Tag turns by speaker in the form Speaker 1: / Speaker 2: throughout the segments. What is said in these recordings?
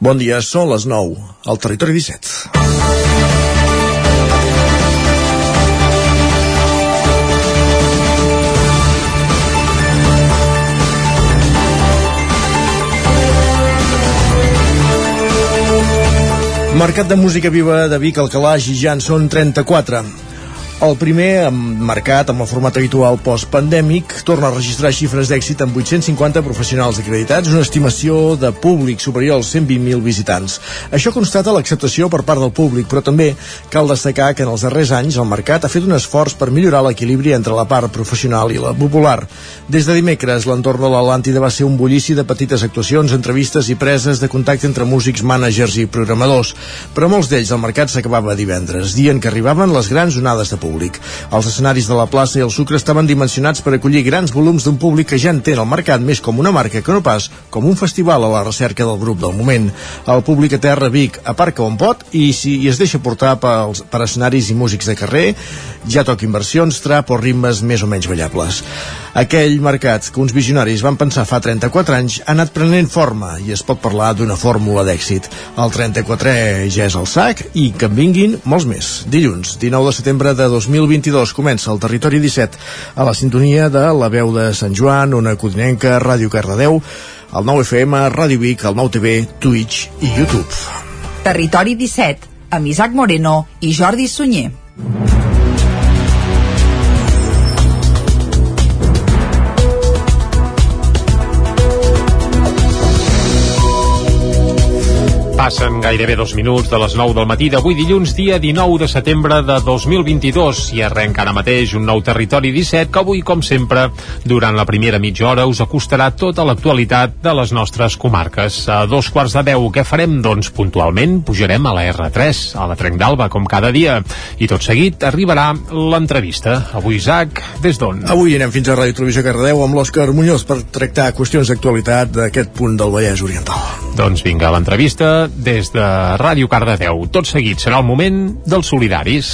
Speaker 1: Bon dia, són les 9, al Territori 17. Mercat de música viva de Vic, Alcalà, ja en són 34. El primer, marcat amb el format habitual post-pandèmic, torna a registrar xifres d'èxit amb 850 professionals acreditats, una estimació de públic superior als 120.000 visitants. Això constata l'acceptació per part del públic, però també cal destacar que en els darrers anys el mercat ha fet un esforç per millorar l'equilibri entre la part professional i la popular. Des de dimecres, l'entorn de l'Atlàntida va ser un bullici de petites actuacions, entrevistes i preses de contacte entre músics, mànagers i programadors. Però molts d'ells el mercat s'acabava divendres, dient que arribaven les grans onades de públic públic. Els escenaris de la plaça i el Sucre estaven dimensionats per acollir grans volums d'un públic que ja entén el mercat més com una marca que no pas com un festival a la recerca del grup del moment. El públic a terra Vic aparca on pot i si es deixa portar pels, per escenaris i músics de carrer, ja toca inversions, trap o ritmes més o menys ballables. Aquell mercat que uns visionaris van pensar fa 34 anys ha anat prenent forma i es pot parlar d'una fórmula d'èxit. El 34è ja és el sac i que en vinguin molts més. Dilluns, 19 de setembre de 2022, comença el Territori 17 a la sintonia de la veu de Sant Joan, una codinenca, Ràdio Cardedeu, el 9 FM, Ràdio Vic, el 9 TV, Twitch i YouTube.
Speaker 2: Territori 17, amb Isaac Moreno i Jordi Sunyer.
Speaker 3: Passen gairebé dos minuts de les 9 del matí d'avui dilluns, dia 19 de setembre de 2022 i arrenca ara mateix un nou territori 17 que avui, com sempre, durant la primera mitja hora us acostarà tota l'actualitat de les nostres comarques. A dos quarts de deu, què farem? Doncs puntualment pujarem a la R3, a la Trenc d'Alba, com cada dia. I tot seguit arribarà l'entrevista. Avui, Isaac, des d'on?
Speaker 1: Avui anem fins a Ràdio Televisió Cardedeu amb l'Òscar Muñoz per tractar qüestions d'actualitat d'aquest punt del Vallès Oriental.
Speaker 3: Doncs vinga, l'entrevista des de Ràdio Cardedeu. Tot seguit serà el moment dels solidaris.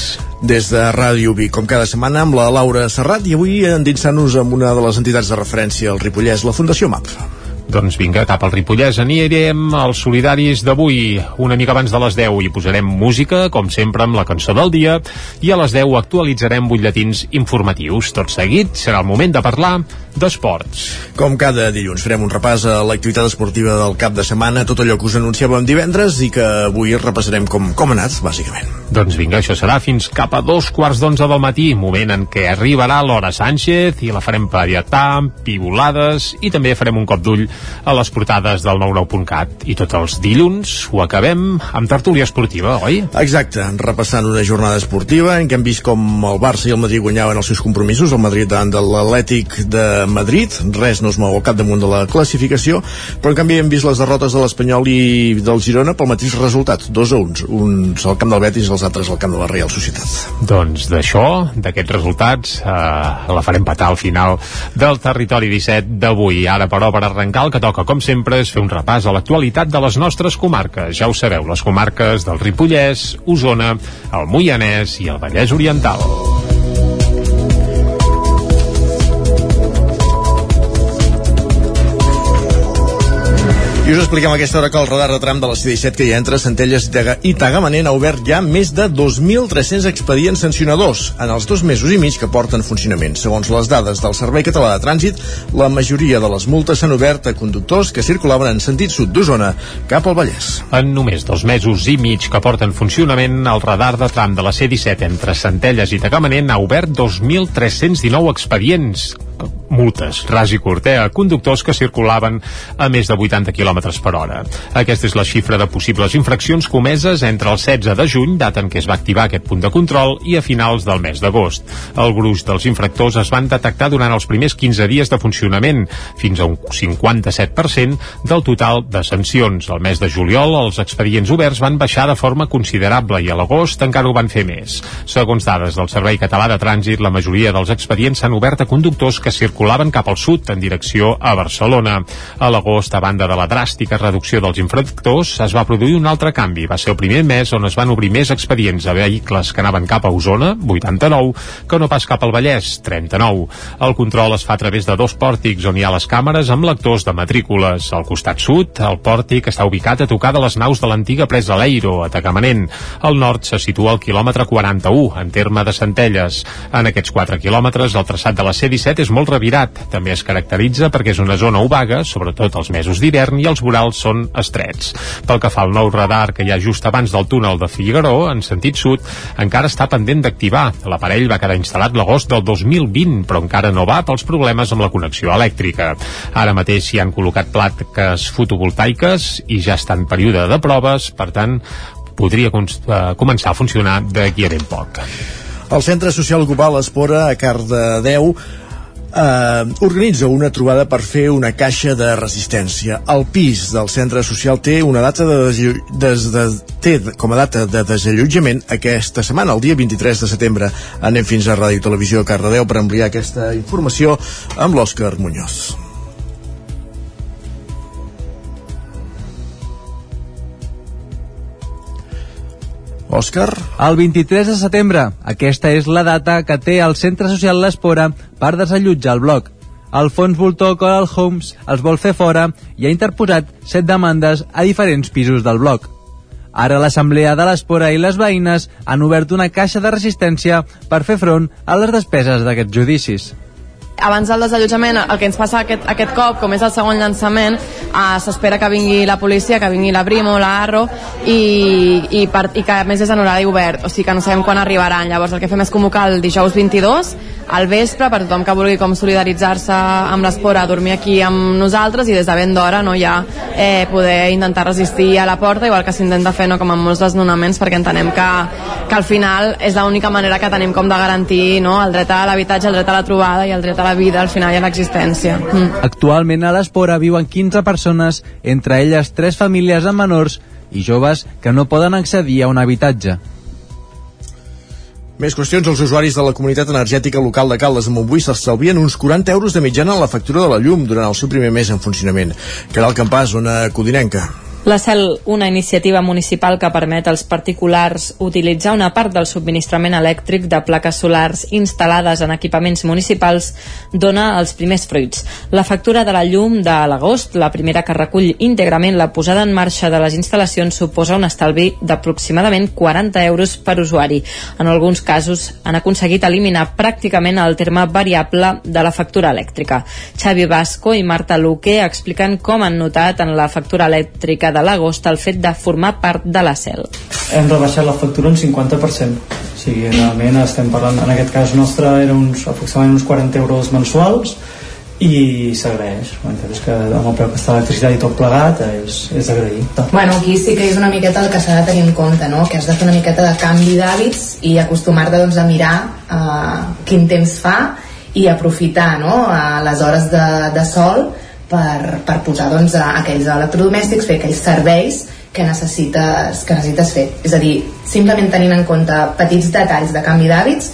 Speaker 1: Des de Ràdio Vic, com cada setmana, amb la Laura Serrat i avui endinsant-nos amb una de les entitats de referència al Ripollès, la Fundació MAP.
Speaker 3: Doncs vinga, cap al Ripollès anirem als solidaris d'avui. Una mica abans de les 10 hi posarem música, com sempre amb la cançó del dia, i a les 10 actualitzarem butlletins informatius. Tot seguit serà el moment de parlar d'esports.
Speaker 1: Com cada dilluns farem un repàs a l'activitat esportiva del cap de setmana, tot allò que us anunciàvem divendres i que avui repassarem com, com ha anat, bàsicament.
Speaker 3: Doncs vinga, això serà fins cap a dos quarts d'onze del matí, moment en què arribarà l'hora Sánchez i la farem pariatar, pivolades i també farem un cop d'ull a les portades del 99.cat. I tots els dilluns ho acabem amb tertúlia esportiva, oi?
Speaker 1: Exacte, repassant una jornada esportiva en què hem vist com el Barça i el Madrid guanyaven els seus compromisos, el Madrid davant de l'Atlètic de Madrid, res no es mou al capdamunt de la classificació, però en canvi hem vist les derrotes de l'Espanyol i del Girona pel mateix resultat, dos a uns, uns al camp del Betis i els altres al camp de la Real Societat.
Speaker 3: Doncs d'això, d'aquests resultats, eh, la farem patar al final del territori 17 d'avui. Ara, però, per arrencar el que toca, com sempre, és fer un repàs a l'actualitat de les nostres comarques. Ja ho sabeu, les comarques del Ripollès, Osona, el Moianès i el Vallès Oriental.
Speaker 1: I us expliquem aquesta hora que el radar de tram de la C-17 que hi entra Centelles i Tagamanent ha obert ja més de 2.300 expedients sancionadors en els dos mesos i mig que porten funcionament. Segons les dades del Servei Català de Trànsit, la majoria de les multes s'han obert a conductors que circulaven en sentit sud d'Osona cap al Vallès.
Speaker 3: En només dos mesos i mig que porten funcionament, el radar de tram de la C-17 entre Centelles i Tagamanent ha obert 2.319 expedients multes, ras i curt, eh, a conductors que circulaven a més de 80 km per hora. Aquesta és la xifra de possibles infraccions comeses entre el 16 de juny, data en què es va activar aquest punt de control, i a finals del mes d'agost. El gruix dels infractors es van detectar durant els primers 15 dies de funcionament, fins a un 57% del total de sancions. Al mes de juliol, els expedients oberts van baixar de forma considerable i a l'agost encara ho van fer més. Segons dades del Servei Català de Trànsit, la majoria dels expedients s'han obert a conductors que circulaven cap al sud en direcció a Barcelona. A l'agost, a banda de la dràstica reducció dels infractors, es va produir un altre canvi. Va ser el primer mes on es van obrir més expedients a vehicles que anaven cap a Osona, 89, que no pas cap al Vallès, 39. El control es fa a través de dos pòrtics on hi ha les càmeres amb lectors de matrícules. Al costat sud, el pòrtic està ubicat a tocar de les naus de l'antiga presa Leiro, a Tagamanent. Al nord se situa al quilòmetre 41, en terme de Centelles. En aquests 4 quilòmetres, el traçat de la C-17 és molt revirat. També es caracteritza perquè és una zona obaga, sobretot els mesos d'hivern, i els vorals són estrets. Pel que fa al nou radar que hi ha just abans del túnel de Figueró, en sentit sud, encara està pendent d'activar. L'aparell va quedar instal·lat l'agost del 2020, però encara no va pels problemes amb la connexió elèctrica. Ara mateix s'hi han col·locat plaques fotovoltaiques i ja està en període de proves, per tant, podria uh, començar a funcionar d'aquí a ben poc.
Speaker 1: El Centre Social Global Espora, a Cardedeu, eh, organitza una trobada per fer una caixa de resistència. El pis del centre social té una data de, des, de, té com a data de desallotjament aquesta setmana, el dia 23 de setembre. Anem fins a Ràdio Televisió Cardedeu per ampliar aquesta informació amb l'Òscar Muñoz. Òscar?
Speaker 4: El 23 de setembre. Aquesta és la data que té el Centre Social L'Espora per desallotjar el bloc. El fons voltor Coral Homes els vol fer fora i ha interposat set demandes a diferents pisos del bloc. Ara l'Assemblea de l'Espora i les veïnes han obert una caixa de resistència per fer front a les despeses d'aquests judicis
Speaker 5: abans del desallotjament, el que ens passa aquest, aquest cop, com és el segon llançament, eh, s'espera que vingui la policia, que vingui la Brimo, la Arro, i, i, per, i que a més és en horari obert, o sigui que no sabem quan arribaran. Llavors el que fem és convocar el dijous 22, al vespre, per tothom que vulgui com solidaritzar-se amb l'espora, dormir aquí amb nosaltres i des de ben d'hora no, ja eh, poder intentar resistir a la porta, igual que s'intenta fer no, com en molts desnonaments, perquè entenem que, que al final és l'única manera que tenim com de garantir no, el dret a l'habitatge, el dret a la trobada i el dret a la vida al final i a l'existència. Mm.
Speaker 4: Actualment a l'Espora viuen 15 persones, entre elles 3 famílies amb menors i joves que no poden accedir a un habitatge.
Speaker 1: Més qüestions. Els usuaris de la comunitat energètica local de Caldes de Montbui s'estalvien uns 40 euros de mitjana en la factura de la llum durant el seu primer mes en funcionament. Caral Campàs, una codinenca.
Speaker 6: La CEL, una iniciativa municipal que permet als particulars utilitzar una part del subministrament elèctric de plaques solars instal·lades en equipaments municipals, dona els primers fruits. La factura de la llum de l'agost, la primera que recull íntegrament la posada en marxa de les instal·lacions, suposa un estalvi d'aproximadament 40 euros per usuari. En alguns casos han aconseguit eliminar pràcticament el terme variable de la factura elèctrica. Xavi Vasco i Marta Luque expliquen com han notat en la factura elèctrica de l'agost el fet de formar part de la CEL.
Speaker 7: Hem rebaixat la factura un 50%. O sigui, realment estem parlant, en aquest cas nostre, era uns, aproximadament uns 40 euros mensuals, i s'agraeix la veritat és que amb el preu que està l'electricitat i tot plegat és, és d'agrair
Speaker 8: bueno, aquí sí que és una miqueta el que s'ha de tenir en compte no? que has de fer una miqueta de canvi d'hàbits i acostumar-te doncs, a mirar uh, quin temps fa i aprofitar no? uh, les hores de, de sol per, per posar doncs, aquells electrodomèstics, fer aquells serveis que necessites, que necessites fer. És a dir, simplement tenint en compte petits detalls de canvi d'hàbits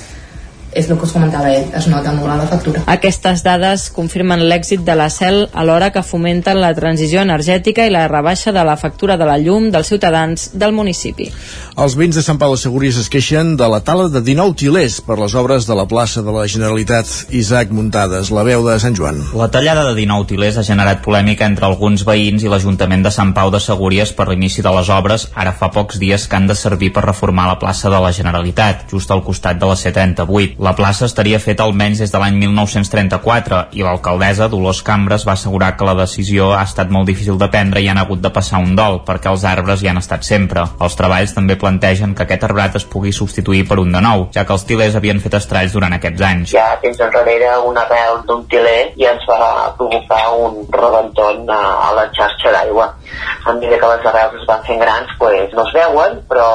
Speaker 8: és el que us comentava ell, es nota molt a la factura.
Speaker 6: Aquestes dades confirmen l'èxit de la CEL alhora que fomenten la transició energètica i la rebaixa de la factura de la llum dels ciutadans del municipi.
Speaker 1: Els veïns de Sant Pau de Segúries es queixen de la tala de 19 tilers per les obres de la plaça de la Generalitat Isaac Muntades, la veu de Sant Joan.
Speaker 9: La tallada de 19 tilers ha generat polèmica entre alguns veïns i l'Ajuntament de Sant Pau de Segúries per l'inici de les obres ara fa pocs dies que han de servir per reformar la plaça de la Generalitat, just al costat de la C38. La plaça estaria feta almenys des de l'any 1934 i l'alcaldessa Dolors Cambres va assegurar que la decisió ha estat molt difícil de prendre i han hagut de passar un dol perquè els arbres hi han estat sempre. Els treballs també plantegen que aquest arbrat es pugui substituir per un de nou, ja que els tilers havien fet estralls durant aquests anys.
Speaker 10: Ja temps enrere una arrel d'un tiler i ens va provocar un rebenton a, a la xarxa d'aigua. A mesura que les arrels es van fent grans, pues, no es veuen, però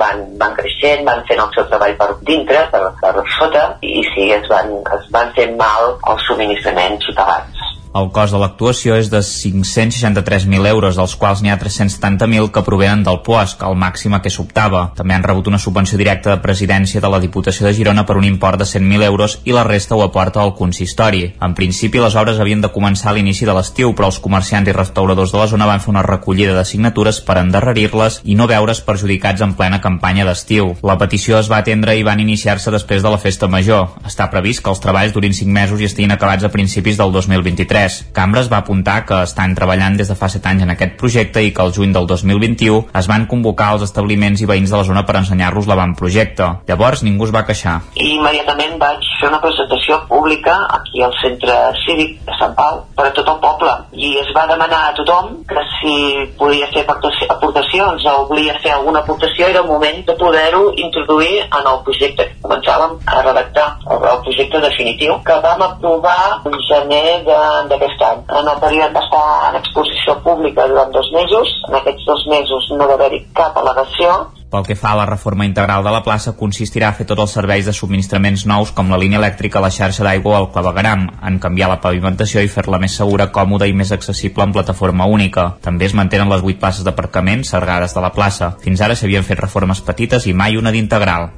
Speaker 10: van, van creixent, van fent el seu treball per dintre, per, per sota, i sí, es van, es van fent mal els subministraments ciutadans
Speaker 9: El cost de l'actuació és de 563.000 euros, dels quals n'hi ha 370.000 que provenen del POSC, el màxim a què s'optava. També han rebut una subvenció directa de presidència de la Diputació de Girona per un import de 100.000 euros i la resta ho aporta el consistori. En principi, les obres havien de començar a l'inici de l'estiu, però els comerciants i restauradors de la zona van fer una recollida de signatures per endarrerir-les i no veure's perjudicats en plena campanya d'estiu. La petició es va atendre i van iniciar-se després de la festa major. Està previst que els treballs durin 5 mesos i estiguin acabats a principis del 2023 2023. Cambres va apuntar que estan treballant des de fa 7 anys en aquest projecte i que el juny del 2021 es van convocar els establiments i veïns de la zona per ensenyar-los l'avantprojecte. Llavors ningú es va queixar.
Speaker 10: I immediatament vaig fer una presentació pública aquí al centre cívic de Sant Pau per a tot el poble i es va demanar a tothom que si podia fer aportacions o volia fer alguna aportació era el moment de poder-ho introduir en el projecte. Començàvem a redactar el, el projecte definitiu que vam aprovar en gener de, d'aquest any. En el període d'estar en exposició pública durant dos mesos, en aquests dos mesos no va haver-hi cap al·legació,
Speaker 9: pel que fa a la reforma integral de la plaça, consistirà a fer tots els serveis de subministraments nous com la línia elèctrica, la xarxa d'aigua o el clavegaram, en canviar la pavimentació i fer-la més segura, còmoda i més accessible en plataforma única. També es mantenen les 8 places d'aparcament sergades de la plaça. Fins ara s'havien fet reformes petites i mai una d'integral.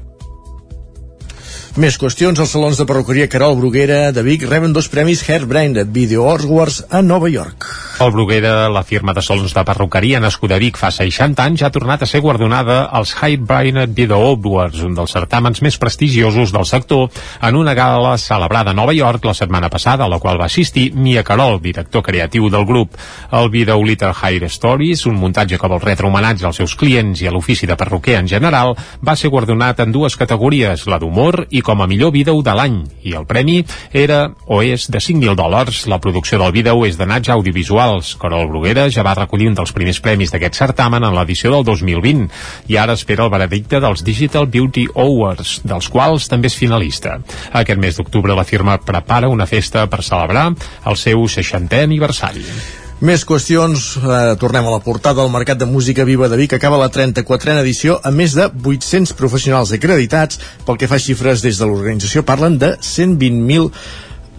Speaker 1: Més qüestions, els salons de perruqueria Carol Bruguera de Vic reben dos premis Hairbrain Video Awards a Nova York.
Speaker 3: El Bruguera, la firma de salons de perruqueria nascuda a Vic fa 60 anys, ha tornat a ser guardonada als Hairbrain Video Awards, un dels certàmens més prestigiosos del sector, en una gala celebrada a Nova York la setmana passada, a la qual va assistir Mia Carol, director creatiu del grup. El vídeo Little Hair Stories, un muntatge que vol retre homenatge als seus clients i a l'ofici de perruquer en general, va ser guardonat en dues categories, la d'humor i com a millor vídeo de l'any, i el premi era o és de 5.000 dòlars. La producció del vídeo és d'anats audiovisuals. Carol Bruguera ja va recollir un dels primers premis d'aquest certamen en l'edició del 2020 i ara espera el veredicte dels Digital Beauty Awards, dels quals també és finalista. Aquest mes d'octubre la firma prepara una festa per celebrar el seu 60è aniversari.
Speaker 1: Més qüestions, eh, tornem a la portada del Mercat de Música Viva de Vic, acaba la 34a edició amb més de 800 professionals acreditats. Pel que fa xifres des de l'organització parlen de 120.000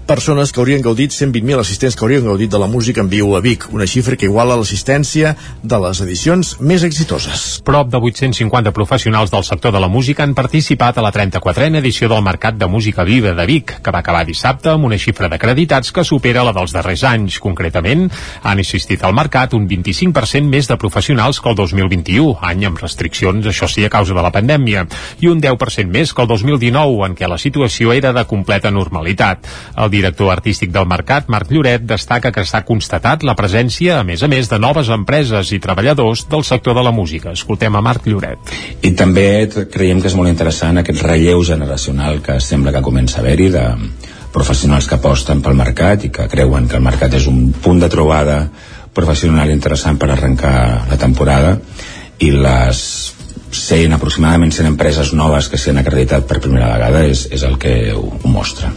Speaker 1: persones que haurien gaudit, 120.000 assistents que haurien gaudit de la música en viu a Vic, una xifra que iguala l'assistència de les edicions més exitoses.
Speaker 3: Prop de 850 professionals del sector de la música han participat a la 34a edició del Mercat de Música Viva de Vic, que va acabar dissabte amb una xifra d'acreditats que supera la dels darrers anys. Concretament, han assistit al mercat un 25% més de professionals que el 2021, any amb restriccions, això sí, a causa de la pandèmia, i un 10% més que el 2019, en què la situació era de completa normalitat. El director artístic del mercat, Marc Lloret, destaca que s'ha constatat la presència, a més a més, de noves empreses i treballadors del sector de la música. Escoltem a Marc Lloret.
Speaker 11: I també creiem que és molt interessant aquest relleu generacional que sembla que comença a haver-hi de professionals que aposten pel mercat i que creuen que el mercat és un punt de trobada professional interessant per arrencar la temporada i les 100, aproximadament 100 empreses noves que s'han acreditat per primera vegada és, és el que ho, mostra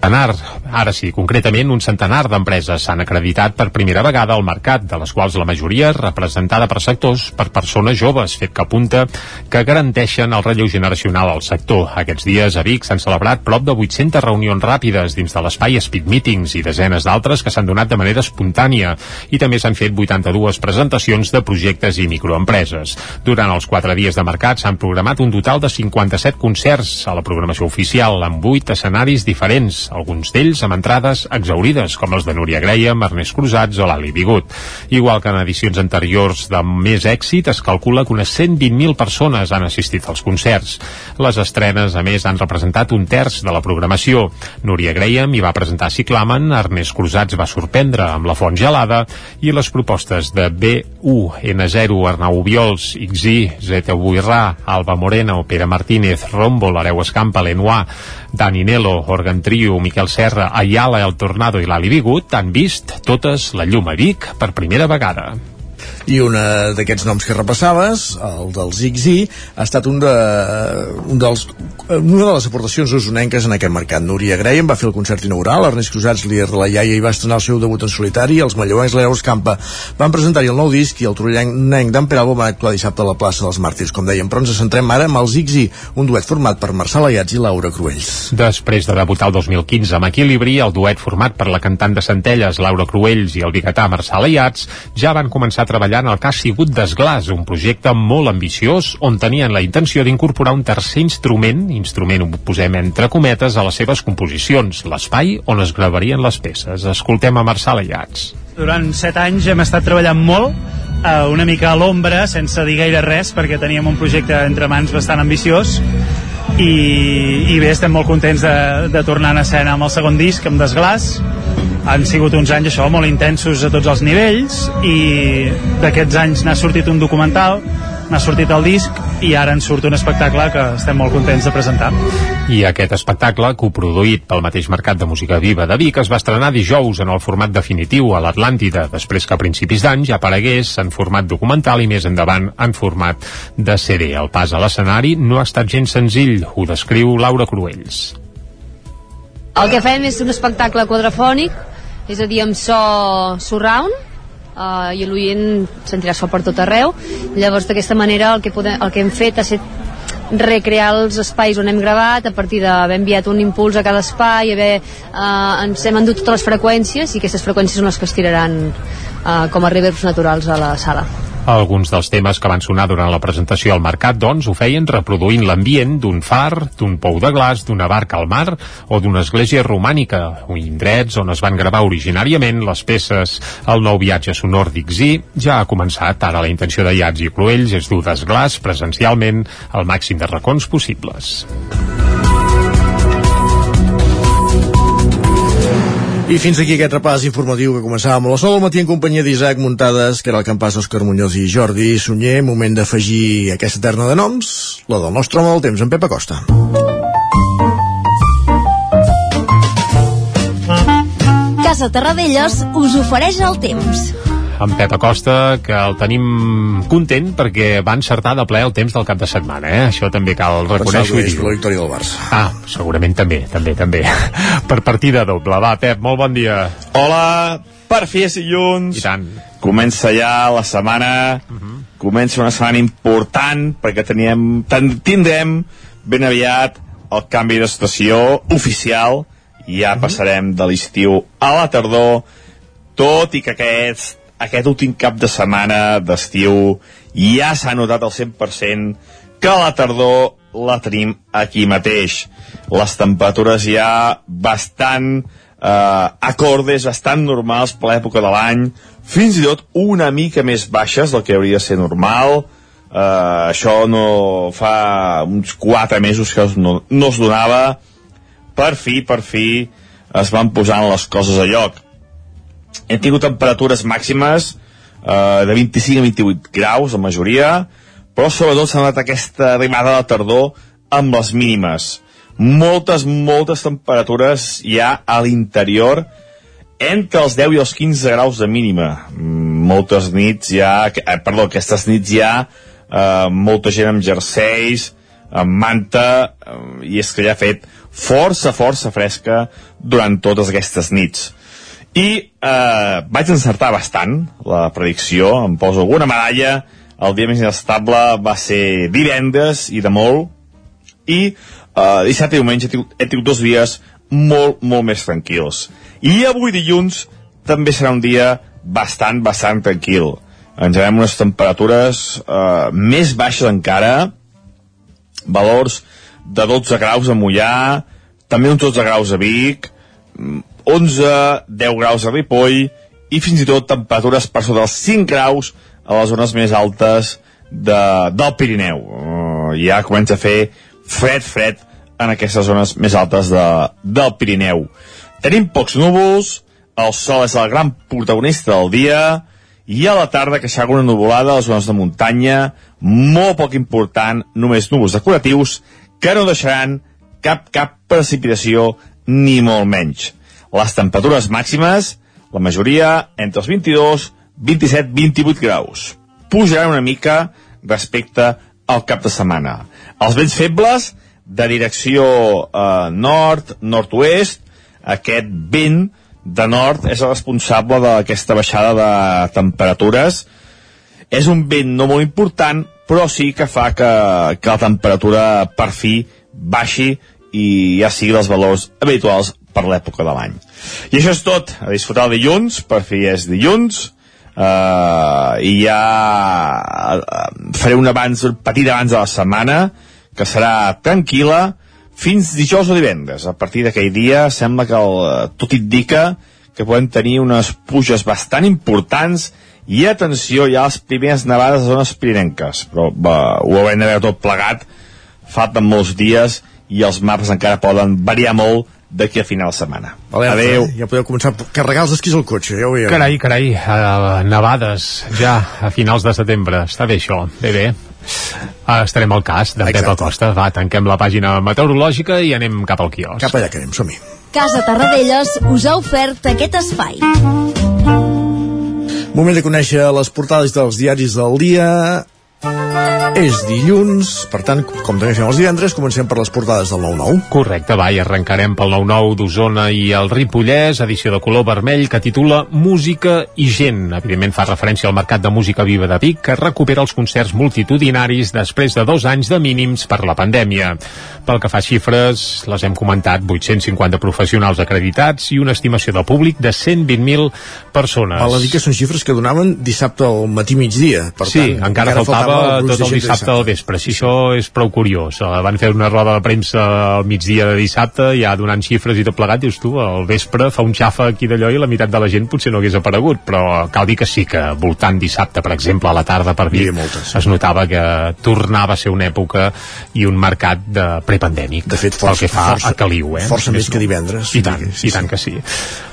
Speaker 3: centenar, ara sí, concretament un centenar d'empreses s'han acreditat per primera vegada al mercat, de les quals la majoria representada per sectors per persones joves, fet que apunta que garanteixen el relleu generacional al sector. Aquests dies a Vic s'han celebrat prop de 800 reunions ràpides dins de l'espai Speed Meetings i desenes d'altres que s'han donat de manera espontània i també s'han fet 82 presentacions de projectes i microempreses. Durant els quatre dies de mercat s'han programat un total de 57 concerts a la programació oficial amb 8 escenaris diferents, alguns d'ells amb entrades exaurides, com els de Núria Graham, Ernest Cruzats o l'Ali Bigut. Igual que en edicions anteriors de més èxit, es calcula que unes 120.000 persones han assistit als concerts. Les estrenes, a més, han representat un terç de la programació. Núria Graham hi va presentar Ciclamen, Ernest Cruzats va sorprendre amb La Font Gelada i les propostes de B1, N0, Arnau Viols, XI, Zeta Buirrà, Alba Morena o Pere Martínez, Rombo, l'Areu Escampa, Lenoir, Dani Nelo, Organ Trio, Miquel Serra, Ayala, El Tornado i l'Ali Bigut han vist totes la llum a Vic per primera vegada.
Speaker 1: I una d'aquests noms que repassaves, el del Zigzi, ha estat un, de, un dels, una de les aportacions usonenques en aquest mercat. Núria Graham va fer el concert inaugural, Ernest Cruzats, de la iaia, i va estrenar el seu debut en solitari, els malleuencs Leus Campa van presentar-hi el nou disc i el trullenc d'en Peralbo va actuar dissabte a la plaça dels Màrtirs, com dèiem, però ens centrem ara amb el Zigzi, un duet format per Marçal Ayats i Laura Cruells.
Speaker 3: Després de debutar el 2015 amb Equilibri, el duet format per la cantant de Centelles, Laura Cruells, i el biguetà Marçal Ayats, ja van començar a treballar en el que ha sigut Desglàs, un projecte molt ambiciós on tenien la intenció d'incorporar un tercer instrument, instrument ho posem entre cometes, a les seves composicions, l'espai on es gravarien les peces. Escoltem a Marçal Ayats.
Speaker 12: Durant set anys hem estat treballant molt, eh, una mica a l'ombra, sense dir gaire res, perquè teníem un projecte entre mans bastant ambiciós, i, i bé, estem molt contents de, de tornar a escena amb el segon disc, amb Desglàs, han sigut uns anys això molt intensos a tots els nivells i d'aquests anys n'ha sortit un documental n'ha sortit el disc i ara en surt un espectacle que estem molt contents de presentar.
Speaker 3: I aquest espectacle, coproduït pel mateix Mercat de Música Viva de Vic, es va estrenar dijous en el format definitiu a l'Atlàntida, després que a principis d'any ja aparegués en format documental i més endavant en format de CD. El pas a l'escenari no ha estat gens senzill, ho descriu Laura Cruells.
Speaker 13: El que fem és un espectacle quadrafònic és a dir, amb so surround, uh, i l'oient sentirà so per tot arreu. Llavors, d'aquesta manera, el que, podem, el que hem fet ha estat recrear els espais on hem gravat a partir d'haver enviat un impuls a cada espai haver, eh, ens hem endut totes les freqüències i aquestes freqüències són les que es tiraran eh, com a reverbs naturals a la sala
Speaker 3: alguns dels temes que van sonar durant la presentació al mercat, doncs, ho feien reproduint l'ambient d'un far, d'un pou de glaç, d'una barca al mar o d'una església romànica, indrets on es van gravar originàriament les peces El nou viatge sonor d'Ixí ja ha començat. Ara la intenció de Iats i Cloells és dur desglàs presencialment al màxim de racons possibles.
Speaker 1: I fins aquí aquest repàs informatiu que començàvem a les 9 del matí en companyia d'Isaac Muntades, que era el campàs Òscar Muñoz i Jordi Sunyer. Moment d'afegir aquesta terna de noms, la del nostre home del temps, en Pep Acosta.
Speaker 14: Casa Terradellos us ofereix el temps
Speaker 3: en Pep Acosta, que el tenim content perquè va encertar de ple el temps del cap de setmana, eh? Això també cal reconèixer-ho.
Speaker 1: és la victòria del Barça.
Speaker 3: Ah, segurament també, també, també. per partida doble. Va, Pep, molt bon dia.
Speaker 15: Hola, per fi és dilluns.
Speaker 3: I tant.
Speaker 15: Comença ja la setmana, uh -huh. comença una setmana important perquè teníem, tindrem ben aviat el canvi d'estació oficial i ja uh -huh. passarem de l'estiu a la tardor tot i que aquest aquest últim cap de setmana d'estiu ja s'ha notat al 100% que la tardor la tenim aquí mateix. Les temperatures ja bastant eh, acordes, bastant normals per l'època de l'any, fins i tot una mica més baixes del que hauria de ser normal. Eh, això no fa uns 4 mesos que no, no es donava. Per fi, per fi, es van posant les coses a lloc hem tingut temperatures màximes eh, de 25 a 28 graus, la majoria, però sobretot s'ha donat aquesta arribada de tardor amb les mínimes. Moltes, moltes temperatures ja a l'interior, entre els 10 i els 15 graus de mínima. Moltes nits ja, eh, perdó, aquestes nits ja, eh, molta gent amb jerseis, amb manta, eh, i és que ja ha fet força, força fresca durant totes aquestes nits i eh, vaig encertar bastant la predicció, em poso alguna medalla. El dia més inestable va ser divendres i de molt. I eh, dissabte i diumenge he tingut, he tingut dos dies molt, molt més tranquils. I avui dilluns també serà un dia bastant, bastant tranquil. Ens veiem unes temperatures eh, més baixes encara. Valors de 12 graus a Mollà també uns 12 graus a Vic 11, 10 graus a Ripoll i fins i tot temperatures per sota dels 5 graus a les zones més altes de, del Pirineu. Uh, ja comença a fer fred, fred en aquestes zones més altes de, del Pirineu. Tenim pocs núvols, el sol és el gran protagonista del dia, i a la tarda que s'haga una nuvolada a les zones de muntanya, molt poc important, només núvols decoratius, que no deixaran cap, cap precipitació, ni molt menys. Les temperatures màximes, la majoria entre els 22, 27-28 graus. Pujarà una mica respecte al cap de setmana. Els vents febles, de direcció eh, nord, nord-oest, aquest vent de nord és el responsable d'aquesta baixada de temperatures. És un vent no molt important, però sí que fa que, que la temperatura per fi baixi i ja sigui els valors habituals per l'època de l'any. I això és tot. A disfrutar el dilluns, per fi és dilluns, uh, i ja uh, faré un abans, un petit abans de la setmana, que serà tranquil·la, fins dijous o divendres. A partir d'aquell dia sembla que el, tot indica que podem tenir unes puges bastant importants i atenció, hi ha les primeres nevades a zones pirinenques, però va, ho haurem de veure tot plegat, falten molts dies i els maps encara poden variar molt d'aquí a final de setmana.
Speaker 1: Alerta,
Speaker 15: Adéu.
Speaker 1: eh? Ja podeu començar a carregar els esquís al cotxe, ja ho veiem.
Speaker 3: Carai, carai, uh, nevades ja a finals de setembre. Està bé això, bé, bé. Uh, estarem al cas d'en Pep Acosta. Va, tanquem la pàgina meteorològica i anem cap al quiosc.
Speaker 1: Cap allà que anem, som-hi.
Speaker 14: Casa Tarradellas us ha ofert aquest espai.
Speaker 1: Moment de conèixer les portades dels diaris del dia. És dilluns, per tant, com també fem els divendres, comencem per les portades del 9-9.
Speaker 3: Correcte, va, i arrencarem pel 9-9 d'Osona i el Ripollès, edició de color vermell, que titula Música i gent. Evidentment fa referència al Mercat de Música Viva de Vic, que recupera els concerts multitudinaris després de dos anys de mínims per la pandèmia. Pel que fa a xifres, les hem comentat, 850 professionals acreditats i una estimació de públic de 120.000 persones.
Speaker 1: Val a dir que són xifres que donaven dissabte al matí migdia. Per
Speaker 3: sí,
Speaker 1: tant,
Speaker 3: encara, faltava,
Speaker 1: el gruix
Speaker 3: tot el dissabte al vespre, si això és prou curiós. Uh, van fer una roda de premsa al migdia de dissabte, ja donant xifres i tot plegat, dius tu, al vespre fa un xafa aquí d'allò i la meitat de la gent potser no hagués aparegut, però cal dir que sí que voltant dissabte, per exemple, a la tarda per Vic,
Speaker 1: moltes,
Speaker 3: es notava que tornava a ser una època i un mercat de prepandèmic.
Speaker 1: De fet, força,
Speaker 3: que fa
Speaker 1: força,
Speaker 3: a Caliu, eh?
Speaker 1: força més, que divendres.
Speaker 3: I tant, sí, i tant que sí.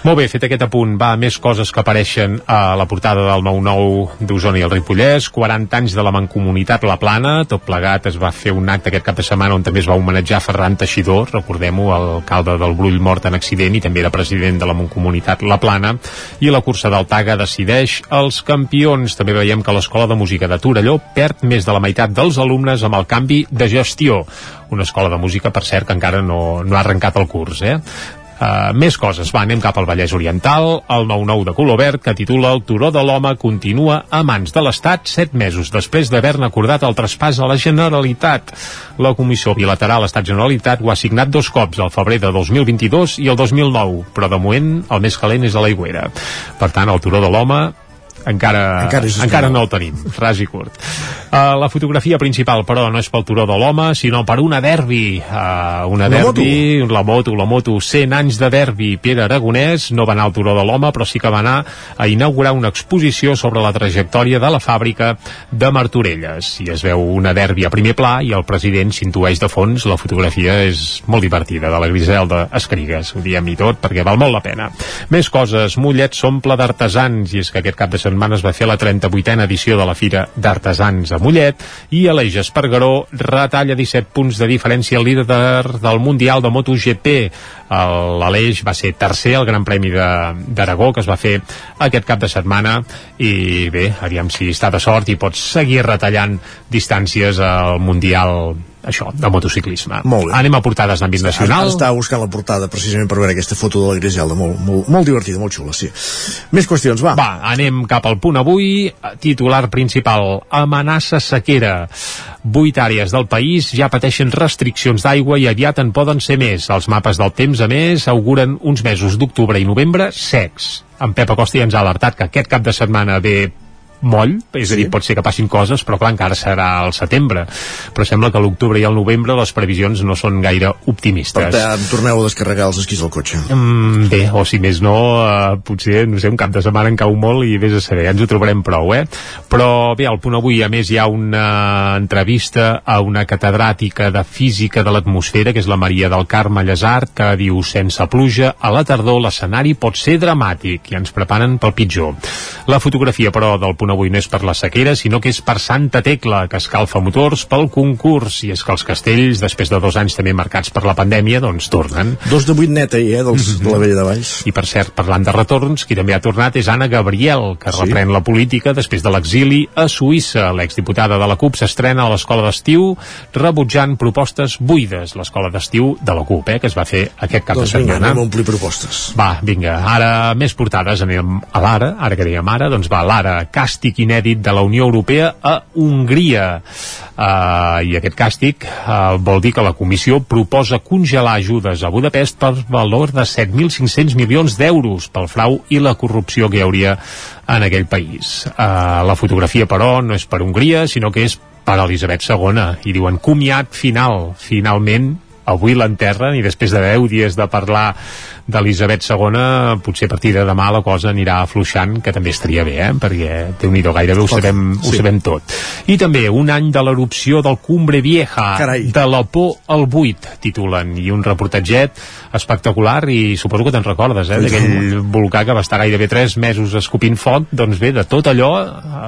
Speaker 3: Molt bé, fet aquest apunt, va, més coses que apareixen a la portada del 9-9 d'Osona i el Ripollès, 40 anys de la Mancomunitat La Plana, tot plegat es va fer un acte aquest cap de setmana on també es va homenatjar Ferran Teixidor, recordem-ho, alcalde del Brull mort en accident i també era president de la Mancomunitat La Plana, i la cursa del Taga decideix els campions. També veiem que l'Escola de Música de Torelló perd més de la meitat dels alumnes amb el canvi de gestió. Una escola de música, per cert, que encara no, no ha arrencat el curs, eh? Uh, més coses, va, anem cap al Vallès Oriental. El 9-9 de color verd que titula El turó de l'home continua a mans de l'Estat set mesos després d'haver-ne acordat el traspàs a la Generalitat. La Comissió Bilateral Estat-Generalitat ho ha signat dos cops, el febrer de 2022 i el 2009, però de moment el més calent és a l'aigüera. Per tant el turó de l'home encara,
Speaker 1: Encara
Speaker 3: encara no el tenim, ras i curt. Uh, la fotografia principal, però, no és pel turó de l'home, sinó per una derbi. Uh, una
Speaker 1: La
Speaker 3: derbi, la moto, la moto, 100 anys de derbi. Pere Aragonès no va anar al turó de l'home, però sí que va anar a inaugurar una exposició sobre la trajectòria de la fàbrica de Martorelles. I es veu una derbi a primer pla i el president s'intueix de fons. La fotografia és molt divertida, de la Griselda Escrigues, ho diem i tot, perquè val molt la pena. Més coses, Mollet s'omple d'artesans, i és que aquest cap de setmana es va fer la 38a edició de la Fira d'Artesans a Mollet i Aleix Espargaró retalla 17 punts de diferència al líder del Mundial de MotoGP. L'Aleix va ser tercer al Gran Premi d'Aragó que es va fer aquest cap de setmana i bé, aviam si està de sort i pots seguir retallant distàncies al Mundial això, de motociclisme.
Speaker 1: Molt bé.
Speaker 3: Anem a portades d'àmbit nacional.
Speaker 1: Estava buscant la portada precisament per veure aquesta foto de la Griselda, molt, molt, molt divertida, molt xula, sí. Més qüestions, va.
Speaker 3: Va, anem cap al punt avui. Titular principal, amenaça sequera. Vuit àrees del país ja pateixen restriccions d'aigua i aviat en poden ser més. Els mapes del temps, a més, auguren uns mesos d'octubre i novembre secs. En Pep Acosta ja ens ha alertat que aquest cap de setmana ve moll, és sí. a dir, pot ser que passin coses, però clar, encara serà al setembre. Però sembla que a l'octubre i al novembre les previsions no són gaire optimistes.
Speaker 1: Per tant, torneu a descarregar els esquís al cotxe.
Speaker 3: Mm, bé, o si més no, eh, potser, no sé, un cap de setmana en cau molt i vés a saber, ja ens ho trobarem prou, eh? Però bé, al punt avui, a més, hi ha una entrevista a una catedràtica de física de l'atmosfera, que és la Maria del Carme Llesart, que diu, sense pluja, a la tardor l'escenari pot ser dramàtic i ens preparen pel pitjor. La fotografia, però, del punt avui no és per la sequera, sinó que és per Santa Tecla, que escalfa motors pel concurs. I és que els castells, després de dos anys també marcats per la pandèmia, doncs tornen.
Speaker 1: Dos de vuit neta, eh, dels, -hmm. de la Vella de Valls.
Speaker 3: I per cert, parlant de retorns, qui també ha tornat és Anna Gabriel, que sí. reprèn la política després de l'exili a Suïssa. L'exdiputada de la CUP s'estrena a l'escola d'estiu rebutjant propostes buides. L'escola d'estiu de la CUP, eh, que es va fer aquest cap
Speaker 1: doncs
Speaker 3: de setmana.
Speaker 1: Vinga, anem a omplir propostes.
Speaker 3: Va, vinga, ara més portades, anem a l'ara, ara que dèiem ara, doncs va, l'ara, càstig inèdit de la Unió Europea a Hongria. Uh, I aquest càstig uh, vol dir que la Comissió proposa congelar ajudes a Budapest per valor de 7.500 milions d'euros pel frau i la corrupció que hi hauria en aquell país. Uh, la fotografia, però, no és per Hongria, sinó que és per Elisabet II, i diuen comiat final, finalment avui l'enterren i després de 10 dies de parlar d'Elisabet II potser a partir de demà la cosa anirà afluixant que també estaria bé, eh? perquè té un gairebé ho sabem, sí. ho sabem tot i també un any de l'erupció del Cumbre Vieja
Speaker 1: Carai.
Speaker 3: de la por al buit titulen i un reportatget espectacular i suposo que te'n recordes eh? d'aquell volcà que va estar gairebé 3 mesos escopint foc doncs bé, de tot allò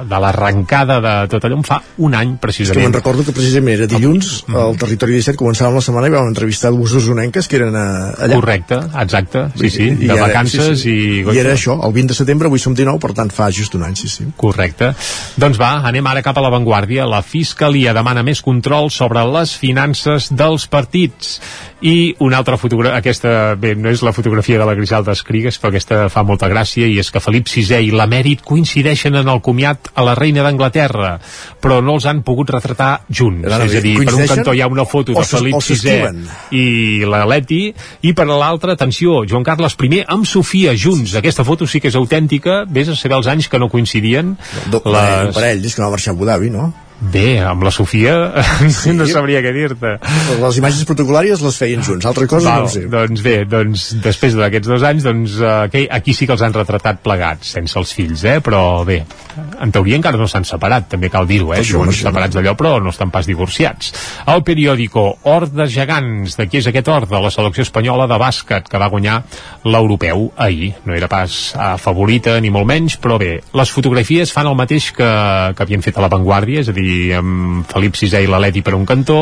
Speaker 3: de l'arrencada de tot allò em fa un any precisament.
Speaker 1: És que me'n recordo que precisament era dilluns mm. al Territori 17 començàvem la setmana i vam entrevistar dues usonenques que eren a, allà.
Speaker 3: Correcte, exacte, sí, sí, I, de i vacances sí, sí.
Speaker 1: i... I era això, el 20 de setembre, avui som 19, per tant fa just un any, sí, sí.
Speaker 3: Correcte. Doncs va, anem ara cap a l'avantguàrdia. La Fiscalia demana més control sobre les finances dels partits. I una altra fotografia, aquesta, bé, no és la fotografia de la Griselda Escrigues, però aquesta fa molta gràcia, i és que Felip VI i l'emèrit coincideixen en el comiat a la reina d'Anglaterra, però no els han pogut retratar junts. És a dir, per un cantó hi ha una foto de Felip VI i la Leti, i per l'altra, atenció, Joan Carles I amb Sofia junts. Aquesta foto sí que és autèntica, vés a saber els anys que no coincidien.
Speaker 1: Do, les... Un parell, és que no va marxar a Abu Dhabi, no?
Speaker 3: Bé, amb la Sofia sí. no sabria què dir-te.
Speaker 1: Les imatges protocolàries les feien junts, altres coses Val, no sé.
Speaker 3: Doncs bé, doncs, després d'aquests dos anys, doncs, aquí, aquí sí que els han retratat plegats, sense els fills, eh? però bé, en teoria encara no s'han separat, també cal dir-ho, eh? Això, això, separats d'allò, però no estan pas divorciats. El periòdico Hort de Gegants, de qui és aquest Hort? De la selecció espanyola de bàsquet, que va guanyar l'europeu ahir. No era pas favorita, ni molt menys, però bé, les fotografies fan el mateix que, que havien fet a l'avantguàrdia, és a dir, amb Felip VI i l'Aleti per un cantó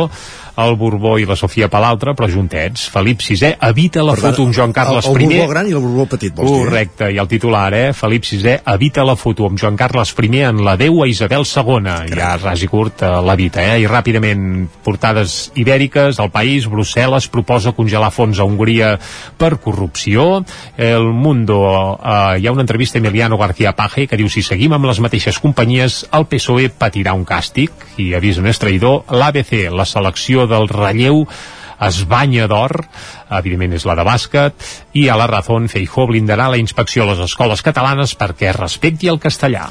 Speaker 3: el Borbó i la Sofia per l'altre, però juntets. Felip VI evita la foto amb Joan Carles
Speaker 1: el,
Speaker 3: I.
Speaker 1: El Borbó gran i el Borbó petit, vols
Speaker 3: dir? Correcte, i el titular, eh? Felip VI evita la foto amb Joan Carles I en la Déu a Isabel II. Ja ras i curt eh, l'evita, eh? I ràpidament portades ibèriques, el país, Brussel·les proposa congelar fons a Hongria per corrupció. El Mundo, eh, hi ha una entrevista a Emiliano García Paje que diu si seguim amb les mateixes companyies, el PSOE patirà un càstig i avisa un traïdor. L'ABC, la selecció del relleu es banya d'or, evidentment és la de bàsquet, i a la Razón Feijó blindarà la inspecció a les escoles catalanes perquè respecti el castellà.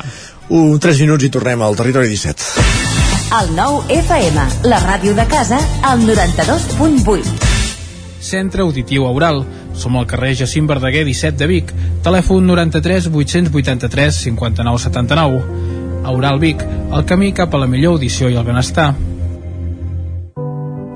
Speaker 1: Un 3 minuts i tornem al territori 17.
Speaker 14: El nou FM, la ràdio de casa, al 92.8.
Speaker 16: Centre Auditiu Aural. Som al carrer Jacint Verdaguer 17 de Vic. Telèfon 93 883 59 79. Aural Vic, el camí cap a la millor audició i el benestar.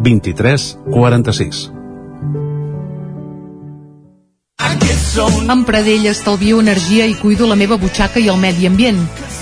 Speaker 17: 23 46.
Speaker 18: Amb Pradell estalvio energia i cuido la meva butxaca i el medi ambient.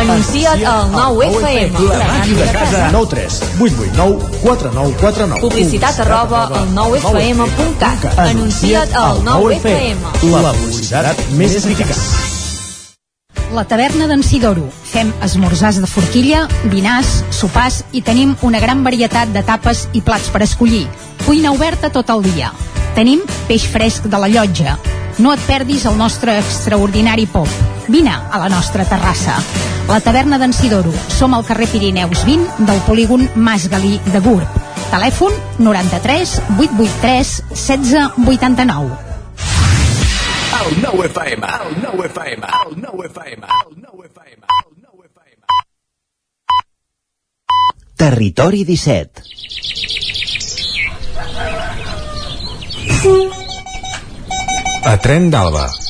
Speaker 6: Anuncia't al 9FM.
Speaker 1: La màquina de casa. 9 3 8 8 9 4 9 4 9.
Speaker 6: Publicitat arroba al 9FM.cat. Anuncia't al 9FM.
Speaker 1: La publicitat més eficaç.
Speaker 19: La taverna d'en Sidoro. Fem esmorzars de forquilla, dinars, sopars i tenim una gran varietat de tapes i plats per escollir. Cuina oberta tot el dia. Tenim peix fresc de la llotja. No et perdis el nostre extraordinari pop. Vine a la nostra terrassa. La taverna d'en Sidoro. Som al carrer Pirineus 20 del polígon Mas Galí de Gurb. Telèfon 93 883 1689.
Speaker 20: El 9 FM, el 9 FM, el 9 FM, el 9 FM.
Speaker 21: Territori 17.
Speaker 22: A Tren d'Alba.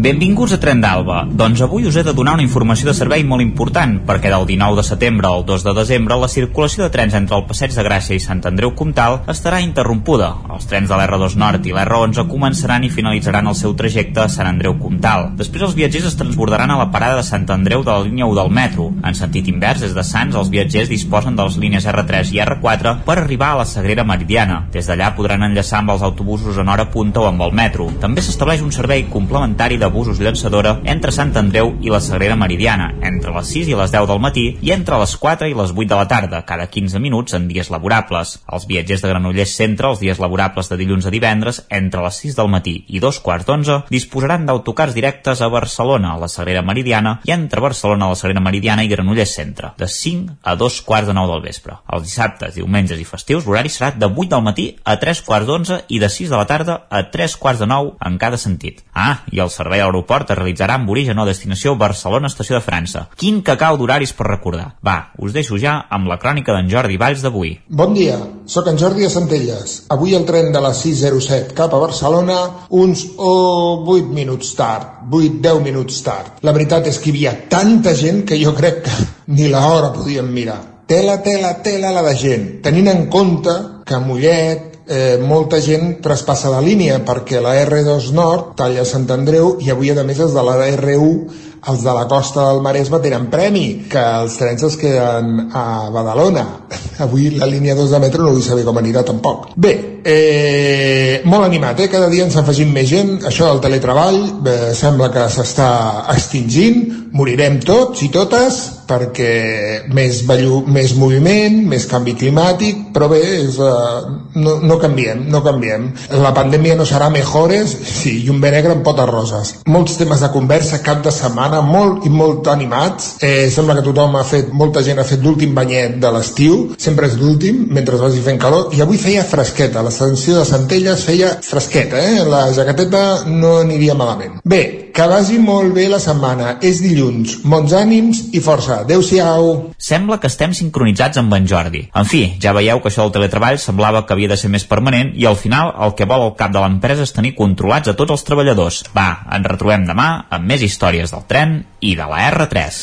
Speaker 9: Benvinguts a Tren d'Alba. Doncs avui us he de donar una informació de servei molt important, perquè del 19 de setembre al 2 de desembre la circulació de trens entre el Passeig de Gràcia i Sant Andreu Comtal estarà interrompuda. Els trens de l'R2 Nord i l'R11 començaran i finalitzaran el seu trajecte a Sant Andreu Comtal. Després els viatgers es transbordaran a la parada de Sant Andreu de la línia 1 del metro. En sentit invers, des de Sants, els viatgers disposen de les línies R3 i R4 per arribar a la Sagrera Meridiana. Des d'allà podran enllaçar amb els autobusos en hora punta o amb el metro. També s'estableix un servei complementari de busos llançadora entre Sant Andreu i la Sagrera Meridiana, entre les 6 i les 10 del matí i entre les 4 i les 8 de la tarda, cada 15 minuts en dies laborables. Els viatgers de Granollers Centre, els dies laborables de dilluns a divendres, entre les 6 del matí i dos quarts d'onze, disposaran d'autocars directes a Barcelona, a la Sagrera Meridiana, i entre Barcelona, la Sagrera Meridiana i Granollers Centre, de 5 a dos quarts de 9 del vespre. Els dissabtes, diumenges i festius, l'horari serà de 8 del matí a 3 quarts d'onze i de 6 de la tarda a 3 quarts de 9 en cada sentit. Ah, i el servei a l'aeroport es realitzarà amb origen o destinació Barcelona Estació de França. Quin cacau d'horaris per recordar. Va, us deixo ja amb la crònica d'en Jordi Valls d'avui.
Speaker 23: Bon dia, sóc en Jordi de Centelles. Avui el tren de la 607 cap a Barcelona uns oh, 8 minuts tard, 8-10 minuts tard. La veritat és que hi havia tanta gent que jo crec que ni l'hora podíem mirar. Tela, tela, tela la de gent, tenint en compte que Mollet, eh, molta gent traspassa la línia perquè la R2 Nord talla Sant Andreu i avui a més els de la R1 els de la costa del Maresme tenen premi, que els trens es queden a Badalona. Avui la línia 2 de metro no vull saber com anirà tampoc. Bé, eh, molt animat, eh? Cada dia ens afegim més gent. Això del teletreball eh, sembla que s'està extingint. Morirem tots i totes perquè més, bellu, més moviment, més canvi climàtic, però bé, és, uh, no, no canviem, no canviem. La pandèmia no serà mejores, sí, i un bé negre amb potes roses. Molts temes de conversa, cap de setmana, molt i molt animats. Eh, sembla que tothom ha fet, molta gent ha fet l'últim banyet de l'estiu, sempre és l'últim, mentre vagi fent calor, i avui feia fresqueta, l'estació de Centelles feia fresqueta, eh? La jaqueteta no aniria malament. Bé, que vagi molt bé la setmana. És dilluns. Bons ànims i força. Adéu-siau.
Speaker 9: Sembla que estem sincronitzats amb en Jordi. En fi, ja veieu que això del teletreball semblava que havia de ser més permanent i al final el que vol el cap de l'empresa és tenir controlats a tots els treballadors. Va, ens retrobem demà amb més històries del tren i de la R3.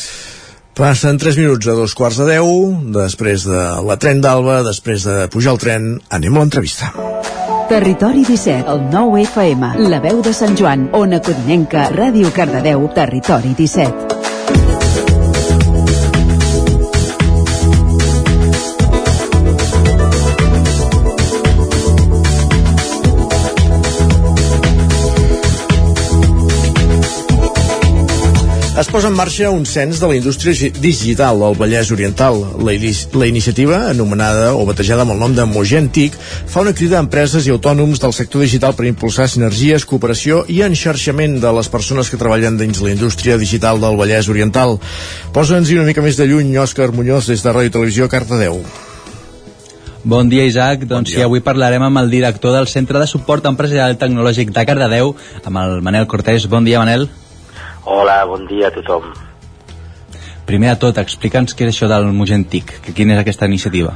Speaker 1: Passen 3 minuts a dos quarts de 10, després de la tren d'Alba, després de pujar el tren, anem a l'entrevista.
Speaker 14: Territori 17, el 9 FM, la veu de Sant Joan, Ona Codinenca, Ràdio Cardedeu, Territori 17.
Speaker 1: Es posa en marxa un cens de la indústria gi- digital al Vallès Oriental. La, la iniciativa, anomenada o batejada amb el nom de Mogentic, fa una crida a empreses i autònoms del sector digital per impulsar sinergies, cooperació i enxarxament de les persones que treballen dins la indústria digital del Vallès Oriental. Posa'ns-hi una mica més de lluny, Òscar Muñoz, des de Ràdio Televisió, Cardedeu.
Speaker 24: Bon dia, Isaac. Doncs sí, avui parlarem amb el director del Centre de Suport Empresarial Tecnològic de Cardedeu, amb el Manel Cortés. Bon dia, Manel.
Speaker 25: Hola, bon dia a tothom.
Speaker 24: Primer de tot, explica'ns què és això del Mogentic, que quina és aquesta iniciativa.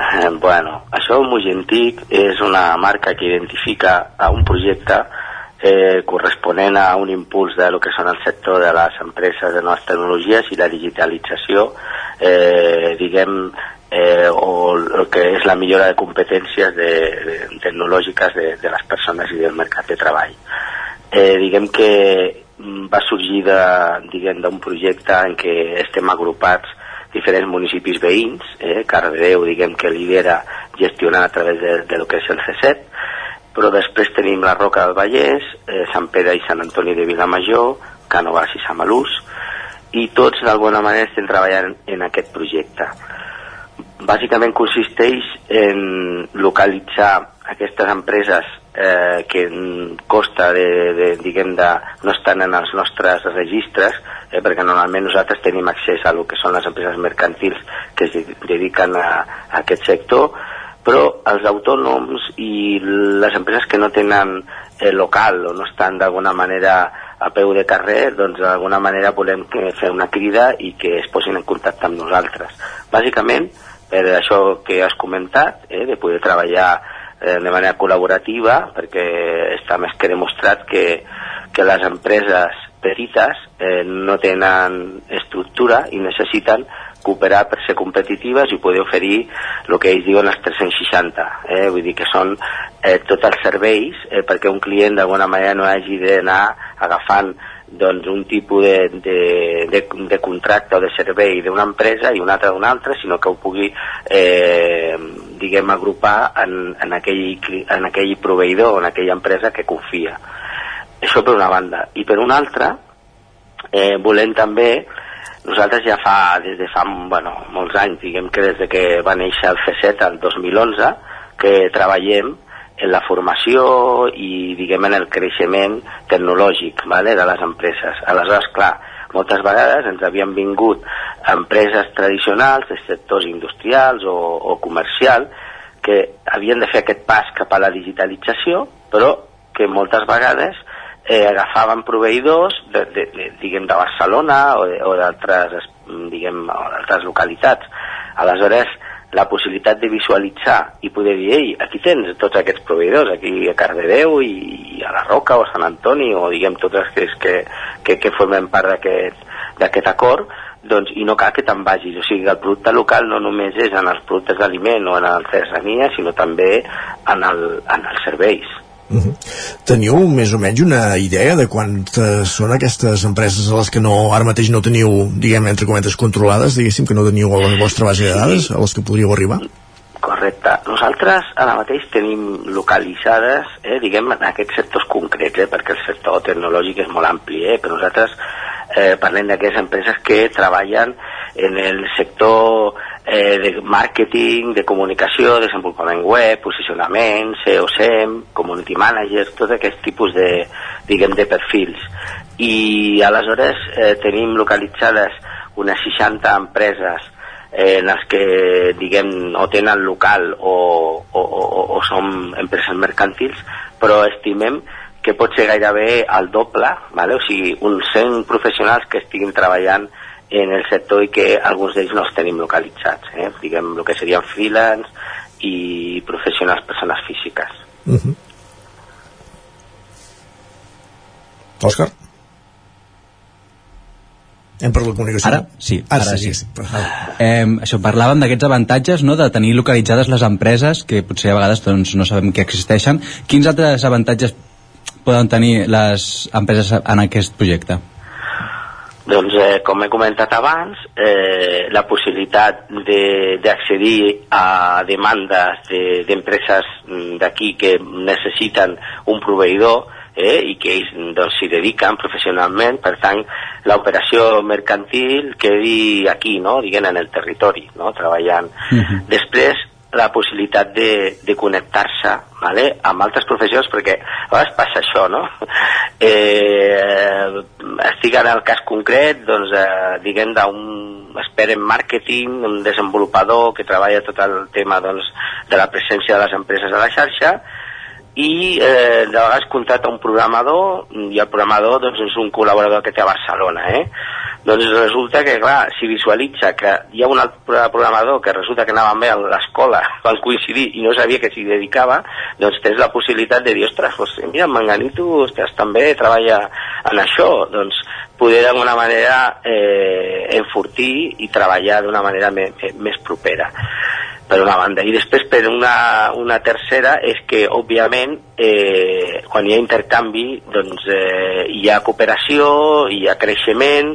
Speaker 25: Eh, Bueno, això Mogentic és una marca que identifica a un projecte eh, corresponent a un impuls de lo que són el sector de les empreses de noves tecnologies i la digitalització, eh, diguem, eh, o el que és la millora de competències de, de, tecnològiques de, de les persones i del mercat de treball. Eh, diguem que va sorgir diguem, d'un projecte en què estem agrupats diferents municipis veïns, eh, Cardedeu, diguem que lidera gestionant a través de, de lo que és el C7, però després tenim la Roca del Vallès, eh, Sant Pere i Sant Antoni de Vilamajor, Canovas i Samalús, i tots d'alguna manera estem treballant en aquest projecte. Bàsicament consisteix en localitzar aquestes empreses eh, que costa de, de, diguem de, no estan en els nostres registres eh, perquè normalment nosaltres tenim accés a lo que són les empreses mercantils que es de- dediquen a, a aquest sector però els autònoms i les empreses que no tenen eh, local o no estan d'alguna manera a peu de carrer, doncs d'alguna manera volem que fer una crida i que es posin en contacte amb nosaltres. Bàsicament, per això que has comentat, eh, de poder treballar eh, de manera col·laborativa, perquè està més que demostrat que, que les empreses petites eh, no tenen estructura i necessiten cooperar per ser competitives i poder oferir el que ells diuen els 360, eh? vull dir que són eh, tots els serveis eh, perquè un client d'alguna manera no hagi d'anar agafant doncs, un tipus de, de, de, de contracte o de servei d'una empresa i un altre d'una altra, sinó que ho pugui eh, diguem agrupar en, en, aquell, en aquell proveïdor o en aquella empresa que confia. Això per una banda. I per una altra, eh, volem també nosaltres ja fa, des de fa bueno, molts anys, diguem que des de que va néixer el C7 el 2011, que treballem en la formació i diguem en el creixement tecnològic vale, de les empreses. Aleshores, clar, moltes vegades ens havien vingut empreses tradicionals de sectors industrials o, o comercial que havien de fer aquest pas cap a la digitalització, però que moltes vegades eh, agafaven proveïdors de, de, de, diguem, de Barcelona o de- diguem, d'altres localitats. Aleshores, la possibilitat de visualitzar i poder dir, ei, aquí tens tots aquests proveïdors, aquí a Cardedeu i, i a la Roca o a Sant Antoni o diguem tots els que, que, que, que formen part d'aquest acord, doncs, i no cal que te'n vagis. O sigui, el producte local no només és en els productes d'aliment o en l'artesania, sinó també en, el, en els serveis.
Speaker 1: Teniu més o menys una idea de quantes són aquestes empreses a les que no, ara mateix no teniu, diguem, entre cometes, controlades, diguéssim, que no teniu a la vostra base de dades, a les que podríeu arribar?
Speaker 25: Correcte. Nosaltres ara mateix tenim localitzades, eh, diguem, en aquests sectors concrets, eh, perquè el sector tecnològic és molt ampli, eh, però nosaltres eh, parlem d'aquelles empreses que treballen en el sector eh, de màrqueting, de comunicació, desenvolupament web, posicionament, SEO, SEM, community manager, tot aquest tipus de, diguem, de perfils. I aleshores eh, tenim localitzades unes 60 empreses eh, en les que, diguem, o tenen local o, o, o, o són empreses mercantils, però estimem que pot ser gairebé el doble, vale? o sigui, uns 100 professionals que estiguin treballant en el sector i que alguns d'ells no els tenim localitzats, eh? diguem, el que serien freelance i professionals, persones físiques.
Speaker 1: Uh -huh. Òscar? Hem perdut la comunicació?
Speaker 24: Ara? Sí,
Speaker 1: ara,
Speaker 24: ara
Speaker 1: sí.
Speaker 24: sí. Eh, això, parlàvem d'aquests avantatges, no?, de tenir localitzades les empreses, que potser a vegades doncs, no sabem que existeixen. Quins altres avantatges poden tenir les empreses en aquest projecte?
Speaker 25: Doncs, eh, com he comentat abans, eh, la possibilitat de- d'accedir a demandes de- d'empreses de, d'aquí que necessiten un proveïdor eh, i que ells doncs, s'hi dediquen professionalment, per tant l'operació mercantil quedi aquí, no? diguem, en el territori, no? treballant. Uh -huh. Després, la possibilitat de, de connectar-se vale? amb altres professions perquè a vegades passa això no? eh, estic en el cas concret doncs, eh, diguem d'un expert en màrqueting un desenvolupador que treballa tot el tema doncs, de la presència de les empreses a la xarxa i eh, de vegades contracta un programador i el programador doncs, és un col·laborador que té a Barcelona eh? doncs resulta que clar, si visualitza que hi ha un altre programador que resulta que anava bé a l'escola van coincidir i no sabia que s'hi dedicava doncs tens la possibilitat de dir ostres, pues, mira, Manganito ostres, també treballa en això doncs poder d'alguna manera eh, enfortir i treballar d'una manera més propera per una banda. I després, per una, una tercera, és que, òbviament, eh, quan hi ha intercanvi, doncs eh, hi ha cooperació, hi ha creixement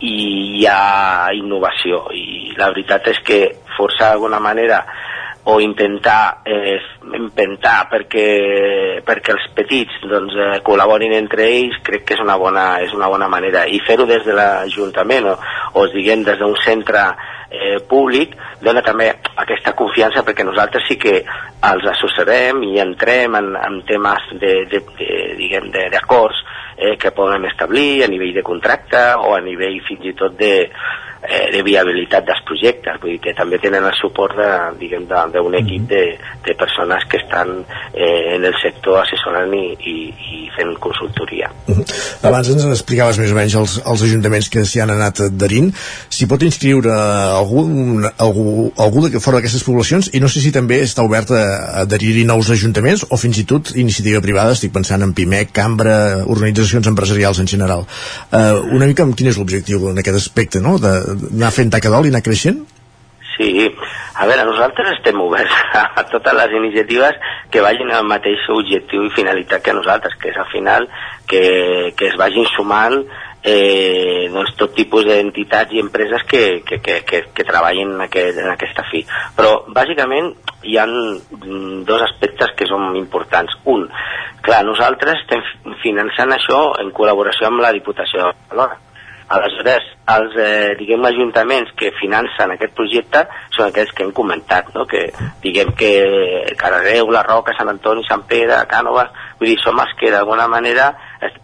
Speaker 25: i hi ha innovació. I la veritat és que forçar d'alguna manera o intentar eh, inventar perquè, perquè els petits doncs, eh, col·laborin entre ells crec que és una bona, és una bona manera i fer-ho des de l'Ajuntament o, o diguem des d'un centre eh, públic dona també aquesta confiança perquè nosaltres sí que els associarem i entrem en, en temes de, de, de, diguem, d'acords eh, que poden establir a nivell de contracte o a nivell fins i tot de, eh, de viabilitat dels projectes, vull dir que també tenen el suport d'un equip de, de persones que estan eh, en el sector assessorant i, i, i fent consultoria.
Speaker 1: Abans ens explicaves més o menys els, els ajuntaments que s'hi han anat adherint. S'hi pot inscriure algú, algú, algú de fora d'aquestes poblacions i no sé si també està obert a adherir-hi nous ajuntaments o fins i tot iniciativa privada, estic pensant en PIMEC, Cambra, organitzacions empresarials en general. Eh, una mica amb quin és l'objectiu en aquest aspecte, no?, de, anar fent tacadol i anar creixent?
Speaker 25: Sí, a veure, nosaltres estem oberts a totes les iniciatives que vagin al mateix objectiu i finalitat que nosaltres, que és al final que, que es vagin sumant eh, doncs, tot tipus d'entitats i empreses que, que, que, que, que treballin en, aquest, en aquesta fi. Però, bàsicament, hi han dos aspectes que són importants. Un, clar, nosaltres estem finançant això en col·laboració amb la Diputació de Barcelona Aleshores, els eh, diguem, ajuntaments que financen aquest projecte són aquells que hem comentat, no? que diguem que Cardedeu, La Roca, Sant Antoni, Sant Pere, Cànoves, vull dir, som els que d'alguna manera,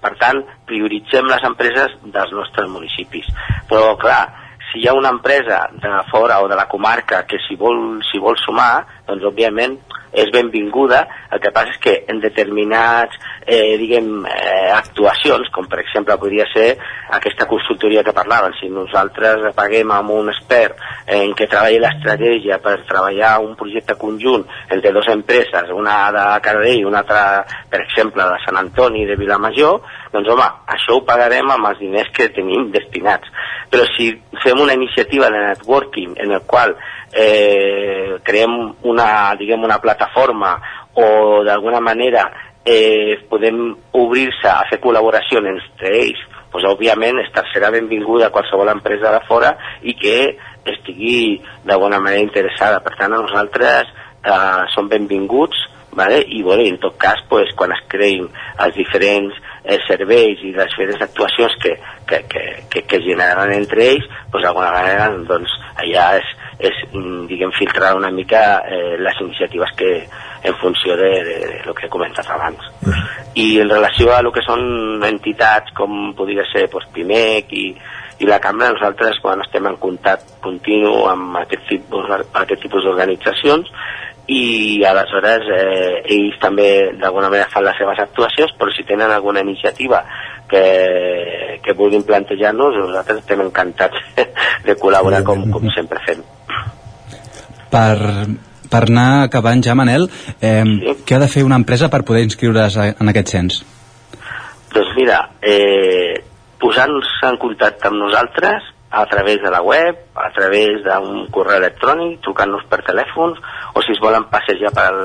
Speaker 25: per tant, prioritzem les empreses dels nostres municipis. Però, clar, si hi ha una empresa de fora o de la comarca que s'hi vol, si vol sumar, doncs, òbviament, és benvinguda, el que passa és que en determinats eh, diguem, eh, actuacions, com per exemple podria ser aquesta consultoria que parlaven, si nosaltres paguem amb un expert en què treballi l'estratègia per treballar un projecte conjunt entre dues empreses, una de Cardell i una altra, per exemple, de Sant Antoni de Vilamajor, doncs home, això ho pagarem amb els diners que tenim destinats. Però si fem una iniciativa de networking en el qual eh, creem una, diguem, una plataforma o d'alguna manera eh, podem obrir-se a fer col·laboració entre ells, doncs, òbviament estar serà benvinguda qualsevol empresa de fora i que estigui d'alguna manera interessada. Per tant, a nosaltres eh, som benvinguts vale? i bueno, en tot cas pues, quan es creïn els diferents eh, serveis i les diferents actuacions que, que, que, que, que generaran entre ells pues, d'alguna manera doncs, allà és, és diguem, filtrar una mica eh, les iniciatives que, en funció de, de, de lo que he comentat abans. I en relació a lo que són entitats com podria ser pues, PIMEC i, i la cambra, nosaltres quan estem en contacte continu amb aquest tipus, aquest tipus d'organitzacions i aleshores eh, ells també d'alguna manera fan les seves actuacions però si tenen alguna iniciativa que, que vulguin plantejar-nos nosaltres estem encantats de col·laborar com, com sempre fem
Speaker 24: per, per anar acabant ja, Manel, eh, sí. què ha de fer una empresa per poder inscriure's en aquest cens?
Speaker 25: Doncs mira, eh, posant-nos en contacte amb nosaltres a través de la web, a través d'un correu electrònic, trucant-nos per telèfons, o si es volen passejar pel,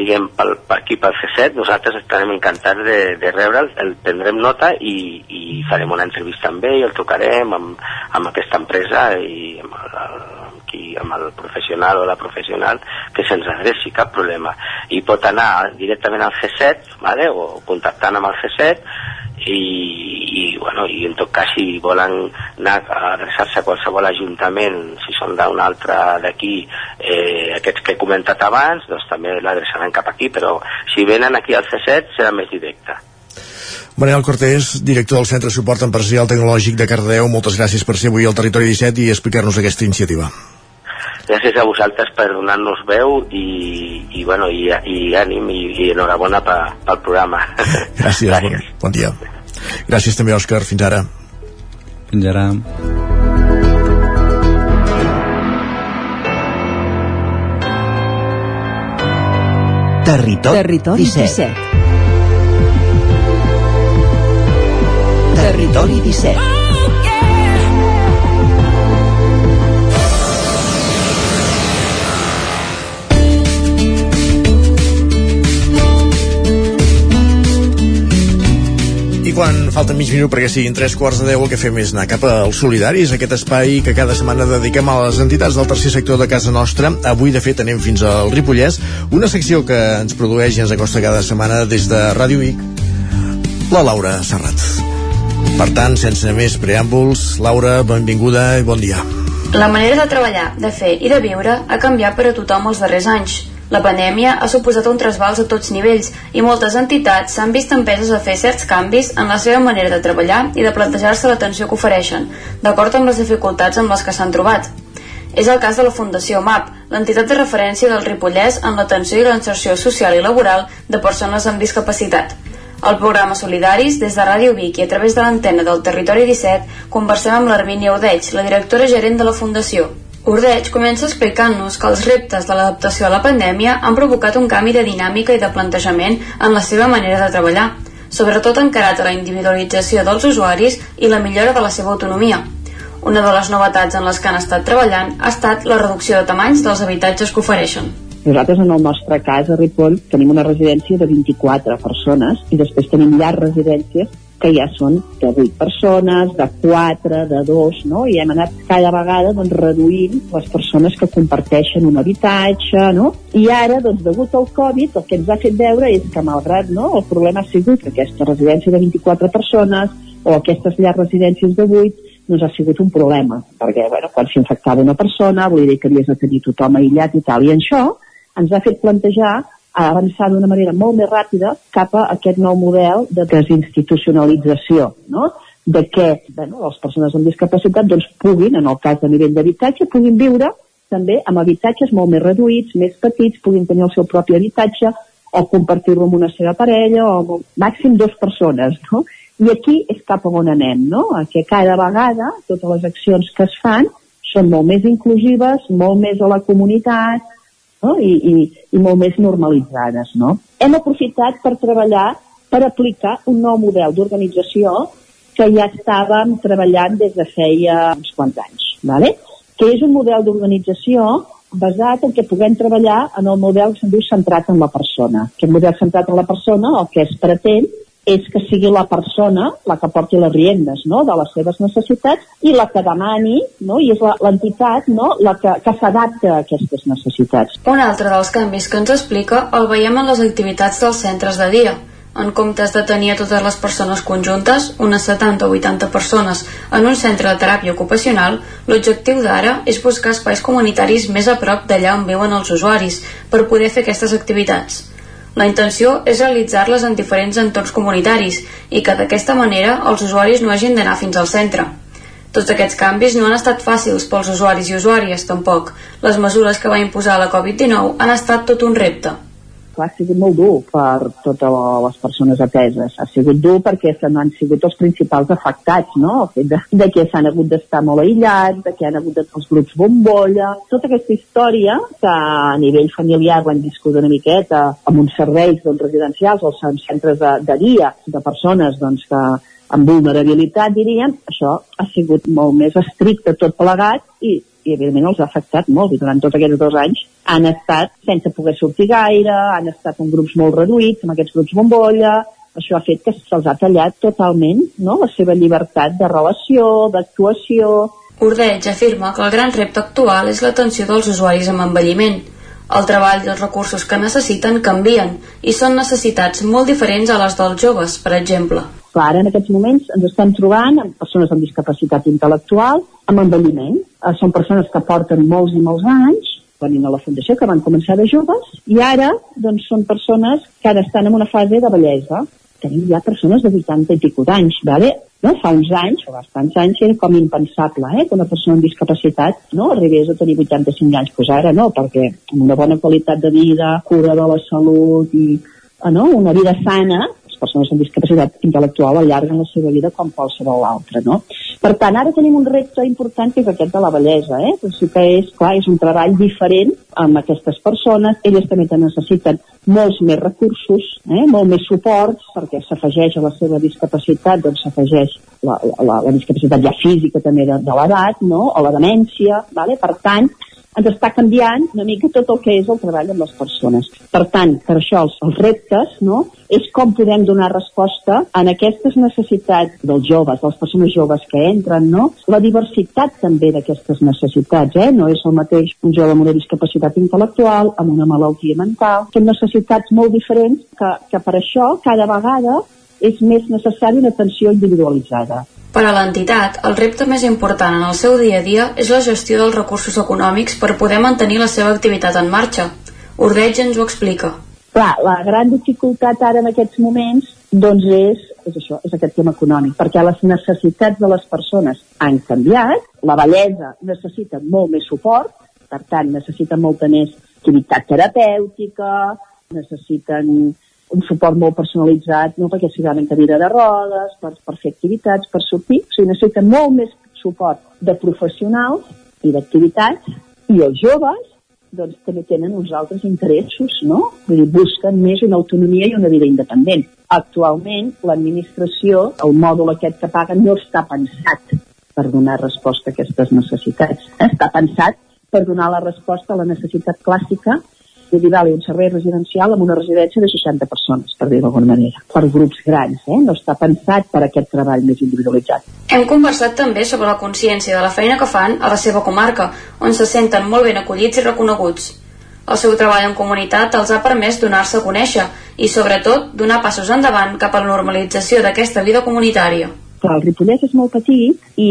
Speaker 25: diguem, pel, per aquí pel C7, nosaltres estarem encantats de, de rebre'l, el prendrem nota i, i farem una entrevista amb ell, el trucarem amb, amb aquesta empresa i amb, el, qui, amb el professional o la professional que se'ns adreci, cap problema. I pot anar directament al C7, vale? o contactant amb el C7, i, i, bueno, i en tot cas si volen anar a adreçar-se a qualsevol ajuntament si són d'un altre d'aquí eh, aquests que he comentat abans doncs també l'adreçaran cap aquí però si venen aquí al C7 serà més directe
Speaker 1: Manel Cortés, director del Centre de Suport Empresarial Tecnològic de Cardedeu, moltes gràcies per ser avui al Territori 17 i explicar-nos aquesta iniciativa.
Speaker 25: Gràcies a vosaltres per donar-nos veu i, i, bueno, i, i ànim i, i enhorabona pel programa.
Speaker 1: Gràcies, gràcies. Bon, bon dia. Gràcies també, Òscar. Fins ara.
Speaker 24: Fins ara.
Speaker 14: Territori, Territori 17. 17. Territori 17.
Speaker 1: I quan falta mig minut perquè siguin tres quarts de deu, el que fem és anar cap als solidaris, aquest espai que cada setmana dediquem a les entitats del tercer sector de casa nostra. Avui, de fet, anem fins al Ripollès, una secció que ens produeix i ens acosta cada setmana des de Ràdio Vic, la Laura Serrat. Per tant, sense més preàmbuls, Laura, benvinguda i bon dia.
Speaker 26: La manera de treballar, de fer i de viure ha canviat per a tothom els darrers anys. La pandèmia ha suposat un trasbals a tots nivells i moltes entitats s'han vist empeses a fer certs canvis en la seva manera de treballar i de plantejar-se l'atenció que ofereixen, d'acord amb les dificultats amb les que s'han trobat. És el cas de la Fundació MAP, l'entitat de referència del Ripollès en l'atenció i l'inserció social i laboral de persones amb discapacitat. Al programa Solidaris, des de Ràdio Vic i a través de l'antena del Territori 17, conversem amb l'Armínia Odeig, la directora gerent de la Fundació. Ordeig comença explicant-nos que els reptes de l'adaptació a la pandèmia han provocat un canvi de dinàmica i de plantejament en la seva manera de treballar, sobretot encarat a la individualització dels usuaris i la millora de la seva autonomia. Una de les novetats en les que han estat treballant ha estat la reducció de tamanys dels habitatges que ofereixen.
Speaker 27: Nosaltres, en el nostre cas, a Ripoll, tenim una residència de 24 persones i després tenim llars residències que ja són de 8 persones, de 4, de 2, no? I hem anat cada vegada doncs, reduint les persones que comparteixen un habitatge, no? I ara, doncs, degut al Covid, el que ens ha fet veure és que, malgrat no, el problema ha sigut que aquesta residència de 24 persones o aquestes llars residències de 8 doncs ha sigut un problema, perquè bueno, quan s'infectava una persona, vull dir que havies de tenir tothom aïllat i tal, i això ens ha fet plantejar avançar d'una manera molt més ràpida cap a aquest nou model de desinstitucionalització, no? de què bueno, les persones amb discapacitat doncs, puguin, en el cas de nivell d'habitatge, puguin viure també amb habitatges molt més reduïts, més petits, puguin tenir el seu propi habitatge o compartir-lo amb una seva parella o amb màxim dues persones. No? I aquí és cap on anem, no? que cada vegada totes les accions que es fan són molt més inclusives, molt més a la comunitat, no? I, i, i molt més normalitzades. No? Hem aprofitat per treballar, per aplicar un nou model d'organització que ja estàvem treballant des de feia uns quants anys, ¿vale? que és un model d'organització basat en què puguem treballar en el model que se'n diu centrat en la persona. Aquest model centrat en la persona el que es pretén és que sigui la persona la que porti les riendes no? de les seves necessitats i la que demani, no? i és l'entitat no? la que, que s'adapta a aquestes necessitats.
Speaker 26: Un altre dels canvis que ens explica el veiem en les activitats dels centres de dia. En comptes de tenir a totes les persones conjuntes, unes 70 o 80 persones, en un centre de teràpia ocupacional, l'objectiu d'ara és buscar espais comunitaris més a prop d'allà on viuen els usuaris per poder fer aquestes activitats. La intenció és realitzar-les en diferents entorns comunitaris i que d'aquesta manera els usuaris no hagin d'anar fins al centre. Tots aquests canvis no han estat fàcils pels usuaris i usuàries, tampoc. Les mesures que va imposar la Covid-19 han estat tot un repte
Speaker 27: clar, ha sigut molt dur per totes les persones ateses. Ha sigut dur perquè se han sigut els principals afectats, no? El fet de, de que s'han hagut d'estar molt aïllats, de que han hagut de, els grups bombolla, tota aquesta història que a nivell familiar l'hem viscut una miqueta amb uns serveis doncs, residencials o centres de, de dia de persones doncs, que amb vulnerabilitat, diríem, això ha sigut molt més estricte tot plegat i i evidentment els ha afectat molt i durant tots aquests dos anys han estat sense poder sortir gaire, han estat en grups molt reduïts, amb aquests grups bombolla, això ha fet que se'ls ha tallat totalment no? la seva llibertat de relació, d'actuació,
Speaker 26: Ordeig afirma que el gran repte actual és l'atenció dels usuaris amb envelliment. El treball i els recursos que necessiten canvien i són necessitats molt diferents a les dels joves, per exemple.
Speaker 27: Clar, ara en aquests moments ens estem trobant amb persones amb discapacitat intel·lectual, amb envelliment. Eh, són persones que porten molts i molts anys venint a la Fundació, que van començar de joves, i ara doncs, són persones que ara estan en una fase de bellesa. Tenim ja persones de 80 i pico d'anys, ¿vale? No? fa uns anys, o bastants anys, era com impensable eh? que una persona amb discapacitat no arribés a tenir 85 anys. Pues ara no, perquè amb una bona qualitat de vida, cura de la salut i eh, no? una vida sana, persones amb discapacitat intel·lectual allarguen la seva vida com qualsevol altra, no? Per tant, ara tenim un repte important que és aquest de la bellesa, eh? Però sí que és, clar, és un treball diferent amb aquestes persones, elles també necessiten molts més recursos, eh? molt més suport, perquè s'afegeix a la seva discapacitat, doncs s'afegeix la, la, la discapacitat ja física també de, de l'edat, no? o la demència, vale? per tant, ens està canviant una mica tot el que és el treball amb les persones. Per tant, per això els, els reptes no, és com podem donar resposta en aquestes necessitats dels joves, de les persones joves que entren, no? la diversitat també d'aquestes necessitats. Eh? No és el mateix un jove amb una discapacitat intel·lectual, amb una malaltia mental, són necessitats molt diferents que, que per això cada vegada és més necessari una atenció individualitzada.
Speaker 26: Per a l'entitat, el repte més important en el seu dia a dia és la gestió dels recursos econòmics per poder mantenir la seva activitat en marxa. Ordeig ens ho explica.
Speaker 27: Clar, la gran dificultat ara en aquests moments doncs és, és això, és aquest tema econòmic, perquè les necessitats de les persones han canviat, la bellesa necessita molt més suport, per tant necessita molta més activitat terapèutica, necessiten un suport molt personalitzat, no perquè sigui en cadira de rodes, per, per fer activitats, per sortir, o sigui, necessiten molt més suport de professionals i d'activitats, i els joves doncs també tenen uns altres interessos, no? Vull dir, busquen més una autonomia i una vida independent. Actualment, l'administració, el mòdul aquest que paga, no està pensat per donar resposta a aquestes necessitats. Està pensat per donar la resposta a la necessitat clàssica vale, un servei residencial amb una residència de 60 persones, per dir d'alguna manera, per grups grans, eh? no està pensat per aquest treball més individualitzat.
Speaker 26: Hem conversat també sobre la consciència de la feina que fan a la seva comarca, on se senten molt ben acollits i reconeguts. El seu treball en comunitat els ha permès donar-se a conèixer i, sobretot, donar passos endavant cap a la normalització d'aquesta vida comunitària.
Speaker 27: Clar, el Ripollès és molt petit i,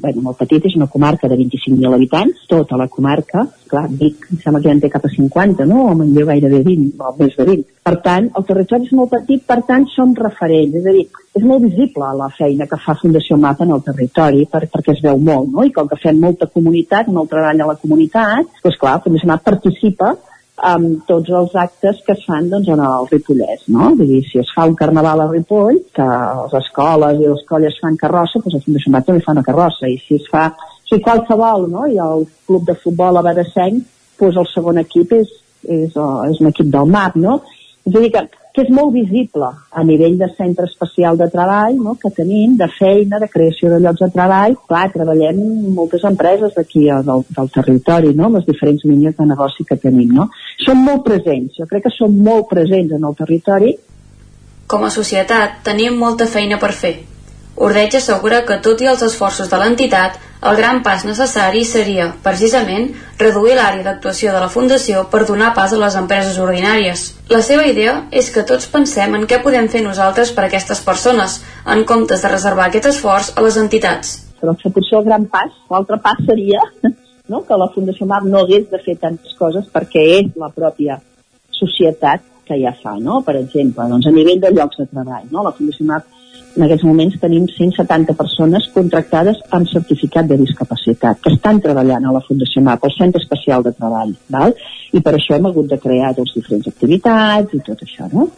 Speaker 27: bueno, molt petit, és una comarca de 25.000 habitants, tota la comarca, clar, Vic em sembla que ja en té cap a 50, no? O Manlleu gairebé 20, o més de 20. Per tant, el territori és molt petit, per tant, som referents, és a dir, és molt visible la feina que fa Fundació MAP en el territori, per, perquè es veu molt, no? I com que fem molta comunitat, molt treball a la comunitat, doncs clar, Fundació MAP participa amb tots els actes que es fan doncs, en el Ripollès, no? Vull dir, si es fa un carnaval a Ripoll, que les escoles i les colles fan carrossa, doncs el Fundació Mat també fa una carrossa, i si es fa, si qualsevol, no? I el club de futbol a Badassenc, doncs el segon equip és, és, és un equip del MAP, no? És a dir, que que és molt visible a nivell de centre especial de treball no? que tenim, de feina, de creació de llocs de treball. Clar, treballem moltes empreses d'aquí del, del territori, no? les diferents línies de negoci que tenim. No? Som molt presents, jo crec que som molt presents en el territori.
Speaker 26: Com a societat tenim molta feina per fer. Ordeig assegura que tot i els esforços de l'entitat, el gran pas necessari seria, precisament, reduir l'àrea d'actuació de la Fundació per donar pas a les empreses ordinàries. La seva idea és que tots pensem en què podem fer nosaltres per a aquestes persones, en comptes de reservar aquest esforç a les entitats.
Speaker 27: Però potser el gran pas, l'altre pas seria no, que la Fundació Mar no hagués de fer tantes coses perquè és la pròpia societat que ja fa, no? Per exemple, doncs a nivell de llocs de treball, no? La Fundació Mar en aquests moments tenim 170 persones contractades amb certificat de discapacitat que estan treballant a la Fundació MAP, el Centre Especial de Treball, val? i per això hem hagut de crear doncs, diferents activitats i tot això, no?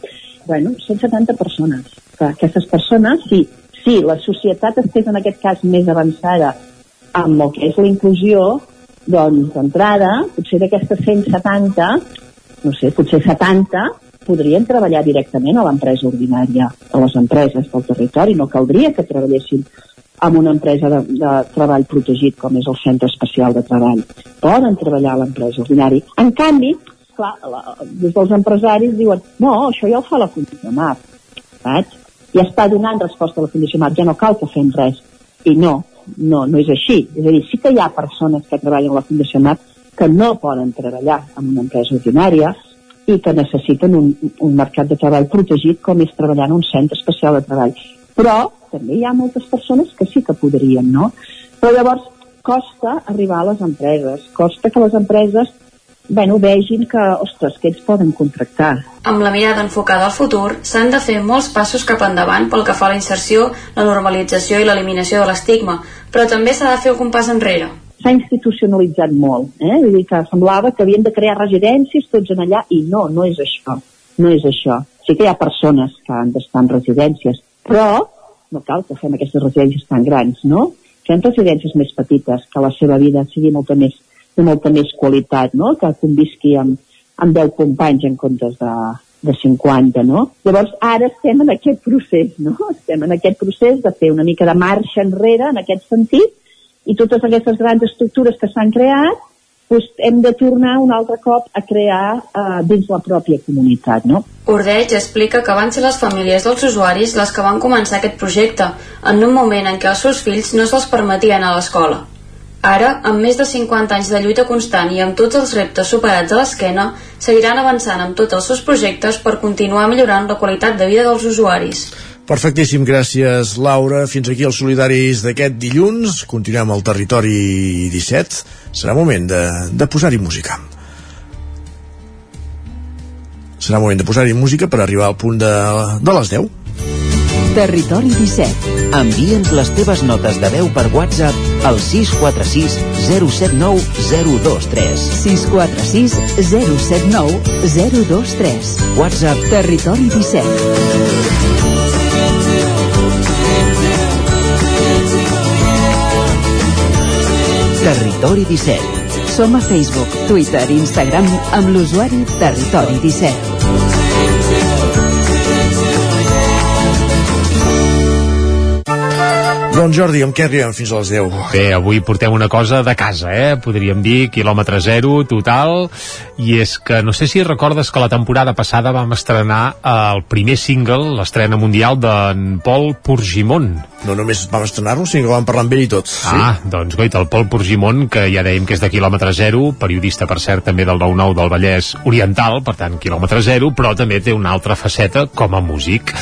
Speaker 27: Bueno, 170 persones. Que aquestes persones, sí, sí, la societat estés en aquest cas més avançada amb el que és la inclusió, doncs d'entrada, potser d'aquestes 170, no sé, potser 70 podrien treballar directament a l'empresa ordinària, a les empreses del territori. No caldria que treballessin amb una empresa de, de treball protegit com és el Centre Especial de Treball. Poden treballar a l'empresa ordinària. En canvi, clar, la, des dels empresaris diuen no, això ja ho fa la Fundació MAP. Saps? Ja està donant resposta a la Fundació MAP, ja no cal que fem res. I no, no, no és així. És a dir, sí que hi ha persones que treballen a la Fundació MAP que no poden treballar en una empresa ordinària i que necessiten un, un mercat de treball protegit com és treballar en un centre especial de treball. Però també hi ha moltes persones que sí que podrien, no? Però llavors costa arribar a les empreses, costa que les empreses bueno, vegin que, ostres, que ells poden contractar.
Speaker 26: Amb la mirada enfocada al futur, s'han de fer molts passos cap endavant pel que fa a la inserció, la normalització i l'eliminació de l'estigma, però també s'ha de fer algun pas enrere.
Speaker 27: S'ha institucionalitzat molt, eh? Vull dir que semblava que havien de crear residències tots en allà, i no, no és això. No és això. Sí que hi ha persones que han d'estar en residències, però no cal que fem aquestes residències tan grans, no? Fem residències més petites, que la seva vida sigui molta més de molta més qualitat, no? que convisqui amb, amb 10 companys en comptes de, de 50, no? Llavors, ara estem en aquest procés, no? Estem en aquest procés de fer una mica de marxa enrere en aquest sentit i totes aquestes grans estructures que s'han creat doncs hem de tornar un altre cop a crear eh, dins la pròpia comunitat, no?
Speaker 26: Ordeig explica que van ser les famílies dels usuaris les que van començar aquest projecte, en un moment en què els seus fills no se'ls permetien a l'escola. Ara, amb més de 50 anys de lluita constant i amb tots els reptes superats a l'esquena, seguiran avançant amb tots els seus projectes per continuar millorant la qualitat de vida dels usuaris.
Speaker 1: Perfectíssim, gràcies Laura. Fins aquí els solidaris d'aquest dilluns. Continuem al territori 17. Serà moment de, de posar-hi música. Serà moment de posar-hi música per arribar al punt de, de les 10.
Speaker 14: Territori 17.
Speaker 28: Envia'ns les teves notes de veu per WhatsApp al 646 079 023.
Speaker 14: 646 079 023.
Speaker 28: WhatsApp
Speaker 14: Territori 17.
Speaker 28: Territori 17.
Speaker 14: Som a Facebook, Twitter i Instagram amb l'usuari Territori 17.
Speaker 1: Doncs Jordi, amb què arribem fins a les 10?
Speaker 3: Bé, avui portem una cosa de casa, eh? Podríem dir quilòmetre zero total, i és que no sé si recordes que la temporada passada vam estrenar el primer single, l'estrena mundial d'en Pol Purgimon.
Speaker 1: No només vam estrenar-lo, sinó que vam parlar amb ell i tot. Sí?
Speaker 3: Ah, doncs goita, el Pol Purgimon, que ja dèiem que és de quilòmetre zero, periodista, per cert, també del 9-9 del Vallès Oriental, per tant, quilòmetre zero, però també té una altra faceta com a músic.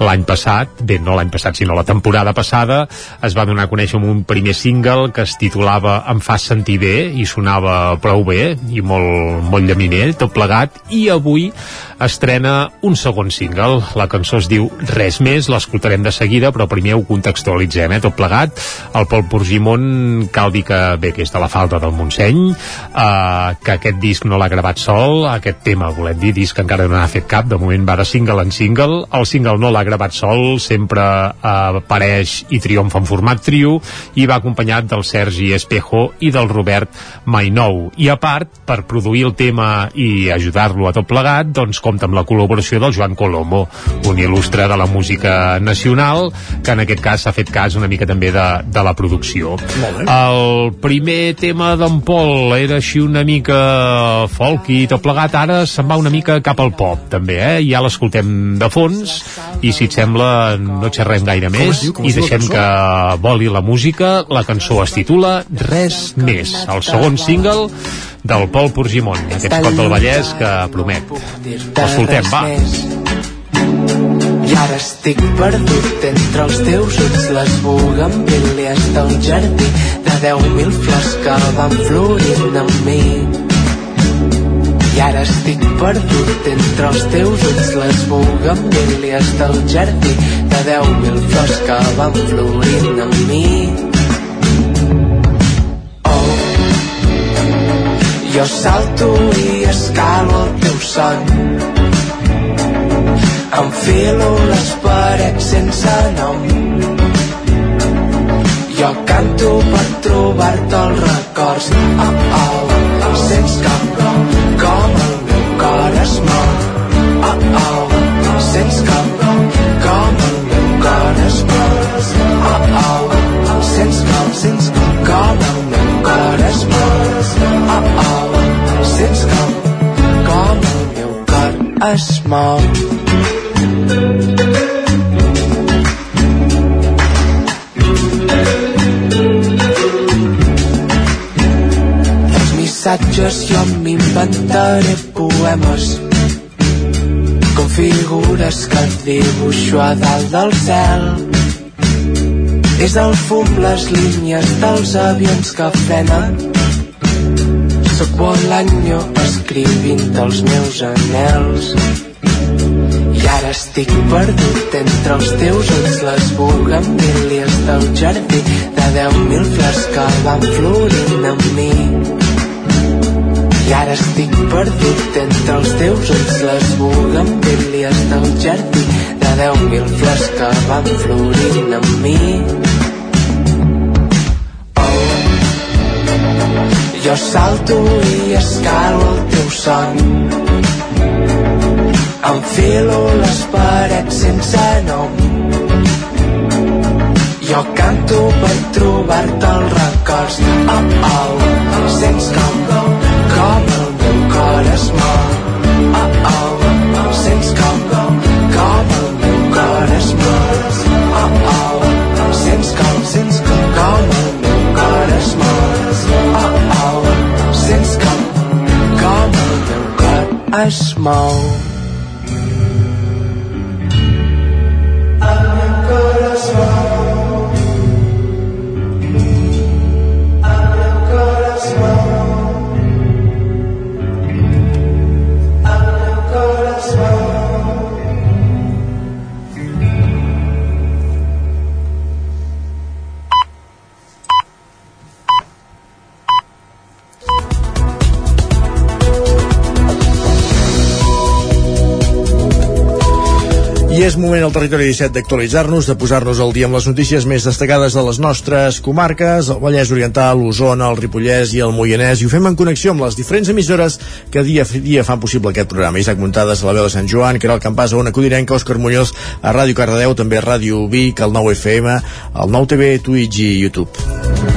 Speaker 3: L'any passat, bé, no l'any passat, sinó la temporada passada, es va donar a conèixer amb un primer single que es titulava Em fas sentir bé i sonava prou bé i molt, molt llaminer, tot plegat i avui estrena un segon single la cançó es diu Res més l'escoltarem de seguida però primer ho contextualitzem eh, tot plegat, el Pol Porgimon cal dir que bé, que és de la falda del Montseny eh, que aquest disc no l'ha gravat sol aquest tema, volem dir, disc que encara no n'ha fet cap de moment va de single en single. El single no l'ha gravat sol sempre eh, apareix i triomfa en format trio i va acompanyat del Sergi Espejo i del Robert Mainou. I a part, per produir el tema i ajudar-lo a tot plegat doncs compta amb la col·laboració del Joan Colomo un il·lustre de la música nacional que en aquest cas s'ha fet cas una mica també de, de la producció. El primer tema d'en Pol era així una mica folk i tot plegat. Ara se'n va una mica cap al pop també, eh? ja l'escoltem de fons i si et sembla no xerrem gaire més
Speaker 1: diu? Com
Speaker 3: i deixem que voli la música. La cançó es titula Res més el segon single del Pol Porgimon aquest cop del Vallès que promet. L'escoltem, va.
Speaker 29: I ara estic perdut entre els teus ulls les bugambílies del jardí de 10.000 flors que van florint amb mi. I ara estic perdut entre els teus ulls les bugambílies del jardí de 10.000 flors que van florint amb mi. Oh, jo salto i escalo el teu son Enfilo les parets sense nom. Jo canto per trobar-te els records. Oh, oh, sents com, com el meu cor es mou. Oh, oh, sents com, com el meu cor es mou. Oh, oh, sents com, sents com, com el meu cor es mou. Oh, oh, sents com, com el meu cor es mou missatges jo m'inventaré poemes com figures que dibuixo a dalt del cel. És el fum les línies dels avions que frenen. Soc jo escrivint els meus anells ara estic perdut entre els teus ulls les bugamílies del jardí de deu mil flors que van florint amb mi. I ara estic perdut entre els teus ulls les bugamílies del jardí de deu mil flors que van florint amb mi. Jo salto i escalo el teu son Enfilo les parets sense nom. Jo canto per trobar-te els records Oh, oh,
Speaker 1: territori 17 d'actualitzar-nos, de posar-nos al dia amb les notícies més destacades de les nostres comarques, el Vallès Oriental, l'Osona, el Ripollès i el Moianès, i ho fem en connexió amb les diferents emissores que dia a dia fan possible aquest programa. Isaac Muntades, a la veu de Sant Joan, Caral Campàs, a Ona Codirenca, Òscar Muñoz, a Ràdio Cardedeu, també a Ràdio Vic, al 9 FM, al 9 TV, Twitch i YouTube.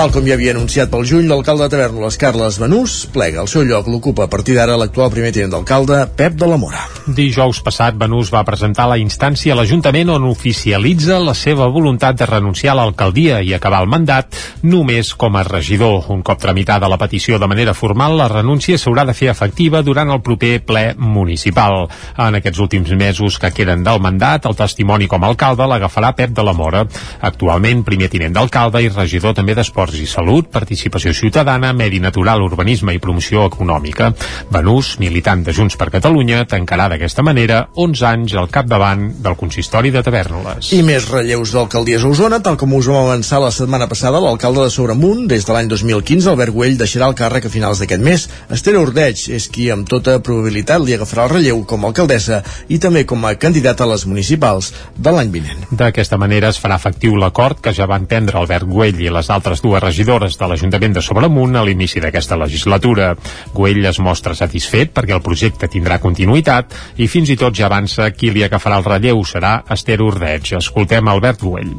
Speaker 1: Tal com ja havia anunciat pel juny, l'alcalde de Tavernoles, Carles Benús, plega. El seu lloc l'ocupa a partir d'ara l'actual primer tinent d'alcalde, Pep de la Mora.
Speaker 3: Dijous passat, Benús va presentar la instància a l'Ajuntament on oficialitza la seva voluntat de renunciar a l'alcaldia i acabar el mandat només com a regidor. Un cop tramitada la petició de manera formal, la renúncia s'haurà de fer efectiva durant el proper ple municipal. En aquests últims mesos que queden del mandat, el testimoni com a alcalde l'agafarà Pep de la Mora, actualment primer tinent d'alcalde i regidor també d'Esports i Salut, Participació Ciutadana, Medi Natural, Urbanisme i Promoció Econòmica. Benús, militant de Junts per Catalunya, tancarà d'aquesta manera 11 anys al capdavant del consistori de Tavernoles.
Speaker 1: I més relleus d'alcaldies a Osona, tal com us vam avançar la setmana passada, l'alcalde de Sobremunt, des de l'any 2015, Albert Güell, deixarà el càrrec a finals d'aquest mes. Esther Ordeig és qui, amb tota probabilitat, li agafarà el relleu com a alcaldessa i també com a candidata a les municipals de l'any vinent.
Speaker 3: D'aquesta manera es farà efectiu l'acord que ja van prendre Albert Güell i les altres dues regidores de l'Ajuntament de Sobremunt a l'inici d'aquesta legislatura. Güell es mostra satisfet perquè el projecte tindrà continuïtat i fins i tot ja avança qui li agafarà el relleu serà Esther Ordeig. Escoltem Albert Güell.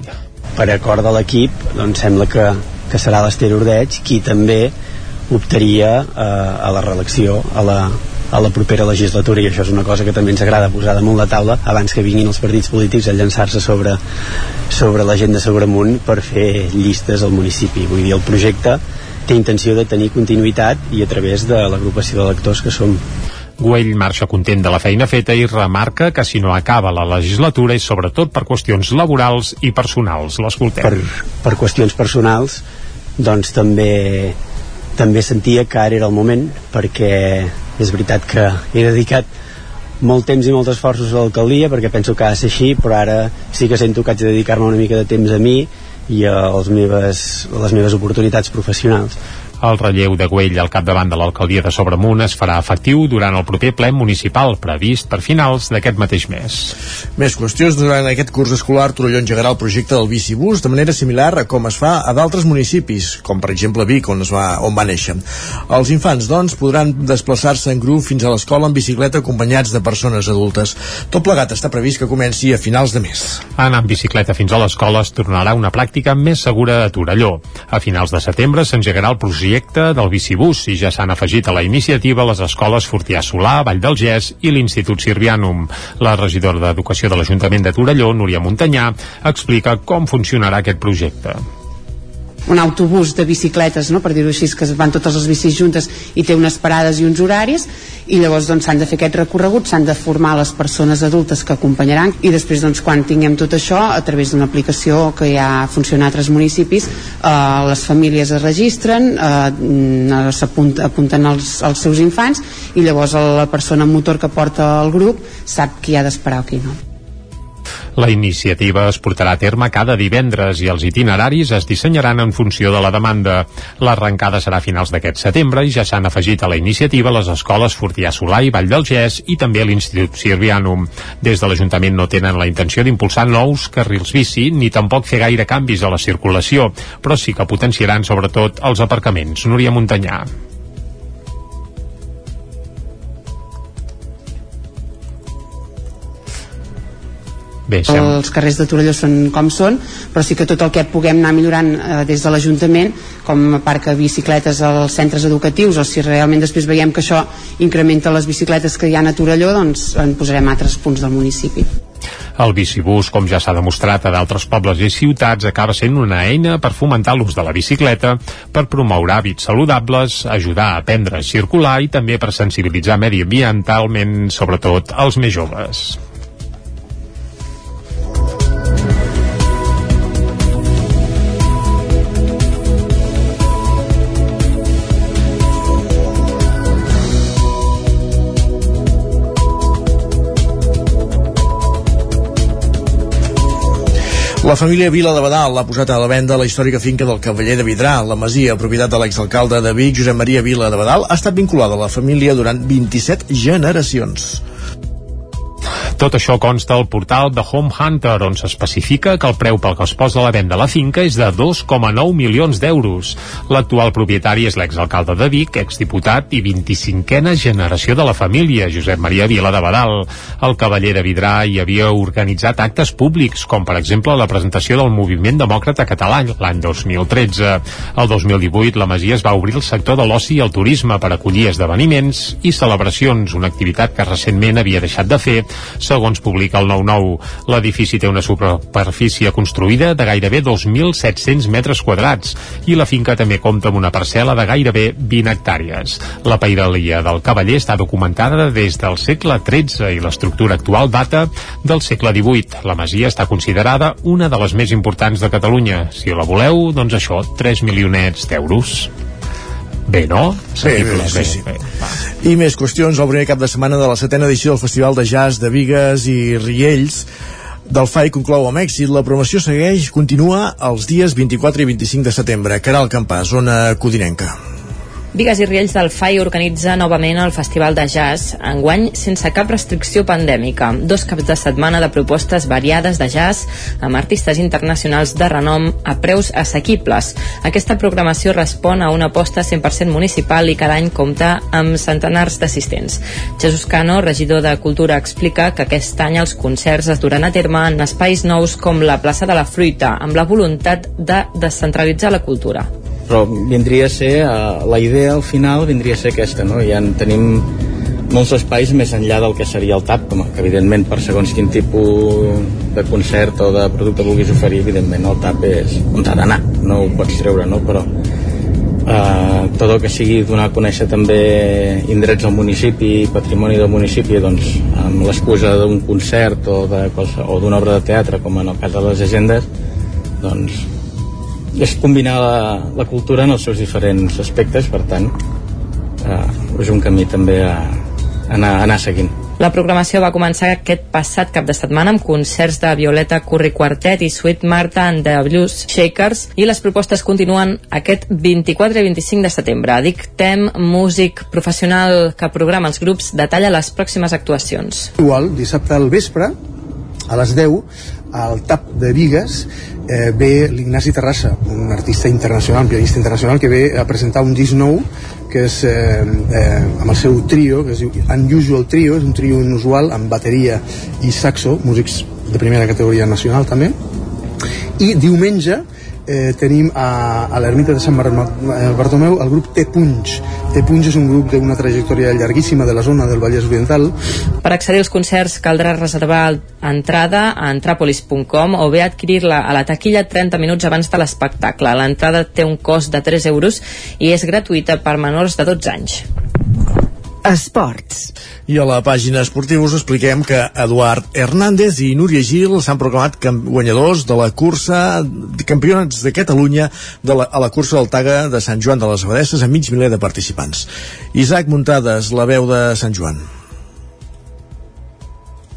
Speaker 30: Per acord de l'equip, doncs sembla que, que serà l'Esther Ordeig qui també optaria eh, a la reelecció a la, a la propera legislatura i això és una cosa que també ens agrada posar damunt la taula abans que vinguin els partits polítics a llançar-se sobre, sobre la gent de Sobremunt per fer llistes al municipi vull dir, el projecte té intenció de tenir continuïtat i a través de l'agrupació d'electors que som
Speaker 3: Güell marxa content de la feina feta i remarca que si no acaba la legislatura és sobretot per qüestions laborals i personals. L'escoltem.
Speaker 30: Per, per qüestions personals, doncs també també sentia que ara era el moment perquè és veritat que he dedicat molt temps i molts esforços a l'alcaldia perquè penso que ha de ser així però ara sí que sento que haig de dedicar-me una mica de temps a mi i a les meves, a les meves oportunitats professionals
Speaker 3: El relleu de Güell al capdavant de l'alcaldia de Sobremunt es farà efectiu durant el proper ple municipal previst per finals d'aquest mateix mes.
Speaker 1: Més qüestions. Durant aquest curs escolar, Torelló engegarà el projecte del bicibús de manera similar a com es fa a d'altres municipis, com per exemple Vic, on, es va, on va néixer. Els infants, doncs, podran desplaçar-se en grup fins a l'escola en bicicleta acompanyats de persones adultes. Tot plegat està previst que comenci a finals de mes.
Speaker 3: Anar amb bicicleta fins a l'escola es tornarà una pràctica més segura a Torelló. A finals de setembre s'engegarà el projecte projecte del bicibús i ja s'han afegit a la iniciativa les escoles Fortià Solà, Vall del Gès i l'Institut Sirvianum. La regidora d'Educació de l'Ajuntament de Torelló, Núria Montanyà, explica com funcionarà aquest projecte
Speaker 31: un autobús de bicicletes, no? per dir-ho així, que van totes les bicis juntes i té unes parades i uns horaris i llavors doncs, s'han de fer aquest recorregut, s'han de formar les persones adultes que acompanyaran i després doncs, quan tinguem tot això a través d'una aplicació que ja funciona a altres municipis eh, les famílies es registren eh, s'apunten apunten els, els seus infants i llavors la persona motor que porta el grup sap qui ha d'esperar o qui no.
Speaker 3: La iniciativa es portarà a terme cada divendres i els itineraris es dissenyaran en funció de la demanda. L'arrencada serà a finals d'aquest setembre i ja s'han afegit a la iniciativa les escoles Fortià Solà i Vall del Gès i també l'Institut Sirvianum. Des de l'Ajuntament no tenen la intenció d'impulsar nous carrils bici ni tampoc fer gaire canvis a la circulació, però sí que potenciaran sobretot els aparcaments. Núria Montanyà.
Speaker 31: Bé, sem... els carrers de Torelló són com són però sí que tot el que puguem anar millorant eh, des de l'Ajuntament com a parc de bicicletes als centres educatius o si realment després veiem que això incrementa les bicicletes que hi ha a Torelló doncs en posarem altres punts del municipi
Speaker 3: el bicibús, com ja s'ha demostrat a d'altres pobles i ciutats, acaba sent una eina per fomentar l'ús de la bicicleta, per promoure hàbits saludables, ajudar a aprendre a circular i també per sensibilitzar mediambientalment, sobretot els més joves.
Speaker 1: La família Vila de Badal ha posat a la venda la històrica finca del Cavaller de Vidrà. La masia, propietat de l'exalcalde de Vic, Josep Maria Vila de Badal, ha estat vinculada a la família durant 27 generacions.
Speaker 3: Tot això consta al portal de Home Hunter, on s'especifica que el preu pel que es posa a la venda la finca és de 2,9 milions d'euros. L'actual propietari és l'exalcalde de Vic, exdiputat i 25a generació de la família, Josep Maria Vila de Badal. El cavaller de Vidrà hi havia organitzat actes públics, com per exemple la presentació del Moviment Demòcrata Català l'any 2013. El 2018 la Masia es va obrir el sector de l'oci i el turisme per acollir esdeveniments i celebracions, una activitat que recentment havia deixat de fer, segons publica el 9-9. L'edifici té una superfície construïda de gairebé 2.700 metres quadrats i la finca també compta amb una parcel·la de gairebé 20 hectàrees. La pairalia del cavaller està documentada des del segle XIII i l'estructura actual data del segle XVIII. La masia està considerada una de les més importants de Catalunya. Si la voleu, doncs això, 3 milionets d'euros. Bé, no?
Speaker 1: Bé, bé, sí, sí. Bé, I més qüestions, el primer cap de setmana de la setena edició del Festival de Jazz de Vigues i Riells del FAI conclou amb èxit. La promoció segueix, continua els dies 24 i 25 de setembre. Caral Campàs, zona codinenca.
Speaker 6: Vigues i Riells del FAI organitza novament el Festival de Jazz, enguany sense cap restricció pandèmica. Dos caps de setmana de propostes variades de jazz amb artistes internacionals de renom a preus assequibles. Aquesta programació respon a una aposta 100% municipal i cada any compta amb centenars d'assistents. Jesús Cano, regidor de Cultura, explica que aquest any els concerts es duran a terme en espais nous com la plaça de la Fruita, amb la voluntat de descentralitzar la cultura
Speaker 32: però vindria a ser, uh, la idea al final vindria a ser aquesta, no? Ja en tenim molts espais més enllà del que seria el TAP, com que evidentment per segons quin tipus de concert o de producte vulguis oferir, evidentment el TAP és on ha d'anar, no ho pots treure, no? Però eh, tot el que sigui donar a conèixer també indrets del municipi, patrimoni del municipi, doncs amb l'excusa d'un concert o d'una obra de teatre, com en el cas de les agendes, doncs és combinar la, la cultura en els seus diferents aspectes, per tant, eh, és un camí també a, a, anar, a anar seguint.
Speaker 6: La programació va començar aquest passat cap de setmana amb concerts de Violeta Curri Quartet i Sweet Marta and the Blues Shakers i les propostes continuen aquest 24 i 25 de setembre. Dic Tem, músic professional que programa els grups, detalla les pròximes actuacions.
Speaker 33: Igual, dissabte al vespre, a les 10, al TAP de Vigues, eh, ve l'Ignasi Terrassa, un artista internacional, un pianista internacional, que ve a presentar un disc nou que és eh, eh, amb el seu trio, que es diu Unusual Trio, és un trio inusual amb bateria i saxo, músics de primera categoria nacional també, i diumenge tenim a, a l'ermita de Sant Bar- Bartomeu el grup T Punys. T Punys és un grup d'una trajectòria llarguíssima de la zona del Vallès Oriental.
Speaker 6: Per accedir als concerts caldrà reservar entrada a entrapolis.com o bé adquirir-la a la taquilla 30 minuts abans de l'espectacle. L'entrada té un cost de 3 euros i és gratuïta per menors de 12 anys.
Speaker 14: Esports.
Speaker 1: I a la pàgina esportiva us expliquem que Eduard Hernández i Núria Gil s'han proclamat guanyadors de la cursa de campionats de Catalunya de la, a la cursa del Taga de Sant Joan de les Abadesses amb mig miler de participants. Isaac Muntades, la veu de Sant Joan.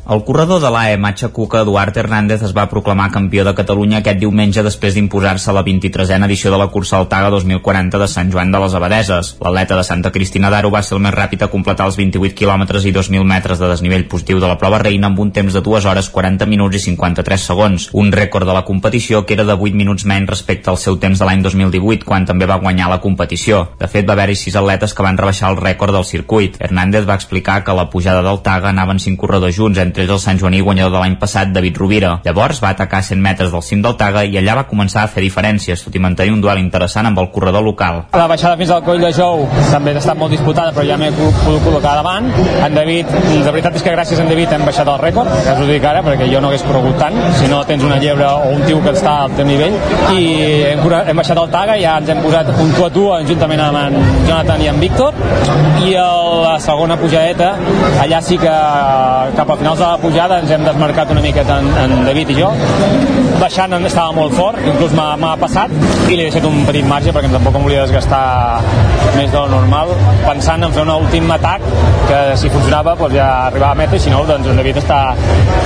Speaker 9: El corredor de l'AE Matxa Cuca, Eduard Hernández, es va proclamar campió de Catalunya aquest diumenge després d'imposar-se a la 23a edició de la cursa al Taga 2040 de Sant Joan de les Abadeses. L'atleta de Santa Cristina d'Aro va ser el més ràpid a completar els 28 quilòmetres i 2.000 metres de desnivell positiu de la prova reina amb un temps de 2 hores 40 minuts i 53 segons, un rècord de la competició que era de 8 minuts menys respecte al seu temps de l'any 2018, quan també va guanyar la competició. De fet, va haver-hi sis atletes que van rebaixar el rècord del circuit. Hernández va explicar que la pujada del Taga anaven cinc corredors junts, entre ells el Sant Joaní guanyador de l'any passat, David Rovira. Llavors va atacar a 100 metres del cim del Taga i allà va començar a fer diferències, tot i mantenir un duel interessant amb el corredor local.
Speaker 34: La baixada fins al coll de Jou també ha estat molt disputada, però ja m'he pogut col·locar davant. En David, la veritat és que gràcies a en David hem baixat el rècord, ja us ho dic ara, perquè jo no hagués corregut tant, si no tens una llebre o un tiu que està al teu nivell, i hem, hem baixat el Taga, ja ens hem posat un tu a tu, juntament amb en Jonathan i en Víctor, i a la segona pujadeta, allà sí que cap al final de la pujada ens hem desmarcat una miqueta en, en David i jo, baixant estava molt fort, inclús m'ha passat i li he deixat un petit marge perquè tampoc em volia desgastar més del normal pensant en fer un últim atac que si funcionava doncs ja arribava a meta i si no doncs en David està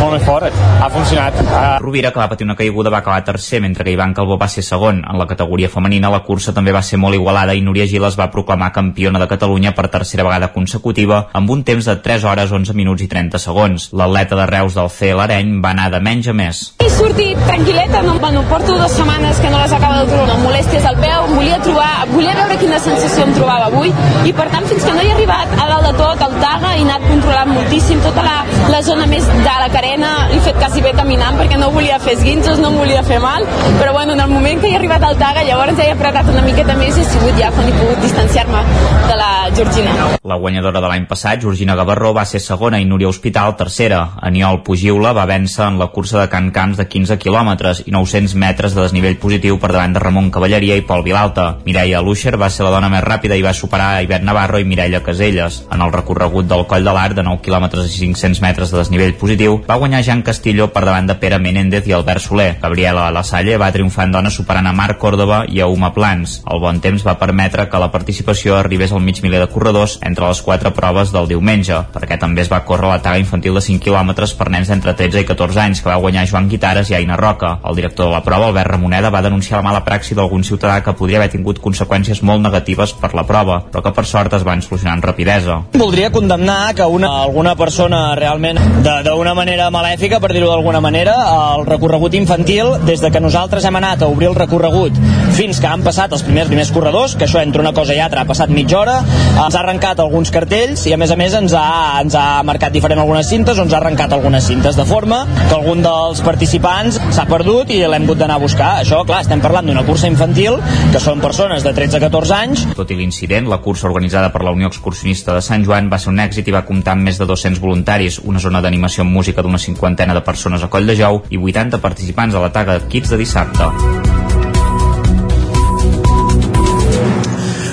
Speaker 34: molt més fort ha funcionat ha...
Speaker 9: Rovira, que va patir una caiguda, va acabar tercer, mentre que Ivan Calvo va ser segon. En la categoria femenina, la cursa també va ser molt igualada i Núria Gil es va proclamar campiona de Catalunya per tercera vegada consecutiva, amb un temps de 3 hores, 11 minuts i 30 segons. L'atleta de Reus del C, l'Areny, va anar de menys a més.
Speaker 35: He sortit tranquil·leta, no, bueno, porto dues setmanes que no les acabo de trobar, no, molèsties al peu, volia trobar, volia veure quina sensació em trobava avui. I per tant fins que no he arribat a dalt de tot al Taga he anat controlant moltíssim tota la, la zona més de la carena he fet quasi bé caminant perquè no volia fer esguinços, no em volia fer mal però bueno, en el moment que he arribat al Taga llavors he apretat una miqueta més i ha sigut ja quan he pogut distanciar-me de la Georgina.
Speaker 9: La guanyadora de l'any passat, Georgina Gavarró, va ser segona i Núria Hospital tercera. Aniol Pugiula va vèncer en la cursa de Can Camps de 15 quilòmetres i 900 metres de desnivell positiu per davant de Ramon Cavalleria i Pol Vilalta. Mireia Luixer va ser la dona més ràpida i va superar Ivet Navarro i Mireia Caselles. En el recorregut del Coll de l'Art de 9 quilòmetres i 500 metres de desnivell positiu va guanyar Jan Castillo per davant de Pere Menéndez i Albert Soler. Gabriela La Salle va triomfar en dona superant a Marc Córdoba i a Uma Plans. El bon temps va permetre que la participació arribés al mig miler de corredors entre les quatre proves del diumenge, perquè també es va córrer la taga infantil de 5 quilòmetres per nens d'entre 13 i 14 anys, que va guanyar Joan Guitares i Aina Roca. El director de la prova, Albert Ramoneda, va denunciar la mala praxi d'algun ciutadà que podria haver tingut conseqüències molt negatives per la prova, però que per sort es van solucionar amb rapidesa.
Speaker 34: Voldria condemnar que una, alguna persona realment d'una manera malèfica, per dir-ho d'alguna manera, el recorregut infantil, des de que nosaltres hem anat a obrir el recorregut fins que han passat els primers primers corredors, que això entre una cosa i altra ha passat mitja hora, ens ha arrencat alguns cartells i a més a més ens ha, ens ha marcat diferent algunes cintes o ens ha arrencat algunes cintes, de forma que algun dels participants s'ha perdut i l'hem hagut d'anar a buscar. Això, clar, estem parlant d'una cursa infantil, que són persones de 13 a 14 anys,
Speaker 9: Tot i l'incident, la cursa organitzada per la Unió Excursionista de Sant Joan va ser un èxit i va comptar amb més de 200 voluntaris, una zona d'animació amb música d'una cinquantena de persones a Coll de Jou i 80 participants a la taga de kits de dissabte.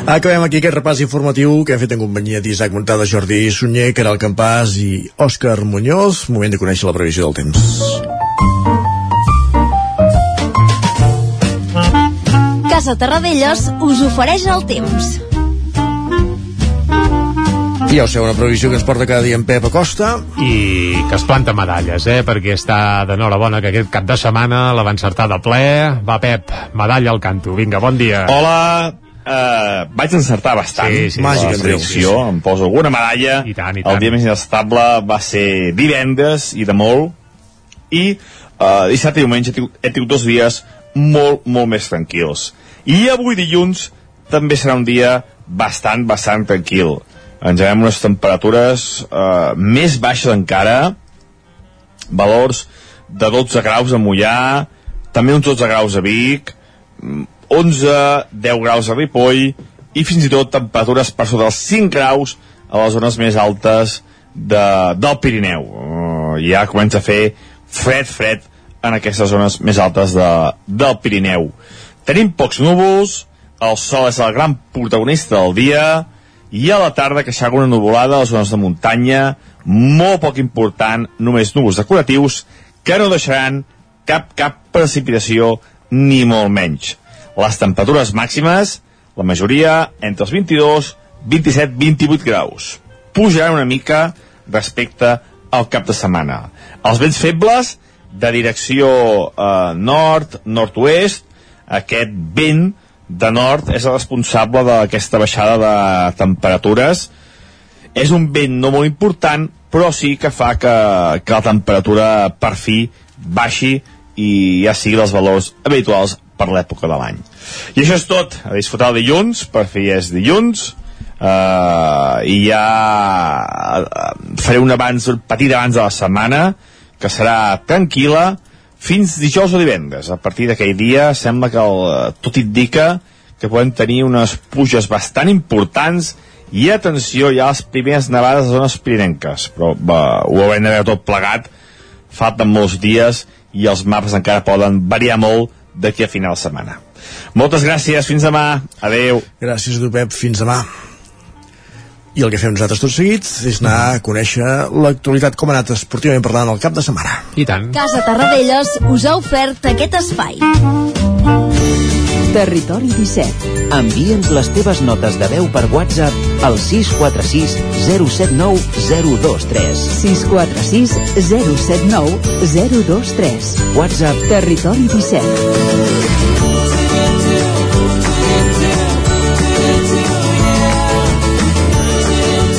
Speaker 1: Acabem aquí aquest repàs informatiu que hem fet en companyia d'Isaac Montada, Jordi Sunyer, Caral Campàs i Òscar Muñoz. Moment de conèixer la previsió del temps.
Speaker 36: Casa Terradellos us ofereix el temps.
Speaker 1: I ja ho sé, una previsió que ens porta cada dia en Pep Acosta.
Speaker 3: i que es planta medalles, eh? perquè està d'enhorabona que aquest cap de setmana la va encertar de ple. Va, Pep, medalla al canto. Vinga, bon dia.
Speaker 21: Hola, uh, vaig encertar bastant
Speaker 3: Sí, sí,
Speaker 21: la
Speaker 3: sí, sí, sí,
Speaker 21: em poso alguna medalla
Speaker 3: I tant, i
Speaker 21: el
Speaker 3: tant.
Speaker 21: dia més inestable va ser divendres i de molt i uh, dissabte i diumenge he tingut, he tingut dos dies molt, molt més tranquils i avui dilluns també serà un dia bastant, bastant tranquil ens veiem unes temperatures uh, més baixes encara valors de 12 graus a Mollà també uns 12 graus a Vic
Speaker 15: 11, 10 graus a Ripoll i fins i tot temperatures per sota dels 5 graus a les zones més altes de, del Pirineu. Uh, ja comença a fer fred, fred en aquestes zones més altes de, del Pirineu. Tenim pocs núvols, el sol és el gran protagonista del dia i a la tarda queixava una nuvolada a les zones de muntanya, molt poc important, només núvols decoratius que no deixaran cap, cap precipitació ni molt menys. Les temperatures màximes, la majoria entre els 22, 27, 28 graus. Pujaran una mica respecte al cap de setmana. Els vents febles de direcció eh, nord, nord-oest, aquest vent de nord és el responsable d'aquesta baixada de temperatures. És un vent no molt important, però sí que fa que, que la temperatura per fi baixi i ja sigui els valors habituals per l'època de l'any. I això és tot. A disfrutar el dilluns, per fi és dilluns, uh, i ja uh, faré un abans, un petit abans de la setmana, que serà tranquil·la, fins dijous o divendres. A partir d'aquell dia sembla que el, tot indica que podem tenir unes puges bastant importants i atenció, hi ha les primeres nevades a zones pirinenques, però va, ho haurem de veure tot plegat, falten molts dies i els mapes encara poden variar molt d'aquí a final de setmana. Moltes gràcies, fins demà, adeu.
Speaker 1: Gràcies a tu, Pep, fins demà. I el que fem nosaltres tot seguit és anar a conèixer l'actualitat com ha anat esportivament parlant el cap de setmana.
Speaker 3: I tant.
Speaker 36: Casa Tarradellas us ha ofert aquest espai.
Speaker 14: Territori 17.
Speaker 28: Envia'ns les teves notes de veu per WhatsApp al 646 079 023.
Speaker 14: 646 079 023.
Speaker 28: WhatsApp
Speaker 14: Territori 17.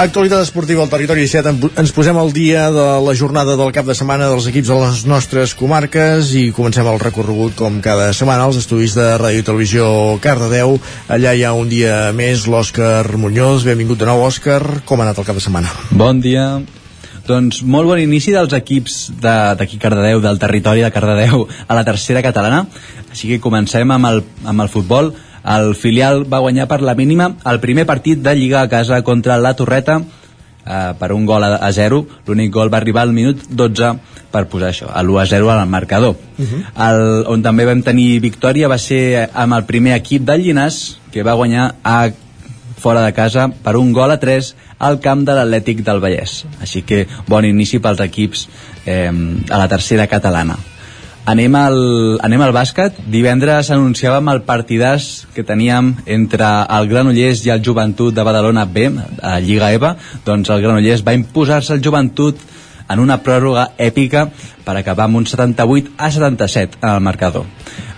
Speaker 1: Actualitat esportiva al territori 17. En- Ens posem al dia de la jornada del cap de setmana dels equips de les nostres comarques i comencem el recorregut com cada setmana als estudis de Ràdio i Televisió Cardedeu. Allà hi ha un dia més l'Òscar Muñoz. Benvingut de nou, Òscar. Com ha anat el cap de setmana?
Speaker 24: Bon dia. Doncs molt bon inici dels equips de- d'aquí Cardedeu, del territori de Cardedeu, a la tercera catalana. Així que comencem amb el, amb el futbol. El filial va guanyar per la mínima el primer partit de Lliga a casa contra la Torreta eh, per un gol a, a 0. L'únic gol va arribar al minut 12 per posar això, a l'1 a 0 al marcador. el, on també vam tenir victòria va ser amb el primer equip del Llinàs, que va guanyar a fora de casa per un gol a 3 al camp de l'Atlètic del Vallès. Així que bon inici pels equips eh, a la tercera catalana. Anem al, anem al bàsquet. Divendres anunciàvem el partidàs que teníem entre el Granollers i el Joventut de Badalona B, a Lliga EVA. Doncs el Granollers va imposar-se al Joventut en una pròrroga èpica per acabar amb un 78 a 77 en el marcador.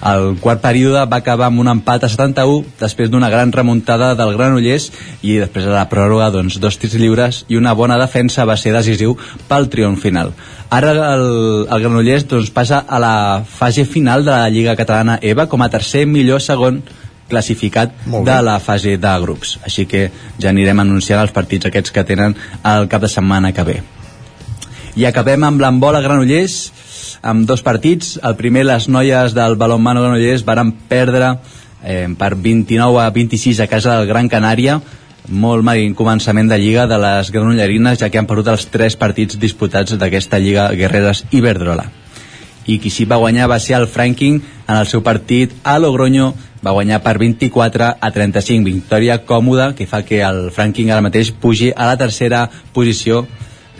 Speaker 24: El quart període va acabar amb un empat a 71 després d'una gran remuntada del Granollers i després de la pròrroga doncs, dos tirs lliures i una bona defensa va ser decisiu pel triomf final. Ara el, el Granollers doncs, passa a la fase final de la Lliga Catalana EVA com a tercer millor segon classificat de la fase de grups. Així que ja anirem anunciant els partits aquests que tenen el cap de setmana que ve. I acabem amb l'embol a Granollers amb dos partits. El primer, les noies del balonmano Granollers varen perdre eh, per 29 a 26 a casa del Gran Canària. Molt mal començament de Lliga de les granollerines ja que han perdut els tres partits disputats d'aquesta Lliga Guerreres Iberdrola i qui sí va guanyar va ser el Franking. En el seu partit a Logroño va guanyar per 24 a 35 victòria còmoda que fa que el Franking ara mateix pugi a la tercera posició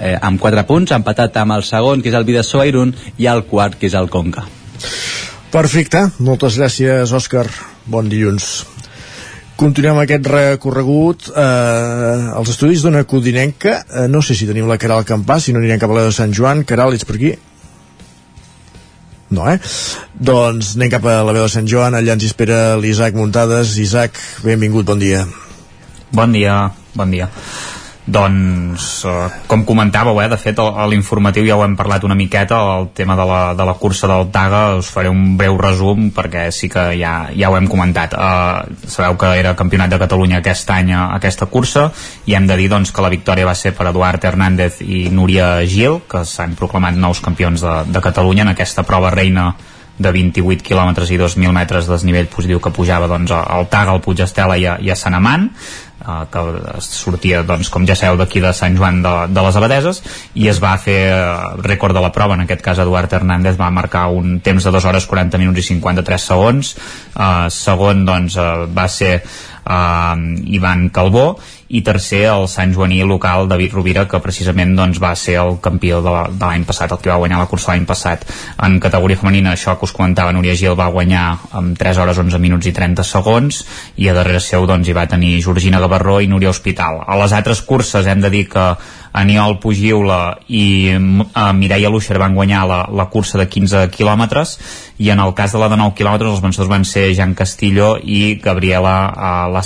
Speaker 24: eh, amb 4 punts, empatat amb el segon que és el Vidasoa Irún i el quart que és el Conca
Speaker 1: Perfecte, moltes gràcies, Òscar. Bon dilluns. Continuem aquest recorregut eh, als estudis d'una codinenca. Eh, no sé si tenim la Caral Campàs, si no anirem cap a la de Sant Joan. Caral, ets per aquí? No, eh? Doncs anem cap a la veu de Sant Joan, allà ens espera l'Isaac Muntades. Isaac, benvingut, bon dia.
Speaker 9: Bon dia, bon dia. Doncs, eh, com comentàveu, eh, de fet a l'informatiu ja ho hem parlat una miqueta, el tema de la, de la cursa del Taga, us faré un breu resum perquè sí que ja, ja ho hem comentat. Eh, sabeu que era campionat de Catalunya aquest any aquesta cursa i hem de dir doncs, que la victòria va ser per Eduard Hernández i Núria Gil, que s'han proclamat nous campions de, de Catalunya en aquesta prova reina de 28 km i 2.000 metres de desnivell positiu que pujava doncs, al Taga, al Puig Estela i a, i a Sant Amant eh, que sortia, doncs, com ja sabeu, d'aquí de Sant Joan de, de les Abadeses i es va fer eh, rècord de la prova, en aquest cas Eduard Hernández va marcar un temps de 2 hores 40 minuts i 53 segons. Eh, segon doncs, eh, va ser eh, Ivan Calbó i tercer el Sant Joaní local David Rovira que precisament doncs, va ser el campió de l'any passat, el que va guanyar la cursa l'any passat en categoria femenina, això que us comentava Núria Gil va guanyar amb 3 hores 11 minuts i 30 segons i a darrere seu doncs, hi va tenir Georgina Gavarró i Núria Hospital. A les altres curses hem de dir que Aniol Pugiula i uh, Mireia Luixer van guanyar la, la cursa de 15 quilòmetres i en el cas de la de 9 quilòmetres els vencedors van ser Jan Castillo i Gabriela uh, La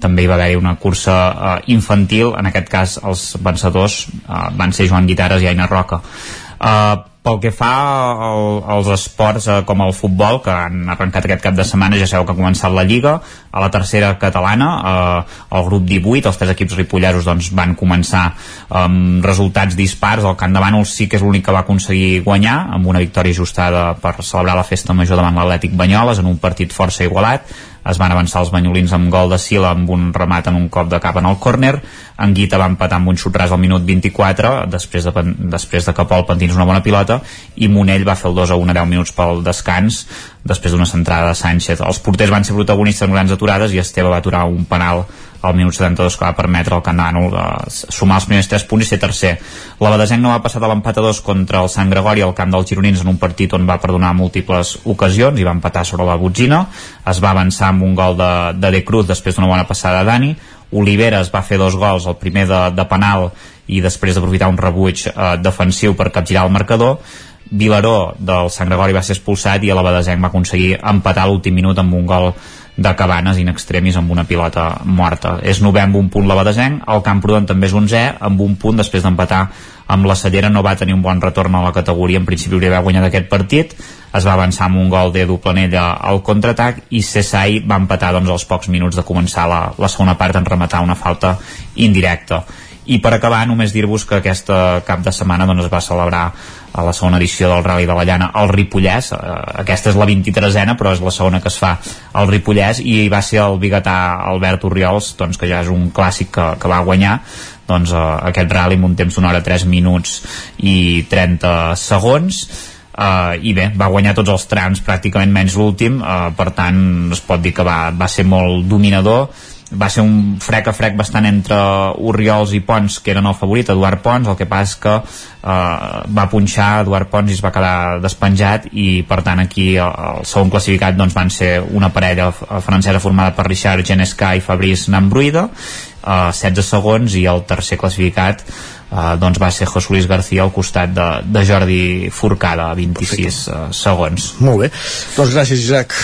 Speaker 9: també hi va haver una cursa uh, infantil en aquest cas els vencedors uh, van ser Joan Guitares i Aina Roca. Uh, pel que fa al, als esports eh, com el futbol, que han arrencat aquest cap de setmana, ja sabeu que ha començat la Lliga, a la tercera catalana, eh, el grup 18, els tres equips ripolleros doncs, van començar amb resultats dispars, el Camp de Bànols. Sí que és l'únic que va aconseguir guanyar, amb una victòria ajustada per celebrar la festa major davant l'Atlètic Banyoles, en un partit força igualat, es van avançar els banyolins amb gol de Sila amb un remat en un cop de cap en el córner. Anguita va empatar amb un xutras al minut 24 després de, després de que Pol pentins una bona pilota i Monell va fer el 2 a 1 a 10 minuts pel descans després d'una centrada de Sánchez els porters van ser protagonistes en grans aturades i Esteve va aturar un penal al minut 72 que va permetre al Canano de sumar els primers 3 punts i ser tercer. La Badesenc no va passar de l'empat a 2 contra el Sant Gregori al camp dels gironins en un partit on va perdonar múltiples ocasions i va empatar sobre la botzina. Es va avançar amb un gol de, de De Cruz després d'una bona passada de Dani. Oliveres va fer dos gols, el primer de, de penal i després d'aprofitar un rebuig eh, defensiu per capgirar el marcador Vilaró del Sant Gregori va ser expulsat i a la Badesenc va aconseguir empatar l'últim minut amb un gol de Cabanes in extremis amb una pilota morta. És novè amb un punt la Badesenc, el Camprodon també és 11 amb un punt després d'empatar amb la Cellera no va tenir un bon retorn a la categoria, en principi hauria d'haver guanyat aquest partit, es va avançar amb un gol de Planella al contraatac i Cesai va empatar doncs, als pocs minuts de començar la, la segona part en rematar una falta indirecta. I per acabar, només dir-vos que aquesta cap de setmana doncs, es va celebrar a la segona edició del Rally de la Llana al Ripollès, eh, aquesta és la 23a però és la segona que es fa al Ripollès i va ser el biguetà Albert Oriols doncs, que ja és un clàssic que, que va guanyar doncs, eh, aquest rally amb un temps d'una hora 3 minuts i 30 segons. Uh, i bé, va guanyar tots els trams pràcticament menys l'últim. Uh, per tant es pot dir que va, va ser molt dominador va ser un frec a frec bastant entre Oriols i Pons que eren el favorit, Eduard Pons el que passa és que eh, va punxar Eduard Pons i es va quedar despenjat i per tant aquí el, el segon classificat doncs, van ser una parella francesa formada per Richard Genesca i Fabrice Nambruida eh, 16 segons i el tercer classificat eh, doncs va ser José Luis García al costat de, de Jordi Forcada 26 uh, segons.
Speaker 1: Molt bé, doncs gràcies Isaac.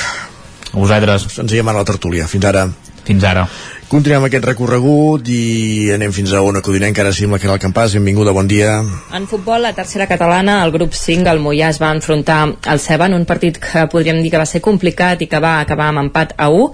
Speaker 9: A vosaltres.
Speaker 1: Ens veiem a la tertúlia, fins ara
Speaker 9: fins ara.
Speaker 1: Continuem aquest recorregut i anem fins a Ona Codinenca, ara sí amb la Caral Campàs, benvinguda, bon dia.
Speaker 6: En futbol, la tercera catalana, el grup 5, el Mollà es va enfrontar al Ceba en un partit que podríem dir que va ser complicat i que va acabar amb empat a 1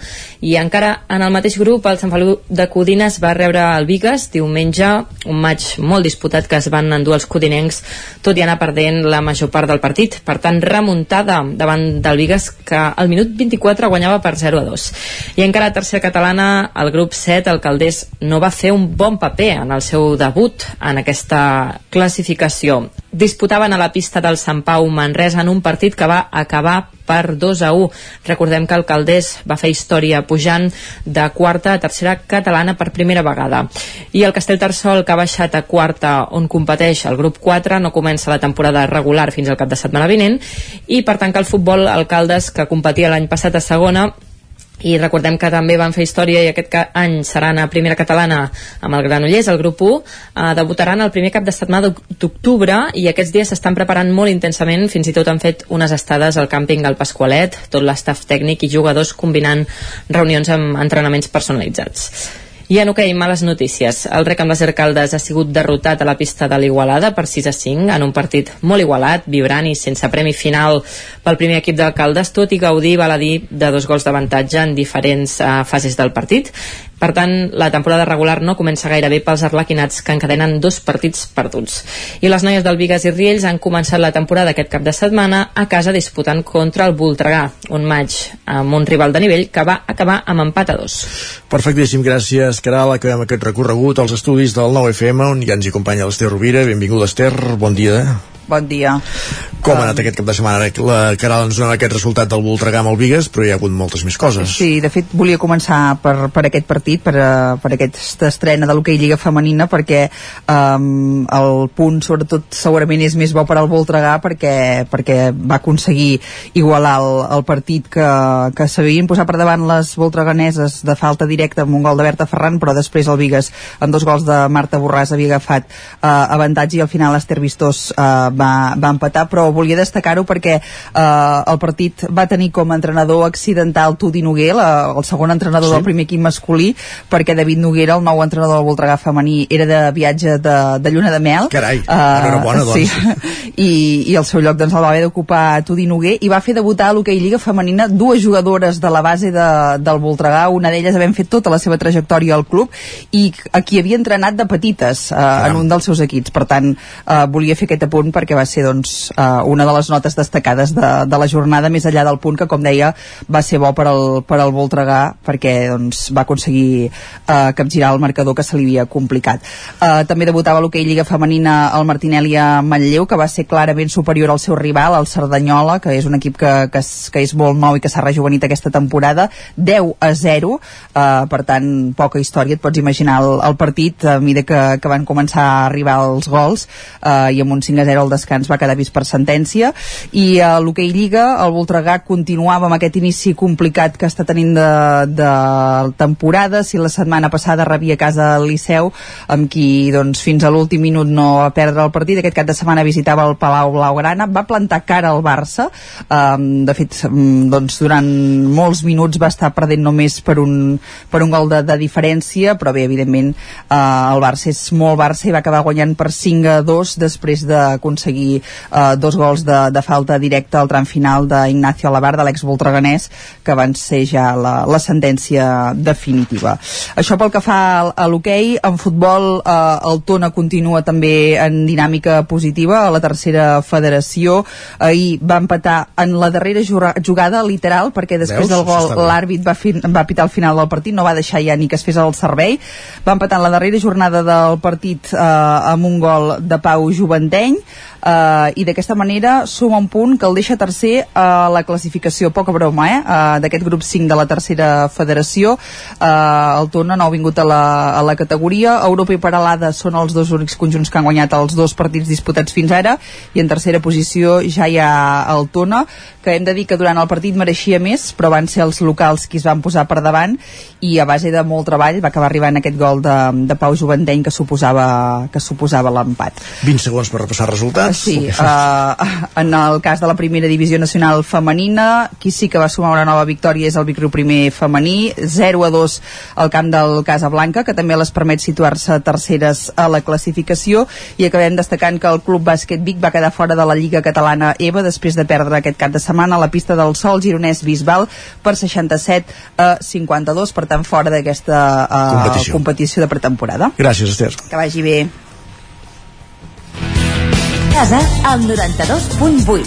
Speaker 6: i encara en el mateix grup el Sant Feliu de Codines va rebre el Vigues diumenge, un maig molt disputat que es van endur els codinencs tot i anar perdent la major part del partit. Per tant remuntada davant del Vigues que al minut 24 guanyava per 0 a 2 i encara a tercera catalana el grup grup 7, el Caldés no va fer un bon paper en el seu debut en aquesta classificació. Disputaven a la pista del Sant Pau Manresa en un partit que va acabar per 2 a 1. Recordem que el Caldés va fer història pujant de quarta a tercera catalana per primera vegada. I el Castellterçol, que ha baixat a quarta on competeix el grup 4, no comença la temporada regular fins al cap de setmana vinent i per tant que el futbol Alcaldes, que competia l'any passat a segona, i recordem que també van fer història i aquest any seran a primera catalana amb el Granollers, el grup 1 eh, debutaran el primer cap de setmana d'octubre i aquests dies s'estan preparant molt intensament. Fins i tot han fet unes estades al càmping al Pasqualet, tot l'estaf tècnic i jugadors combinant reunions amb entrenaments personalitzats. I en hoquei, males notícies. El rec amb les Arcaldes ha sigut derrotat a la pista de l'Igualada per 6 a 5 en un partit molt igualat, vibrant i sense premi final pel primer equip d'alcaldes, tot i gaudir, val a dir, de dos gols d'avantatge en diferents uh, fases del partit. Per tant, la temporada regular no comença gaire bé pels arlequinats que encadenen dos partits perduts. I les noies del Vigas i Riells han començat la temporada aquest cap de setmana a casa disputant contra el Voltregà, un maig amb un rival de nivell que va acabar amb empat a dos.
Speaker 1: Perfectíssim, gràcies, Caral. Acabem aquest recorregut als estudis del 9FM, on ja ens hi acompanya l'Ester Rovira. Benvinguda, Ester. Bon dia.
Speaker 37: Bon dia.
Speaker 1: Com ha anat aquest cap de setmana? La Caral ens dona aquest resultat del Voltregà amb el Vigues, però hi ha hagut moltes més coses.
Speaker 37: Sí, de fet, volia començar per, per aquest partit, per, uh, per aquesta estrena de l'hoquei Lliga Femenina, perquè um, el punt, sobretot, segurament és més bo per al Voltregà, perquè, perquè va aconseguir igualar el, el partit que, que s'havien posat per davant les voltreganeses de falta directa amb un gol de Berta Ferran, però després el Vigues, amb dos gols de Marta Borràs, havia agafat uh, avantatge i al final Esther Vistós uh, va, va empatar, però volia destacar-ho perquè eh, el partit va tenir com a entrenador accidental Tudi Noguer, la, el segon entrenador sí. del primer equip masculí, perquè David Noguera, el nou entrenador del Voltregà femení, era de viatge de, de lluna de mel.
Speaker 1: Carai, uh, enhorabona, doncs.
Speaker 37: Sí, i, i el seu lloc doncs, el va haver d'ocupar Tudi Noguer i va fer debutar a l'hoquei Lliga Femenina dues jugadores de la base de, del Voltregà, una d'elles havent fet tota la seva trajectòria al club i a qui havia entrenat de petites uh, en un dels seus equips. Per tant, uh, volia fer aquest apunt perquè va ser doncs, uh, una de les notes destacades de, de la jornada, més enllà del punt que, com deia, va ser bo per al, per al Voltregà perquè doncs, va aconseguir uh, capgirar el marcador que se li havia complicat. Uh, també debutava l'hoquei Lliga Femenina el Martinelli a Manlleu, que va ser clarament superior al seu rival, el Cerdanyola, que és un equip que, que, que és molt nou i que s'ha rejuvenit aquesta temporada, 10 a 0, uh, per tant, poca història, et pots imaginar el, el partit a mesura que, que van començar a arribar els gols. Uh, i amb un 5 a 0 al descans va quedar vist per sentència i a l'hoquei Lliga el Voltregà continuava amb aquest inici complicat que està tenint de, de temporada. Si la setmana passada rebia casa el Liceu amb qui doncs, fins a l'últim minut no va perdre el partit. Aquest cap de setmana visitava el Palau Blaugrana. Va plantar cara al Barça. Um, de fet doncs, durant molts minuts va estar perdent només per un, per un gol de, de diferència però bé, evidentment uh, el Barça és molt Barça i va acabar guanyant per 5 a 2 després d'aconseguir uh, dos gols de, de falta directa al tram final d'Ignacio Alabar, de l'ex-voltreganès, que van ser ja la, la sentència definitiva. Això pel que fa a l'hoquei, en futbol eh, el Tona continua també en dinàmica positiva a la tercera federació. Ahir va empatar en la darrera jugada, literal, perquè després Veus? del gol l'àrbit va, va pitar al final del partit, no va deixar ja ni que es fes el servei. Va empatar en la darrera jornada del partit eh, amb un gol de Pau Juventeny eh, i d'aquesta manera suma un punt que el deixa tercer a la classificació, poca broma, eh, uh, d'aquest grup 5 de la tercera federació. Eh, el Tona no ha vingut a la, a la categoria. Europa i Paralada són els dos únics conjunts que han guanyat els dos partits disputats fins ara i en tercera posició ja hi ha el Tona, que hem de dir que durant el partit mereixia més, però van ser els locals qui es van posar per davant i a base de molt treball va acabar arribant aquest gol de, de Pau Juventeny que suposava, que suposava l'empat.
Speaker 1: 20 segons per repassar resultats
Speaker 37: Sí, uh, en el cas de la primera divisió nacional femenina, qui sí que va sumar una nova victòria és el Vic primer femení, 0 a 2 al camp del Casablanca, que també les permet situar-se terceres a la classificació, i acabem destacant que el Club Bàsquet Vic va quedar fora de la Lliga Catalana EVA després de perdre aquest cap de setmana a la pista del Sol Gironès Bisbal per 67 a 52, per tant fora d'aquesta uh, competició. competició de pretemporada.
Speaker 1: Gràcies, Esther.
Speaker 37: Que vagi bé
Speaker 36: casa al 92.8.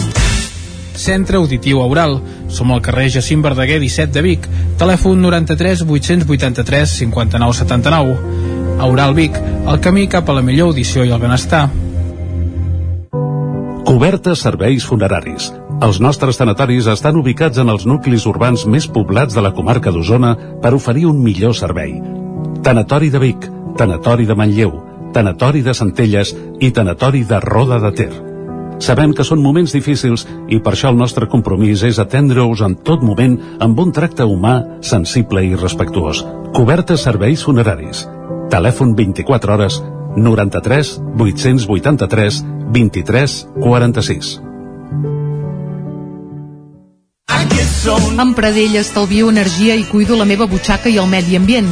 Speaker 38: Centre Auditiu Aural. Som al carrer Jacint Verdaguer 17 de Vic. Telèfon 93 883 59 79. Aural Vic, el camí cap a la millor audició i el benestar.
Speaker 39: Cobertes serveis funeraris. Els nostres tanatoris estan ubicats en els nuclis urbans més poblats de la comarca d'Osona per oferir un millor servei. Tanatori de Vic, Tanatori de Manlleu, Tanatori de Centelles i Tanatori de Roda de Ter. Sabem que són moments difícils i per això el nostre compromís és atendre-us en tot moment amb un tracte humà, sensible i respectuós. Cobertes serveis funeraris. Telèfon 24 hores 93 883 23 46.
Speaker 40: Amb Pradell estalvio energia i cuido la meva butxaca i el medi ambient.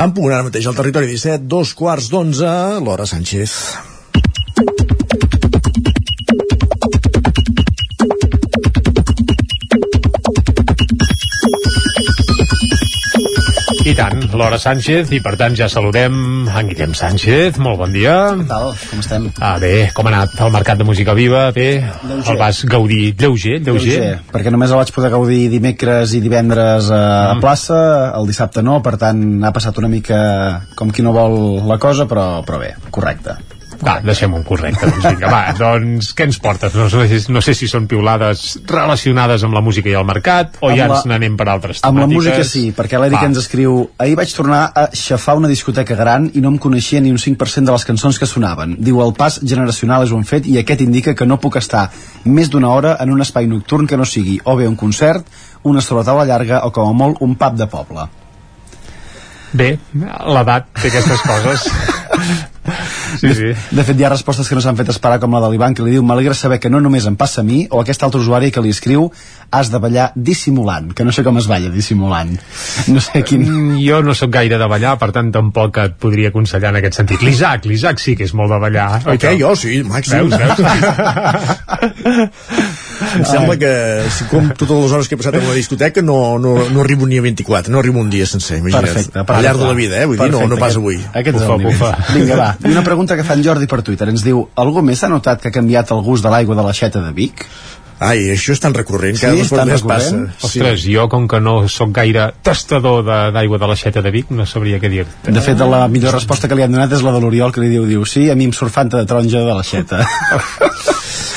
Speaker 1: En punt ara mateix al territori 17, dos quarts d'onze, l'hora Sánchez.
Speaker 3: I tant, Laura Sánchez, i per tant ja saludem en Guillem Sánchez. Molt bon dia.
Speaker 41: Què tal? Com estem?
Speaker 3: Ah, bé, com ha anat el mercat de música viva? Bé,
Speaker 41: Lleuger.
Speaker 3: el vas gaudir lleuger, lleuger.
Speaker 41: Lleuger, perquè només el vaig poder gaudir dimecres i divendres a, a plaça, el dissabte no, per tant ha passat una mica com qui no vol la cosa, però, però bé, correcte.
Speaker 3: Va, deixem un correcte. Doncs vinga, va, doncs què ens portes? No, sé, no sé si són piulades relacionades amb la música i el mercat o
Speaker 41: Amb
Speaker 3: ja
Speaker 41: la-
Speaker 3: ens n'anem per altres
Speaker 41: Amb la
Speaker 3: temàtiques.
Speaker 41: música sí, perquè l'Eric ens escriu Ahir vaig tornar a xafar una discoteca gran i no em coneixia ni un 5% de les cançons que sonaven. Diu, el pas generacional és un fet i aquest indica que no puc estar més d'una hora en un espai nocturn que no sigui o bé un concert, una sobretaula llarga o com a molt un pub de poble.
Speaker 3: Bé, l'edat té aquestes coses. Sí, sí.
Speaker 41: De fet, hi ha respostes que no s'han fet esperar, com la de l'Ivan, que li diu m'alegra saber que no només em passa a mi, o aquest altre usuari que li escriu has de ballar dissimulant, que no sé com es balla dissimulant. No sé quin...
Speaker 3: Mm, Jo no sóc gaire de ballar, per tant tampoc et podria aconsellar en aquest sentit. L'Isaac, l'Isaac sí que és molt de ballar.
Speaker 1: Oi que jo sí, màxim.
Speaker 3: Veus, veus?
Speaker 1: Em sembla que si com totes les hores que he passat en una discoteca no, no, no arribo ni a 24, no arribo un dia sencer, imagina't.
Speaker 41: Perfecte,
Speaker 1: Al llarg de la vida, eh? Vull dir, no, no pas
Speaker 41: Aquest-
Speaker 1: avui.
Speaker 41: Aquest és
Speaker 1: Ufa,
Speaker 41: el nivell.
Speaker 1: ufa.
Speaker 41: Vinga, va. I una pregunta que fa en Jordi per Twitter. Ens diu, algú més ha notat que ha canviat el gust de l'aigua de l'aixeta de Vic?
Speaker 1: Ai, això és tan recurrent,
Speaker 41: cada Sí, dos és tan
Speaker 1: més
Speaker 41: recurrent?
Speaker 1: passa.
Speaker 3: Ostres, jo com que no sóc gaire tastador de- d'aigua de l'aixeta de Vic, no sabria què dir-te.
Speaker 41: De fet, la millor resposta que li han donat és la de l'Oriol, que li diu, diu, sí, a mi em surt fanta de taronja de l'aixeta.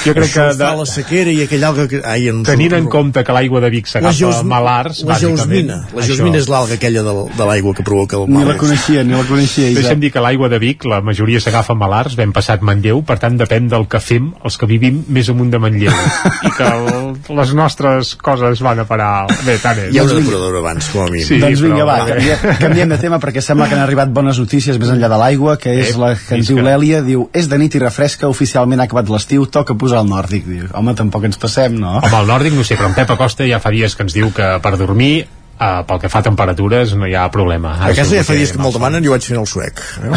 Speaker 3: Jo crec que
Speaker 1: fa la sequera i aquell alga que... Ai, em
Speaker 3: Tenint en compte que l'aigua de Vic s'agafa
Speaker 1: geos...
Speaker 3: malars,
Speaker 1: la
Speaker 3: bàsicament.
Speaker 1: geosmina. La geosmina és l'alga aquella de, de l'aigua que provoca el
Speaker 41: Ni
Speaker 1: mal.
Speaker 41: la coneixia, ni la coneixia, Isaac.
Speaker 3: Deixa'm dir que l'aigua de Vic, la majoria s'agafa malars, ben passat Manlleu, per tant depèn del que fem els que vivim més amunt de Manlleu. I que el, les nostres coses van a parar... Bé, tant és.
Speaker 1: Ha una depuradora abans, com a mínim.
Speaker 3: Sí,
Speaker 41: doncs vinga,
Speaker 3: però-
Speaker 41: va, canviem, canviem de tema perquè sembla que han arribat bones notícies més enllà de l'aigua, que és
Speaker 3: Ep,
Speaker 41: la que ens diu l'Èlia, diu, és de nit i refresca, oficialment ha acabat l'estiu, toca posar el nòrdic, diu. Home, tampoc ens passem, no?
Speaker 3: Home, el nòrdic no sé, però en Pep Acosta ja fa dies que ens diu que per dormir uh, pel que fa a temperatures no hi ha problema.
Speaker 1: A casa ja fa dies que me'l demanen i ho vaig fent el suec.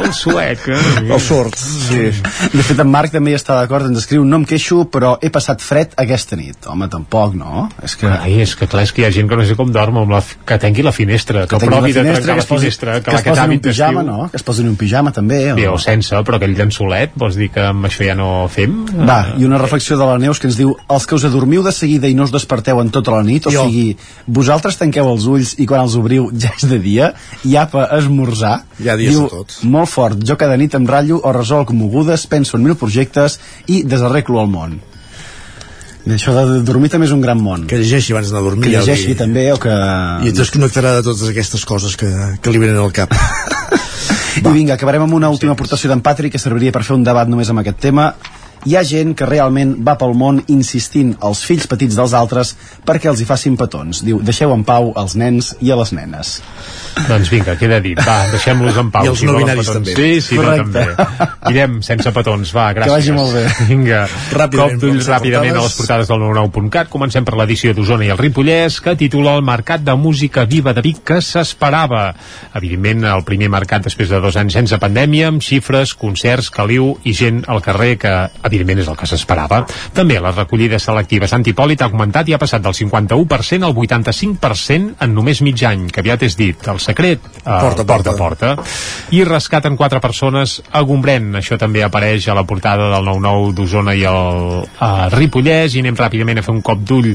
Speaker 3: El suec, eh?
Speaker 1: El sort, sí.
Speaker 41: De fet, en Marc també hi està d'acord, ens escriu, no em queixo, però he passat fred aquesta nit. Home, tampoc, no? És que...
Speaker 3: Ai, és que clar, és que hi ha gent que no sé com dorm amb la, que tanqui la finestra, que,
Speaker 41: tingui
Speaker 3: provi
Speaker 41: la
Speaker 3: de
Speaker 41: finestra,
Speaker 3: trencar
Speaker 41: que
Speaker 3: la
Speaker 41: es posi-
Speaker 3: finestra, que,
Speaker 41: que es
Speaker 3: aquest
Speaker 41: posi en un
Speaker 3: hàbit
Speaker 41: pijama, no? Que es posi en un pijama, també.
Speaker 3: Bé, o sense, però aquell llençolet, vols dir que amb això ja no fem?
Speaker 41: Va, i una reflexió de la Neus que ens diu els que us adormiu de seguida i no us desperteu en tota la nit, o
Speaker 1: Jo.
Speaker 41: sigui, vosaltres tanqueu els ulls i quan els obriu ja és de dia, i apa, esmorzar.
Speaker 1: Ha dies
Speaker 41: diu,
Speaker 1: de tot.
Speaker 41: Molt fort, jo cada nit em ratllo o resolc mogudes, penso en mil projectes i desarreglo el món. Això de dormir també és un gran món.
Speaker 1: Que llegeixi abans d'anar a dormir.
Speaker 41: Que
Speaker 1: ja
Speaker 41: llegeixi
Speaker 1: li-
Speaker 41: també, o que...
Speaker 1: I et desconnectarà de totes aquestes coses que, que li venen al cap.
Speaker 41: I vinga, acabarem amb una última aportació d'en Patrick que serviria per fer un debat només amb aquest tema. Hi ha gent que realment va pel món insistint als fills petits dels altres perquè els hi facin petons. Diu, deixeu en pau els nens i a les nenes.
Speaker 3: Doncs vinga, queda dit. Va, deixem-los en pau.
Speaker 41: I els
Speaker 3: si
Speaker 41: no binaris també.
Speaker 3: Sí, sí, no,
Speaker 41: Correcte.
Speaker 3: també. Irem sense petons, va, gràcies.
Speaker 41: Que vagi molt bé.
Speaker 3: Vinga,
Speaker 41: Ràpidament,
Speaker 3: cop d'ulls
Speaker 41: portades.
Speaker 3: ràpidament a les portades del 99.cat. Comencem per l'edició d'Osona i el Ripollès, que titula el Mercat de Música Viva de Vic que s'esperava. Evidentment, el primer mercat després de dos anys sense pandèmia, amb xifres, concerts, caliu i gent al carrer, que evidentment és el que s'esperava. També la recollida selectiva Sant Hipòlit ha augmentat i ha passat del 51% al 85% en només mig any, que aviat és dit. El secret, eh,
Speaker 1: Porta a
Speaker 3: porta, porta. I rescaten quatre persones a Gombrèn. Això també apareix a la portada del 9-9 d'Osona i el a Ripollès. I anem ràpidament a fer un cop d'ull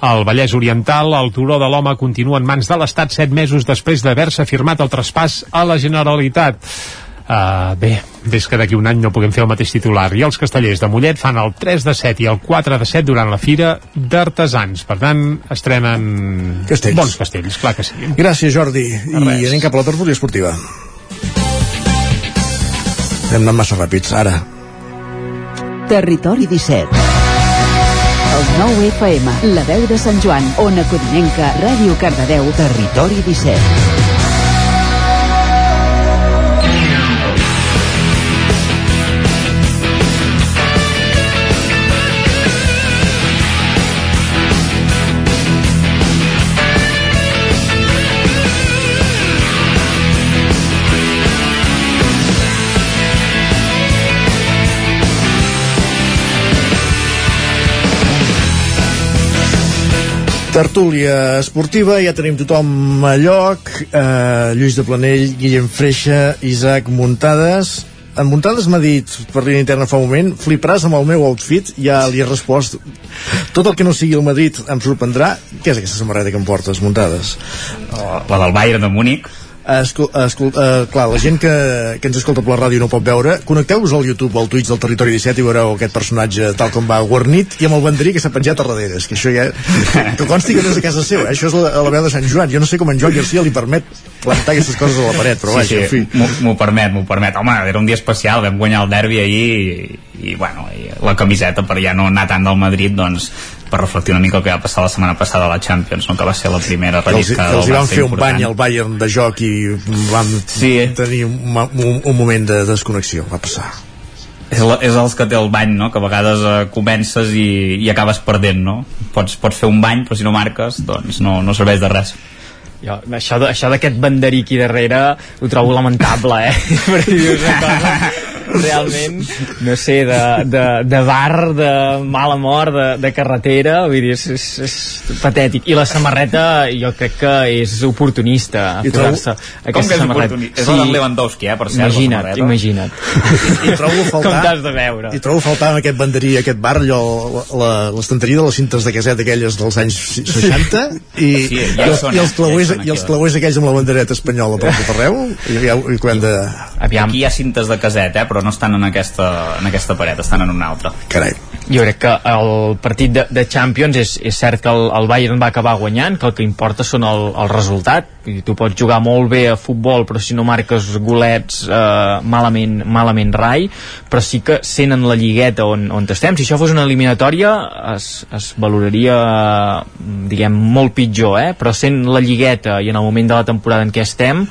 Speaker 3: al Vallès Oriental. El turó de l'home continua en mans de l'Estat set mesos després d'haver-se firmat el traspàs a la Generalitat. Uh, bé, des que d'aquí un any no puguem fer el mateix titular i els castellers de Mollet fan el 3 de 7 i el 4 de 7 durant la fira d'artesans per tant estrenen
Speaker 1: Castells.
Speaker 3: bons castells, clar que sí
Speaker 1: Gràcies, Jordi. I
Speaker 3: res.
Speaker 1: anem cap a la tertúlia esportiva. Hem anat massa ràpids, ara.
Speaker 14: Territori 17. El 9 FM, la veu de Sant Joan, Ona Codinenca, Ràdio Cardedeu, Territori 17.
Speaker 1: Tertúlia esportiva, ja tenim tothom a lloc. Eh, Lluís de Planell, Guillem Freixa, Isaac Muntades. En Muntades m'ha dit, per línia interna fa un moment, fliparàs amb el meu outfit, ja li he respost. Tot el que no sigui el Madrid em sorprendrà. Què és aquesta samarreta que em portes, Muntades?
Speaker 9: La del Bayern de Múnich.
Speaker 1: Escol, escol, uh, clar, la gent que, que ens escolta per la ràdio no pot veure connecteu-vos al YouTube, al Twitch del Territori 17 i veureu aquest personatge tal com va guarnit i amb el banderí que s'ha penjat a darrere és que això ja, que consti que no és a casa seva eh? això és la, la veu de Sant Joan, jo no sé com en Joan Garcia li permet plantar aquestes coses a la paret però vaja, en fi
Speaker 9: m'ho permet, m'ho permet. Home, era un dia especial, vam guanyar el derbi ahir i, i bueno, i la camiseta per ja no anar tant del Madrid, doncs per reflectir una mica el que va passar la setmana passada a la Champions, no? que va ser la primera
Speaker 1: que els,
Speaker 9: rellisca
Speaker 1: que els hi
Speaker 9: del
Speaker 1: van fer un
Speaker 9: important.
Speaker 1: bany al Bayern de joc i van sí. tenir un, un, un moment de desconnexió va passar
Speaker 9: és, la, és els que té el bany, no? que a vegades eh, comences i, i acabes perdent no? pots, pots fer un bany però si no marques doncs no, no serveix de res
Speaker 42: Jo, això això d'aquest banderí aquí darrere ho trobo lamentable, eh? Perquè dius una cosa realment, no sé, de, de, de bar, de mala mort, de, de carretera, vull dir, és, és, és patètic. I la samarreta jo crec que és oportunista,
Speaker 9: I trobo-
Speaker 42: posar-se aquesta samarreta.
Speaker 9: oportunista? És la d'en Lewandowski, eh, per cert, la
Speaker 42: Imagina't,
Speaker 9: samarreta.
Speaker 42: imagina't.
Speaker 1: i, i trobo a faltar
Speaker 42: Com t'has de veure.
Speaker 1: i trobo a faltar en aquest banderí, aquest bar allò, la- la- l'estanteria de les cintes de caset aquelles dels anys 60 i,
Speaker 9: Sí,
Speaker 1: i,
Speaker 9: ja
Speaker 1: els,
Speaker 9: són,
Speaker 1: i els clauers,
Speaker 9: Ja
Speaker 1: i els clauers aquells amb la bandereta espanyola per tot arreu i, i, i ho hem de...
Speaker 9: Aviam. Aquí hi ha cintes de caset, eh, però no estan en aquesta, en aquesta paret, estan en una altra.
Speaker 1: Carai.
Speaker 42: Jo crec que el partit de, de Champions és, és cert que el, el Bayern va acabar guanyant, que el que importa són el, el resultat. I tu pots jugar molt bé a futbol, però si no marques golets eh, malament, malament rai, però sí que sent en la lligueta on, on estem, si això fos una eliminatòria es, es valoraria diguem, molt pitjor, eh? però sent la lligueta i en el moment de la temporada en què estem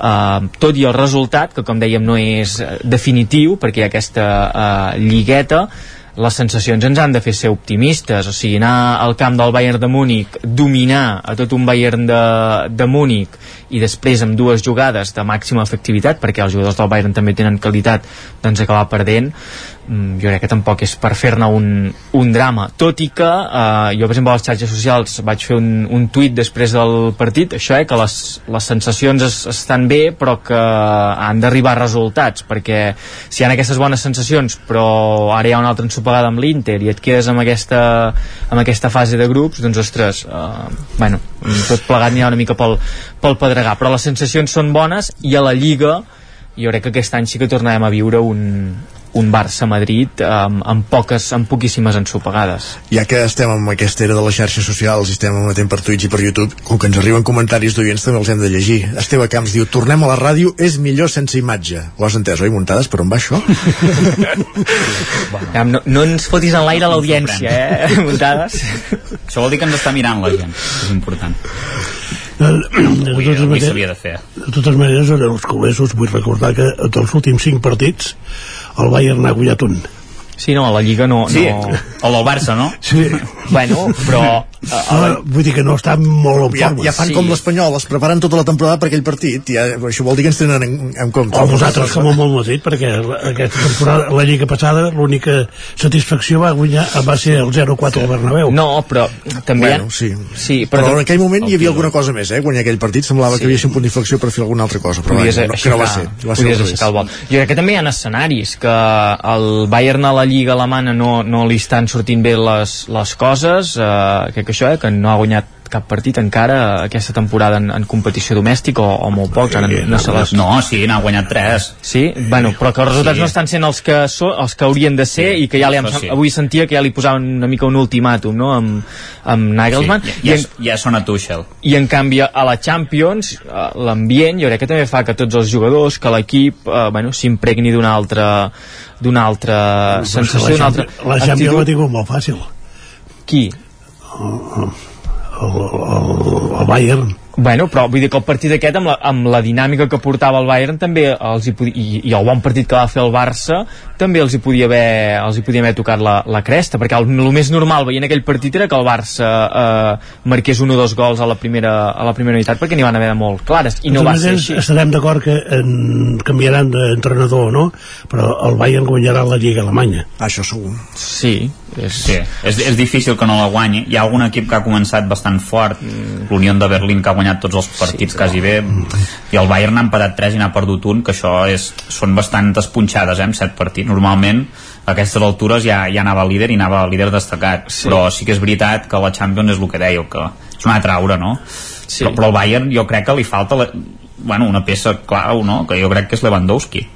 Speaker 42: Uh, tot i el resultat, que com dèiem no és eh, definitiu, perquè hi ha aquesta uh, lligueta, les sensacions ens han de fer ser optimistes, o sigui, anar al camp del Bayern de Múnich, dominar a tot un Bayern de, de Múnich i després amb dues jugades de màxima efectivitat, perquè els jugadors del Bayern també tenen qualitat, doncs acabar perdent, jo crec que tampoc és per fer-ne un, un drama, tot i que eh, jo per exemple a les xarxes socials vaig fer un, un tuit després del partit, això eh, que les, les sensacions es, estan bé però que han d'arribar resultats perquè si hi ha aquestes bones sensacions però ara hi ha una altra ensopegada amb l'Inter i et quedes amb aquesta, amb aquesta fase de grups doncs ostres, eh, bueno tot plegat n'hi ha una mica pel, pel pedregar. Però les sensacions són bones i a la Lliga jo crec que aquest any sí que tornarem a viure un, un Barça-Madrid amb, amb poques, amb poquíssimes ensopegades.
Speaker 1: Ja que estem amb aquesta era de les xarxes socials i estem emetent per Twitch i per YouTube, com que ens arriben comentaris d'oients també els hem de llegir. Esteve Camps diu, tornem a la ràdio, és millor sense imatge. Ho has entès, oi, muntades? Per on va això?
Speaker 42: Ja, no, no ens fotis en l'aire l'audiència, eh, muntades.
Speaker 9: Això vol dir que ens està mirant la gent, és important.
Speaker 43: De, de,
Speaker 9: Avui,
Speaker 43: totes
Speaker 9: avui
Speaker 43: maneres,
Speaker 9: s'havia de fer.
Speaker 43: de totes maneres, els culers us vull recordar que dels últims 5 partits el Bayern n'ha guanyat un.
Speaker 42: Sí, no, a la Lliga no...
Speaker 9: Sí,
Speaker 42: no...
Speaker 9: el del Barça, no?
Speaker 43: Sí.
Speaker 42: Bueno, però...
Speaker 43: No, vull dir que no està molt en
Speaker 1: Ja,
Speaker 43: forma.
Speaker 1: ja fan sí. com l'Espanyol, es preparen tota la temporada per aquell partit. Ja, això vol dir que ens tenen en, en compte.
Speaker 43: O vosaltres com el Madrid, perquè aquesta temporada, la Lliga passada, l'única satisfacció va guanyar va ser el 0-4 al Bernabéu.
Speaker 42: No, però també
Speaker 1: Bueno, sí.
Speaker 42: sí
Speaker 1: Però,
Speaker 42: però,
Speaker 1: en aquell moment hi havia alguna cosa més, eh? Guanyar aquell partit semblava
Speaker 42: Sí.
Speaker 1: que havia sigut un punt d'inflexió per fer alguna altra cosa, però
Speaker 42: Podies
Speaker 1: no, que no va ser. Va ser
Speaker 42: podies
Speaker 1: al
Speaker 42: aixecar el vol. Jo crec que també hi ha escenaris que el Bayern a la Lliga alemana no, no li estan sortint bé les, les coses, eh, crec que això, eh, que no ha guanyat cap partit encara aquesta temporada en, en competició domèstica o, o molt pocs, ara no, no les...
Speaker 9: No, sí, n'ha guanyat 3.
Speaker 42: Sí? Bueno, però que els resultats
Speaker 9: Sí.
Speaker 42: no estan sent els que, so, els que haurien de ser i que ja li hem,
Speaker 9: sí.
Speaker 42: avui sentia que ja li posaven una mica un ultimàtum no? amb, amb Nagelsmann
Speaker 9: Sí, ja,
Speaker 42: en,
Speaker 9: ja, ja sona Tuchel.
Speaker 42: i en canvi a la Champions eh, l'ambient jo crec que també fa que tots els jugadors que l'equip eh, bueno, s'impregni d'una altra d'una altra sensació d'una altra
Speaker 43: la Champions l'ha tingut molt fàcil.
Speaker 42: qui?
Speaker 43: El, el, el Bayern.
Speaker 42: Bueno, però vull dir que el partit aquest amb la, amb la dinàmica que portava el Bayern també els hi podia, i, i el bon partit que va fer el Barça també els hi podia haver, els hi podia haver tocat la, la cresta, perquè el, el més normal veient aquell partit era que el Barça eh, marqués un o dos gols a la primera, a la primera unitat perquè n'hi van haver de molt clares i no
Speaker 43: De
Speaker 42: va ser així
Speaker 43: Estarem d'acord que en, canviaran d'entrenador, no? Però el Bayern guanyarà la Lliga Alemanya.
Speaker 1: Això segur.
Speaker 42: Sí, és...
Speaker 9: Sí, és, és difícil que no la guanyi. Hi ha algun equip que ha començat bastant fort, l'Unió de Berlín que ha guanyat tots els partits sí, quasi bé, i el Bayern n'ha empatat 3 i n'ha perdut un, que això és, són bastantes punxades, eh, amb 7 partits. Normalment a aquestes altures ja, ja anava líder i anava líder destacat, sí. però sí que és veritat que la Champions és el que dèieu, que és una altra aura, no?
Speaker 42: Sí.
Speaker 9: Però, però el Bayern jo crec que li falta la, bueno, una peça clau, no? que jo crec que és Lewandowski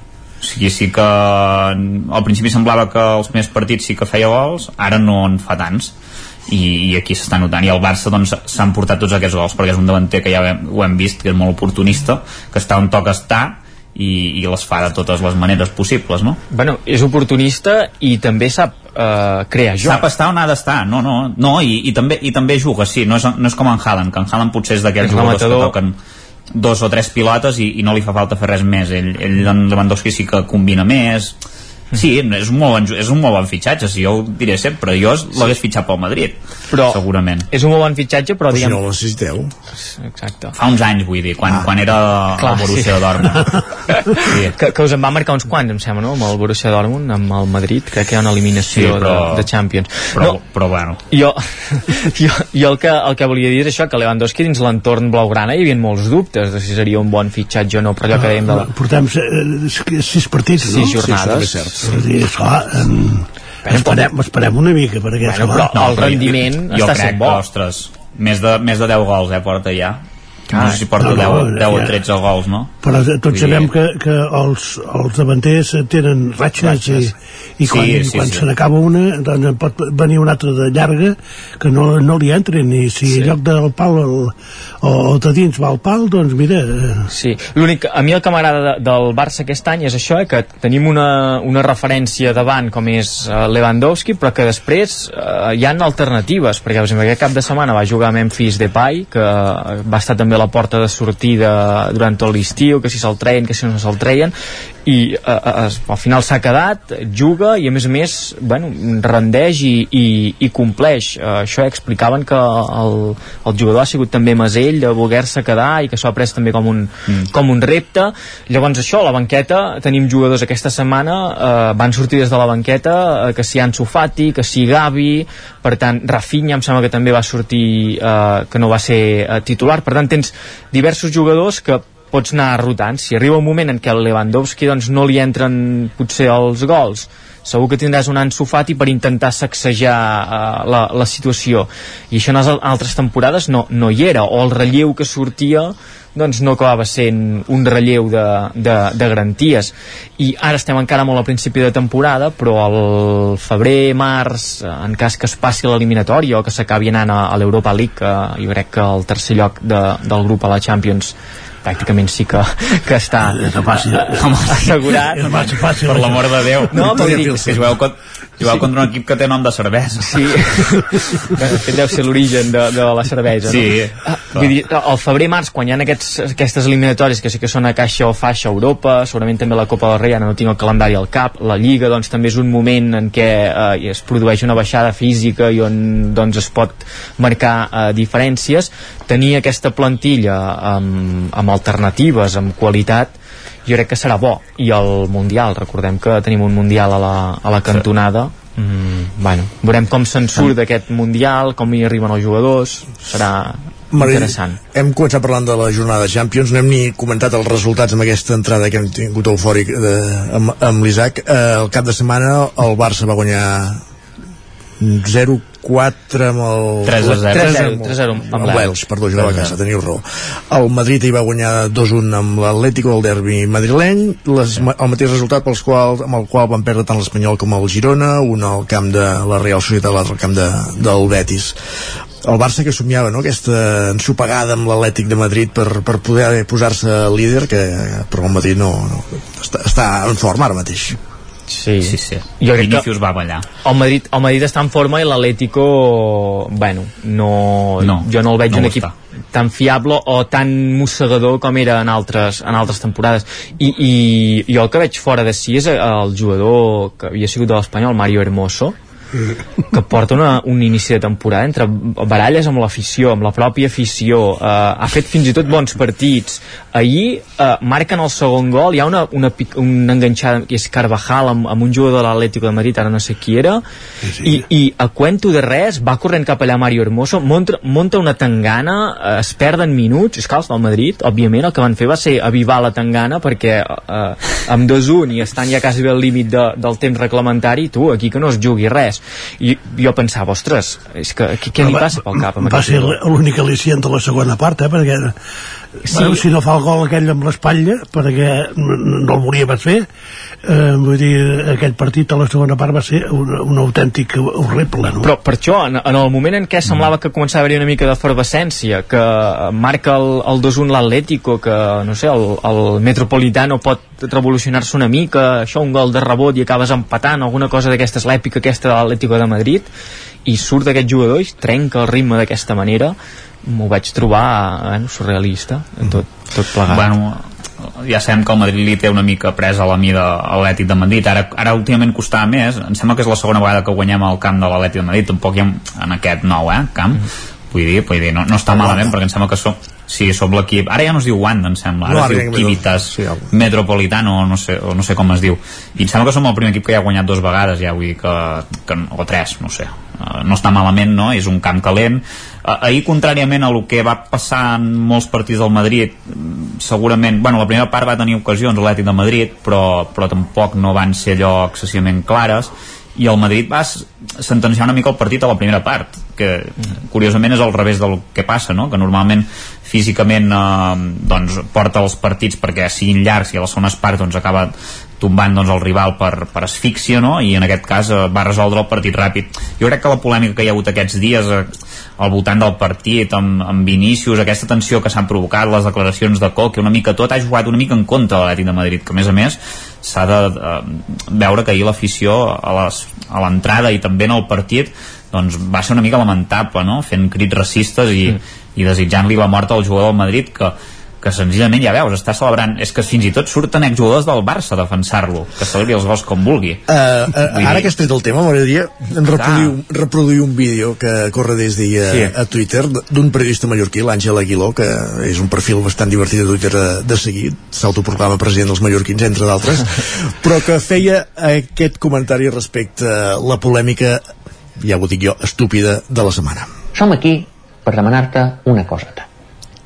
Speaker 9: sigui, sí que al principi semblava que els primers partits sí que feia gols ara no en fa tants i, i aquí s'està notant i el Barça doncs s'han portat tots aquests gols perquè és un davanter que ja ho hem vist que és molt oportunista que està on toca estar i, i les fa de totes les maneres possibles no?
Speaker 42: Bueno, és oportunista i també sap eh, crear joc.
Speaker 9: Sap estar on ha d'estar, no, no, no i, i, també, i també juga, sí, no és, no és com en Haaland, que en Haaland potser és d'aquells jugadors que toquen dos o tres pilotes i, i no li fa falta fer res més. Ell, ell Lewandowski sí que combina més sí, és un molt bon, és un molt bon fitxatge si jo ho diré sempre, jo sí. l'hagués fitxat pel Madrid
Speaker 42: Però
Speaker 9: segurament
Speaker 42: és un molt bon fitxatge, però,
Speaker 1: Però si
Speaker 42: diguem...
Speaker 1: no el necessiteu.
Speaker 42: Exacte.
Speaker 9: fa uns anys vull dir, quan, ah. quan era
Speaker 42: Clar,
Speaker 9: el Borussia
Speaker 42: sí.
Speaker 9: Dortmund sí.
Speaker 42: que, que us en va marcar uns quants, em sembla, no? Amb el Borussia Dortmund, amb el Madrid, crec que hi ha una eliminació
Speaker 9: Sí, però-
Speaker 42: de, de Champions.
Speaker 9: però,
Speaker 42: No,
Speaker 9: però bueno
Speaker 42: jo, jo, jo el, que, el que volia dir és això, que Lewandowski dins l'entorn blaugrana hi havia molts dubtes de si seria un bon fitxatge o no, però allò que dèiem de la...
Speaker 43: Portem eh, sis partits, no?
Speaker 42: Sis jornades.
Speaker 43: Sí, és cert. Sí, esclar, em, esperem, esperem una mica perquè
Speaker 42: Bueno,
Speaker 43: esclar,
Speaker 42: però el rendiment
Speaker 9: jo, jo
Speaker 42: està
Speaker 9: crec
Speaker 42: sent bo.
Speaker 9: que, ostres, més de, més de 10 gols, eh, porta ja.
Speaker 42: Ah,
Speaker 9: no sé si porta
Speaker 43: no, no,
Speaker 9: 10, 10 o
Speaker 43: ja.
Speaker 9: 13 gols, no?
Speaker 43: però tots sabem que, que els, els davanters tenen ratxes, i, i quan,
Speaker 9: Sí, sí,
Speaker 43: quan
Speaker 9: sí.
Speaker 43: se n'acaba una doncs pot venir una altra de llarga que no, no li entren i si sí. en lloc del pal el, o, o de dins va al pal doncs mira eh,
Speaker 42: Sí, l'únic, a mi el que m'agrada de, del Barça aquest any és això, eh, que tenim una, una referència davant com és uh, Lewandowski, però que després uh, hi han alternatives, perquè per exemple, aquest cap de setmana va jugar a Memphis Depay, que uh, va estar també a la porta de sortida durant tot l'estiu, que si se'l treien, que si no se'l treien, i uh, uh, al final s'ha quedat, juga i a més a més bueno, rendeix i, i, i compleix. Uh, això explicaven que el, el jugador ha sigut també masell de voler-se quedar i que s'ho ha pres també com un, mm. com un repte. Llavors això, a la banqueta tenim jugadors aquesta setmana uh, van sortir des de la banqueta uh, que si Ansu Fati, que si Gavi per tant Rafinha em sembla que també va sortir uh, que no va ser uh, titular. Per tant tens diversos jugadors que pots anar rotant. Si arriba un moment en què el Lewandowski doncs, no li entren potser els gols, segur que tindràs un Ansu Fati per intentar sacsejar uh, la, la situació. I això en altres temporades no, no hi era. O el relleu que sortia doncs no acabava sent un relleu de, de, de garanties i ara estem encara molt al principi de temporada però al febrer, març en cas que es passi l'eliminatòria o que s'acabi anant a, a l'Europa League que jo crec que el tercer lloc de, del grup a la Champions pràcticament sí que, que està assegurat
Speaker 43: És massa fàcil.
Speaker 9: Per l'amor de Déu.
Speaker 42: No, però dic-
Speaker 9: que con- jugueu contra un equip que té nom de cervesa.
Speaker 42: Sí. Aquest deu ser l'origen de, de la cervesa,
Speaker 9: Sí,
Speaker 42: no? Ah, vull dir, al febrer-març, quan hi ha aquests, aquestes eliminatòries, que sí que són a caixa o faixa a Europa, segurament també la Copa del Rei, ara no tinc el calendari al cap, la Lliga, doncs també és un moment en què eh, es produeix una baixada física i on doncs, es pot marcar eh, diferències. Tenir aquesta plantilla amb, amb alternatives, amb qualitat, jo crec que serà bo. I el Mundial, recordem que tenim un Mundial a la, a la cantonada. Mm, bueno, veurem com se'n surt d'aquest Mundial com hi arriben els jugadors. Serà
Speaker 1: Marí,
Speaker 42: interessant.
Speaker 1: Hem començat parlant de la jornada de Champions, no hem ni comentat els resultats amb aquesta entrada que hem tingut eufòric de, amb, amb l'Isaac. Eh, el cap de setmana el Barça va guanyar 0-4 amb el...
Speaker 42: 3-0,
Speaker 1: 3-0
Speaker 42: 3-0 amb
Speaker 1: amb
Speaker 42: l'Elx.
Speaker 1: l'Elx, perdó, jugava a
Speaker 42: 3-0.
Speaker 1: casa, teniu raó. El Madrid hi va guanyar 2-1 amb l'Atlético del derbi madrileny, les, el mateix resultat pels qual, amb el qual van perdre tant l'Espanyol com el Girona, un al camp de la Real Societat, l'altre al camp de, del Betis el Barça que somiava no? aquesta ensopegada amb l'Atlètic de Madrid per, per poder posar-se líder que, però el Madrid no, no està, està en forma ara mateix
Speaker 42: Sí,
Speaker 9: sí, sí.
Speaker 42: Jo crec
Speaker 9: Vinicius va ballar.
Speaker 42: el Madrid, el Madrid està en forma i l'Atlético bueno, no,
Speaker 9: No,
Speaker 42: jo no el veig
Speaker 9: no
Speaker 42: un equip
Speaker 9: està.
Speaker 42: tan fiable o tan mossegador com era en altres, en altres temporades I, i jo el que veig fora de si és el jugador que havia sigut de l'Espanyol, Mario Hermoso que porta una, un inici de temporada entre baralles amb l'afició, amb la pròpia afició, eh, ha fet fins i tot bons partits. Ahir eh, marquen el segon gol, hi ha una, una, una enganxada que és Carvajal amb, amb un jugador de l'Atlético de Madrid, ara no sé qui era, i, i a cuento de res va corrent cap allà Mario Hermoso, monta, monta una tangana, eh, es perden minuts, és clar, els del Madrid, òbviament el que van fer va ser avivar la tangana perquè eh, amb 2-1 i estan ja quasi bé al límit de, del temps reglamentari, tu, aquí que no es jugui res. I jo pensava, ostres, és que què, què li
Speaker 43: Va-
Speaker 42: passa pel cap
Speaker 43: va ser
Speaker 42: jugador?
Speaker 43: l'únic al·licient de la segona part, eh, perquè
Speaker 42: Sí.
Speaker 43: bueno, si no fa el gol aquell amb l'espatlla, perquè no, el volia pas fer, eh, vull dir, aquell partit a la segona part va ser un, un autèntic horrible, no?
Speaker 42: Però per això, en, en el moment en què semblava que començava a haver una mica d'efervescència, que marca el, el 2-1 l'Atlético, que, no sé, el, el Metropolitano pot revolucionar-se una mica, això, un gol de rebot i acabes empatant, alguna cosa d'aquestes, l'èpica aquesta de l'Atlético de Madrid, i surt aquest jugador i trenca el ritme d'aquesta manera, m'ho vaig trobar bueno, surrealista, tot, tot plegat.
Speaker 9: Bueno, ja sabem que el Madrid li té una mica presa la mida a l'Atlètic de Madrid ara, ara últimament costava més em sembla que és la segona vegada que guanyem el camp de l'Atlètic de Madrid tampoc hi ha en aquest nou eh, camp vull dir, vull dir no, no està malament perquè em sembla que som Sí, som l'equip... Ara ja no es diu Wanda, em sembla. Ara
Speaker 1: No,
Speaker 9: es diu
Speaker 1: ja no.
Speaker 9: Kivitas
Speaker 1: Sí, algo.
Speaker 9: Metropolitano, o no, sé, o no sé com es diu. I em sembla que som el primer equip que ja ha guanyat dos vegades, ja, vull dir que, que o tres, no sé. Uh, no està malament, no? És un camp calent. Uh, ahir, contràriament a lo que va passar en molts partits del Madrid, mm, segurament... Bueno, la primera part va tenir ocasions l'Atlètic de Madrid, però, però tampoc no van ser allò excessivament clares i el Madrid va sentenciar una mica el partit a la primera part que curiosament és al revés del que passa no? que normalment físicament eh, doncs, porta els partits perquè siguin llargs i a les segones parts doncs, acaba tombant doncs, el rival per, per asfíxia no? i en aquest cas eh, va resoldre el partit ràpid jo crec que la polèmica que hi ha hagut aquests dies eh, al voltant del partit amb, amb Vinícius, aquesta tensió que s'han provocat les declaracions de Coque, una mica tot ha jugat una mica en contra de l'Atlètic de Madrid que a més a més s'ha de eh, veure que ahir l'afició a l'entrada i també en el partit doncs va ser una mica lamentable no? fent crits racistes i, i desitjant-li la mort al jugador del Madrid que, que senzillament ja veus, està celebrant. És que fins i tot surten exjugadors del Barça a defensar-lo que celebri els gols com vulgui.
Speaker 1: Uh, uh, ara que has tret el tema, m'agradaria reproduir, reproduir un vídeo que corre des d'ahir a,
Speaker 9: Sí.
Speaker 1: a Twitter d'un periodista mallorquí, l'Àngel Aguiló, que és un perfil bastant divertit a Twitter de, de seguir, s'autoproclama president dels mallorquins, entre d'altres, però que feia aquest comentari respecte a la polèmica, ja ho dic jo, estúpida de la setmana.
Speaker 44: Som aquí per demanar-te una coseta.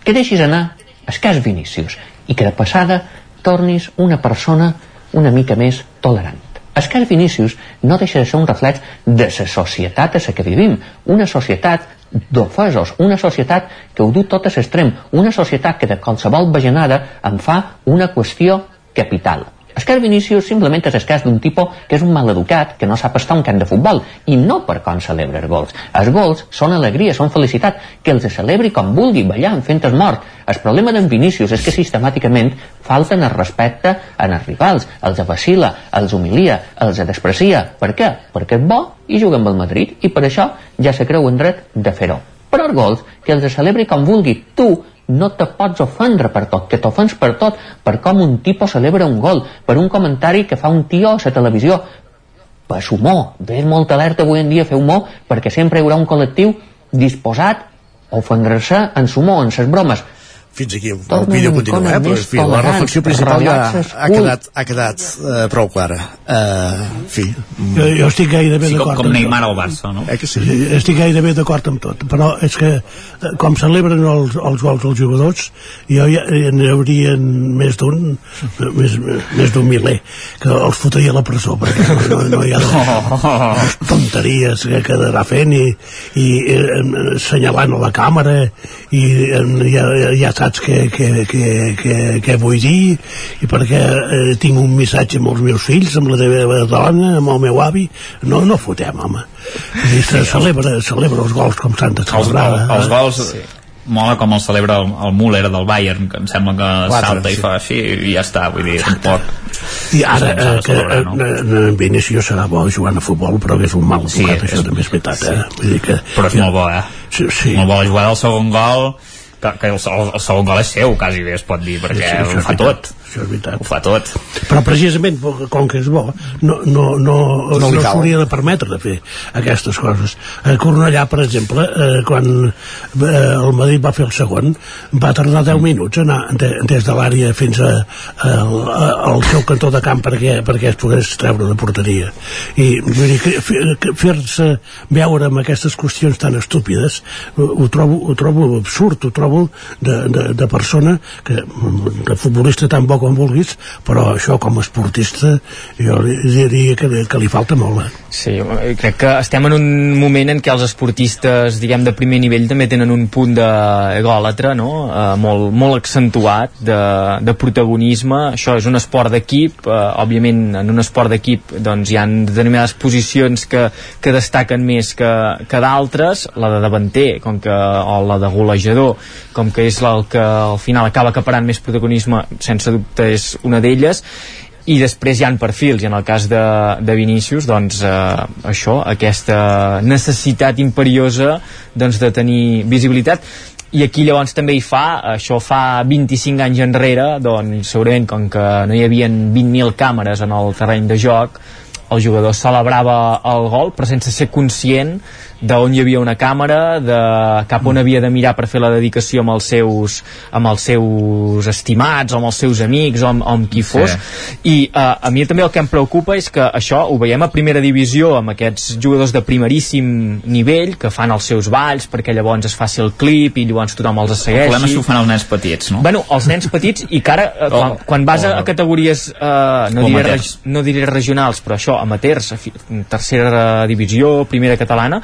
Speaker 44: Que deixis anar escàs Vinícius i que de passada tornis una persona una mica més tolerant. El cas Vinícius no deixa de ser un reflex de la societat a la que vivim. Una societat d'ofesos, una societat que ho du tot a l'extrem, una societat que de qualsevol bajanada en fa una qüestió capital. Escar Vinícius simplement és el cas d'un tipus que és un maleducat, que no sap estar un camp de futbol, i no per com celebra els gols. Els gols són alegria, són felicitat, que els celebri com vulgui, ballant, fent es mort. El problema d'en Vinícius és que sistemàticament falten el respecte en els rivals, els vacila, els humilia, els desprecia. Per què? Perquè és bo i juga amb el Madrid, i per això ja se creu en dret de fer-ho. Però els gols, que els celebri com vulgui, tu no te pots ofendre per tot, que t'ofens per tot, per com un tipus celebra un gol, per un comentari que fa un tio a la televisió, per humor, ves molt alerta avui en dia fer humor, perquè sempre hi haurà un col·lectiu disposat a ofendre-se en l'humor, en les bromes,
Speaker 1: fins aquí el vídeo continua, eh? però en fi, la reflexió principal ja ha quedat, ha quedat uh, prou clara uh, en fi
Speaker 43: jo, jo estic gairebé
Speaker 9: sí,
Speaker 43: d'acord
Speaker 9: com, com Neymar al Barça no?
Speaker 1: eh que sí?
Speaker 43: estic gairebé d'acord amb tot però és que eh, com celebren els, els gols dels jugadors jo ja n'hi haurien més d'un més, més d'un miler que els fotria a la presó perquè no, no hi ha les tonteries que quedarà fent i, i eh, senyalant a la càmera i eh, ja, ja saps què, què, què, què, què vull dir i perquè eh, tinc un missatge amb els meus fills, amb la meva dona amb el meu avi, no, no fotem home I se celebra, celebra els gols com s'han de celebrar
Speaker 9: els, els gols sí mola com el celebra el, el Müller del Bayern que em sembla que Quatre, salta sí. i fa així i ja està, vull dir, tampoc
Speaker 43: i ara eh, que no? eh, Vinícius serà bo jugant a futbol però que és un mal sí, tocat, això és, també és veritat sí. eh? vull dir que,
Speaker 9: però és ja, molt bo eh?
Speaker 43: sí, sí.
Speaker 9: molt bo la jugada del segon gol que, que el, el, el segon gol és seu, quasi bé es pot dir, perquè sí, ho fa tot
Speaker 43: això és veritat.
Speaker 9: Ho fa tot.
Speaker 43: Però precisament, com que és bo, no, no, no, no, no s'hauria de permetre de fer aquestes coses. A Cornellà, per exemple, eh, quan eh, el Madrid va fer el segon, va tardar 10 minuts a anar de, des de l'àrea fins a, a, a, al seu cantó de camp perquè, perquè es pogués treure de porteria. I fer-se veure amb aquestes qüestions tan estúpides ho trobo, ho trobo absurd, ho trobo de, de, de persona que, de futbolista tan bo com vulguis, però això com a esportista jo diria que, que li falta molt. Eh?
Speaker 42: Sí, crec que estem en un moment en què els esportistes, diguem, de primer nivell també tenen un punt d'egòlatra, no? Eh, molt, molt accentuat de, de protagonisme. Això és un esport d'equip, eh, òbviament en un esport d'equip doncs hi ha determinades posicions que, que destaquen més que, que d'altres, la de davanter, com que, o la de golejador, com que és el que al final acaba acaparant més protagonisme, sense dubte és una d'elles i després hi han perfils i en el cas de, de Vinícius doncs eh, això, aquesta necessitat imperiosa doncs, de tenir visibilitat. I aquí llavors també hi fa, això fa 25 anys enrere, doncs segurament com que no hi havia 20.000 càmeres en el terreny de joc, el jugador celebrava el gol però sense ser conscient d'on hi havia una càmera, de cap on havia de mirar per fer la dedicació amb els seus, amb els seus estimats, o amb els seus amics, o amb, o amb qui fos. Sí. I uh, a mi també el que em preocupa és que això ho veiem a primera divisió amb aquests jugadors de primeríssim nivell que fan els seus balls perquè llavors es faci el clip i llavors tothom els segueixi.
Speaker 9: El problema és que ho fan els nens petits, no?
Speaker 42: Bueno, els nens petits i que ara, uh, quan, quan vas a, a categories uh, no, diré, reg, no diré regionals, però això, amateurs, tercera divisió, primera catalana,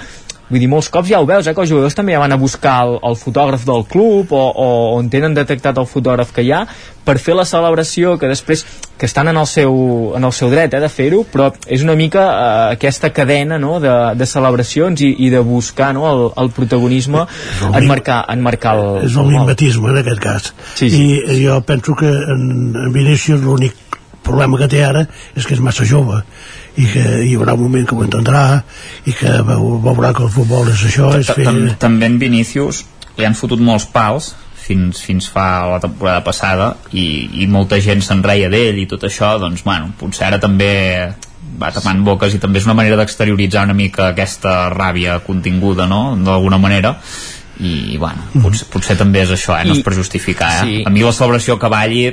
Speaker 42: vull dir, molts cops ja ho veus, eh, que els jugadors també ja van a buscar el, el fotògraf del club o, o on tenen detectat el fotògraf que hi ha per fer la celebració que després que estan en el seu, en el seu dret eh, de fer-ho, però és una mica eh, aquesta cadena no, de, de celebracions i, i de buscar no, el, el protagonisme en marcar, en marcar el...
Speaker 43: És el mimetisme en aquest cas.
Speaker 42: Sí, sí.
Speaker 43: I jo penso que en, en Vinícius l'únic problema que té ara és que és massa jove i que hi haurà un moment que ho entendrà i que veurà que el futbol és això és fer...
Speaker 9: també en Vinícius li han fotut molts pals fins, fins fa la temporada passada i, i molta gent se'n reia d'ell i tot això, doncs bueno, potser ara també va tapant boques i també és una manera d'exterioritzar una mica aquesta ràbia continguda, no?, d'alguna manera i bueno, potser, potser també és això, eh? no I, és per justificar eh? sí. a mi la celebració que balli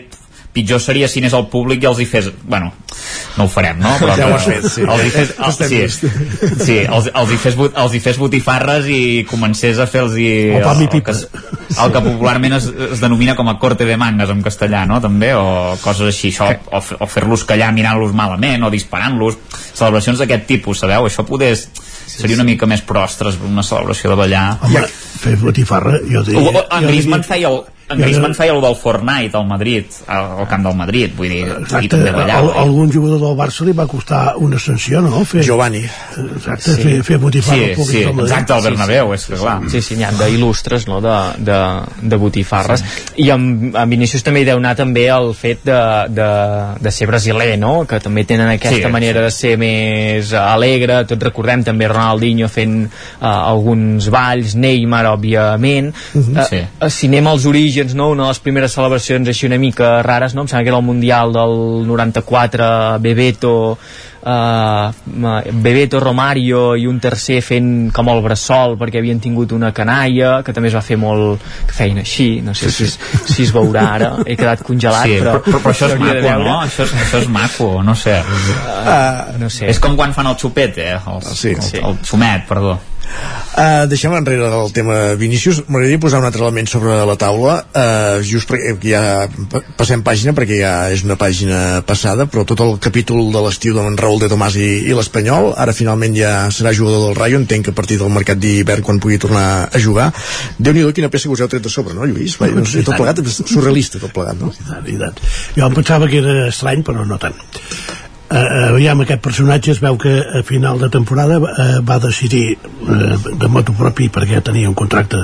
Speaker 9: pitjor seria si anés al públic i els hi fes... Bueno, no ho farem, no?
Speaker 1: Però ja ho has fet, sí.
Speaker 9: Els hi fes, el, sí, sí, els, els, hi fes, els hi fes botifarres i comencés a fer-los...
Speaker 43: El, el, el, que,
Speaker 9: el que popularment es, es denomina com a corte de mangas en castellà, no? També, o coses així, això, o, o fer-los callar mirant-los malament, o disparant-los, celebracions d'aquest tipus, sabeu? Això poder seria una mica més prostres una celebració de ballar.
Speaker 43: Home, fer botifarra, jo diria...
Speaker 9: En Griezmann feia el, en Griezmann feia el del Fortnite al Madrid, al, al camp del Madrid, vull dir, i
Speaker 43: Exacte,
Speaker 9: també
Speaker 43: al,
Speaker 9: ballava.
Speaker 43: algun jugador del Barça li va costar una sanció, no? Fer,
Speaker 1: Giovanni.
Speaker 43: Exacte, fer, fer botifarra al públic del Madrid.
Speaker 9: és que clar.
Speaker 42: Sí, sí, n'hi ha d'il·lustres, no?, de, de, de botifarres. I amb, amb Vinícius també hi deu anar també el fet de, de, de ser brasiler, no?, que també tenen aquesta
Speaker 9: Sí,
Speaker 42: manera de ser més alegre, tots recordem també Ronaldinho fent uh, alguns balls, Neymar, òbviament.
Speaker 9: Mhm,
Speaker 42: Eh,
Speaker 9: sí.
Speaker 42: eh, si anem als orígens, no?, una de les primeres celebracions així una mica rares, no?, em sembla que era el Mundial del 94, Bebeto, uh, Bebeto, Romario i un tercer fent com el bressol perquè havien tingut una canalla que també es va fer molt feien així no sé si, si es veurà ara he quedat congelat
Speaker 9: Sí,
Speaker 42: però,
Speaker 9: però, però, això és maco,
Speaker 42: veure.
Speaker 9: no? Això és, això és maco, no sé.
Speaker 42: Uh, no sé.
Speaker 9: És com quan fan el xupet, eh? El,
Speaker 1: Sí.
Speaker 9: el, el xumet, perdó.
Speaker 1: Uh, deixem enrere del tema Vinícius m'agradaria posar un altre element sobre la taula uh, just perquè ja pa- passem pàgina perquè ja és una pàgina passada però tot el capítol de l'estiu d'en Raúl de Tomàs i, i l'Espanyol ara finalment ja serà jugador del Rayo entenc que a partir del mercat d'hivern quan pugui tornar a jugar déu nhi quina peça que us heu tret de sobre no Lluís? Va, no sé, tot plegat surrealista tot plegat no?
Speaker 43: I tant, i tant. Jo em pensava que era estrany, però no tant. Uh, aviam, aquest personatge es veu que a final de temporada uh, va decidir uh, de moto propi perquè tenia un contracte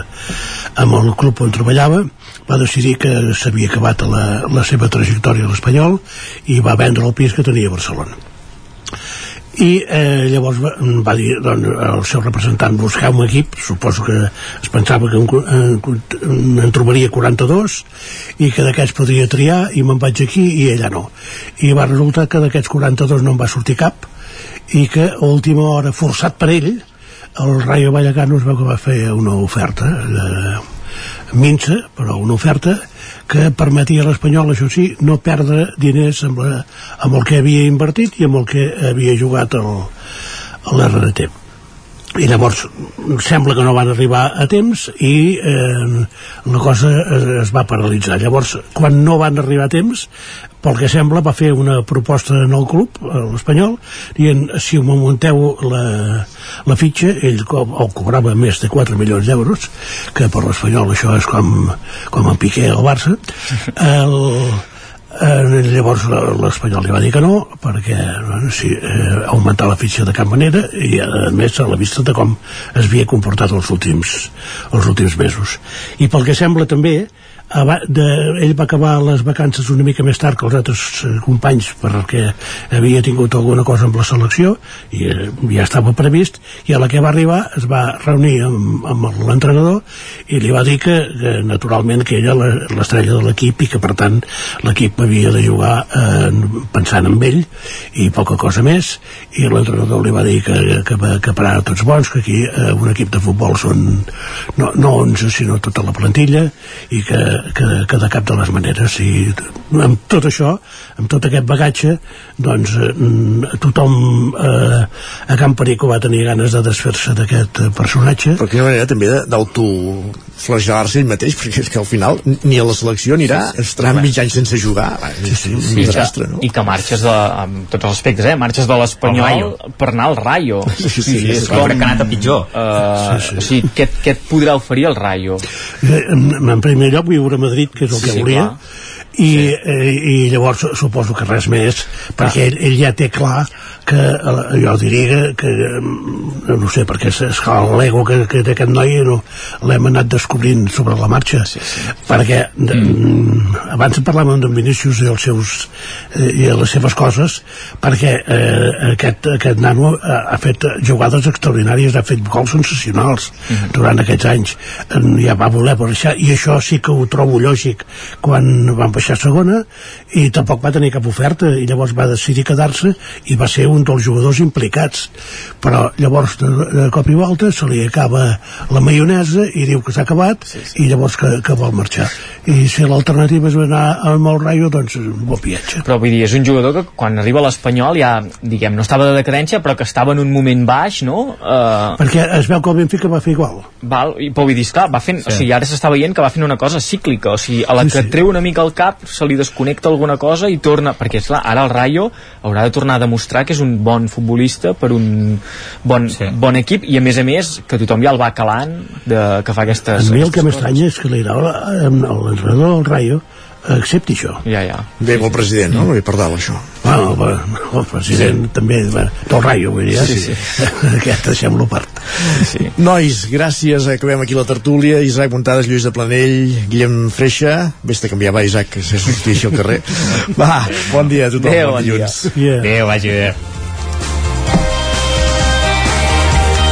Speaker 43: amb el club on treballava va decidir que s'havia acabat la, la seva trajectòria a l'Espanyol i va vendre el pis que tenia a Barcelona i eh, llavors va, va dir doncs, el seu representant buscar un equip suposo que es pensava que en, en, en trobaria 42 i que d'aquests podria triar i me'n vaig aquí i ella no. I va resultar que d'aquests 42 no en va sortir cap i que a última hora forçat per ell el Rayo Vallecano es va fer una oferta eh, minsa però una oferta que permetia a l'Espanyol, això sí, no perdre diners amb, la, amb el que havia invertit i amb el que havia jugat el, l'RT. I llavors sembla que no van arribar a temps i eh, la cosa es, es va paralitzar. Llavors, quan no van arribar a temps, pel que sembla va fer una proposta en el club, a l'Espanyol, dient si me munteu la, la fitxa, ell co el cobrava més de 4 milions d'euros, que per l'Espanyol això és com, com en Piqué al Barça, el, eh, llavors la- l'Espanyol li va dir que no perquè bueno, sí, eh, augmentar la fitxa de cap manera i a més a la vista de com es havia comportat els últims, els últims mesos. I pel que sembla també de, ell va acabar les vacances una mica més tard que els altres eh, companys perquè havia tingut alguna cosa amb la selecció i eh, ja estava previst i a la que va arribar es va reunir amb, amb l'entrenador i li va dir que, que naturalment que ella la- l'estrella de l'equip i que per tant l'equip havia de jugar eh, pensant en ell i poca cosa més. I l'entrenador li va dir que, que, que per ara tots bons que aquí eh, un equip de futbol són no, no 11 sinó tota la plantilla i que, que, que de cap de les maneres. I amb tot això amb tot aquest bagatge doncs eh, mm, tothom eh, a Can Perico va tenir ganes de desfer-se d'aquest eh, personatge.
Speaker 1: Però quina manera també d'autoflagelar-se ell mateix perquè és que al final ni a la selecció anirà estarà mig any sense jugar. Va, és un
Speaker 42: I
Speaker 1: desastre
Speaker 42: que,
Speaker 1: no?
Speaker 42: i que marxes de, amb tots els aspectes, eh? marxes de l'Espanyol per anar al Rayo.
Speaker 1: Sí, sí, sí,
Speaker 42: és
Speaker 1: sí,
Speaker 42: com,
Speaker 9: crec que ha anat a pitjor.
Speaker 42: Uh, sí, sí. O sigui, què, què et podrà oferir el Rayo?
Speaker 43: Eh, en, en primer lloc viure a Madrid que és el que
Speaker 42: Sí,
Speaker 43: volia
Speaker 42: clar.
Speaker 43: i, eh, i llavors suposo que res més perquè ell, ell ja té clar que eh, jo diria que eh, no sé, perquè és, és clar, l'ego que, que té aquest noi no, l'hem anat descobrint sobre la marxa sí, sí. perquè mm. abans parlàvem d'en Vinícius i els seus eh, i les seves coses perquè eh, aquest, aquest nano ha, ha fet jugades extraordinàries ha fet gols sensacionals
Speaker 42: Mhm.
Speaker 43: durant aquests anys ja va voler baixar i això sí que ho trobo lògic quan van baixar a segona i tampoc va tenir cap oferta i llavors va decidir quedar-se i va ser un un dels jugadors implicats però llavors de, de cop i volta se li acaba la maionesa i diu que s'ha acabat sí, sí. i llavors que, que vol marxar i si l'alternativa és anar amb el Rayo doncs un bon viatge
Speaker 42: però vull dir, és un jugador que quan arriba a l'Espanyol ja, diguem, no estava de decadència però que estava en un moment baix no? Uh...
Speaker 43: perquè es veu que el Benfica va fer igual
Speaker 42: Val, i, però vull dir, esclar, va fent, sí. o sigui, ara s'està veient que va fent una cosa cíclica, o sigui, a la sí, que sí. treu una mica el cap se li desconnecta alguna cosa i torna, perquè esclar, ara el Rayo haurà de tornar a demostrar que és un bon futbolista per un bon, sí. bon equip i a més a més que tothom ja el va calant de, que fa aquestes
Speaker 43: a mi el que m'estranya és que l'entrenador del Rayo accepti això.
Speaker 42: Ja, ja.
Speaker 1: Bé, el president, no? I per dalt, això.
Speaker 43: Bueno, el, el president sí. també, del Rayo, vull dir, sí, sí. sí. aquest deixem-lo part.
Speaker 1: Sí. Nois, gràcies, acabem aquí la tertúlia. Isaac Montades, Lluís de Planell, Guillem Freixa, vés a canviar, va, Isaac, que s'ha sortit així al carrer. Va, bon dia a tothom.
Speaker 42: Adéu, bon, bon dia.
Speaker 1: Yeah.
Speaker 42: Adéu, vagi bé.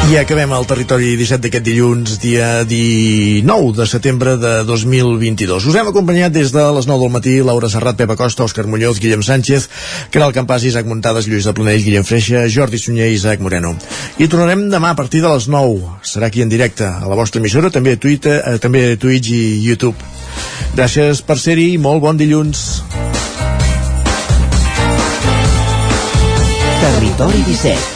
Speaker 1: I acabem el territori 17 d'aquest dilluns, dia 19 de setembre de 2022. Us hem acompanyat des de les 9 del matí Laura Serrat, Pepa Costa, Òscar Muñoz, Guillem Sánchez, Caral Campàs, Isaac Muntades, Lluís de Planell, Guillem Freixa, Jordi Sunyer i Isaac Moreno. I tornarem demà a partir de les 9. Serà aquí en directe a la vostra emissora, també a Twitter, eh, també a Twitch i YouTube. Gràcies per ser-hi, molt bon dilluns.
Speaker 28: Territori 17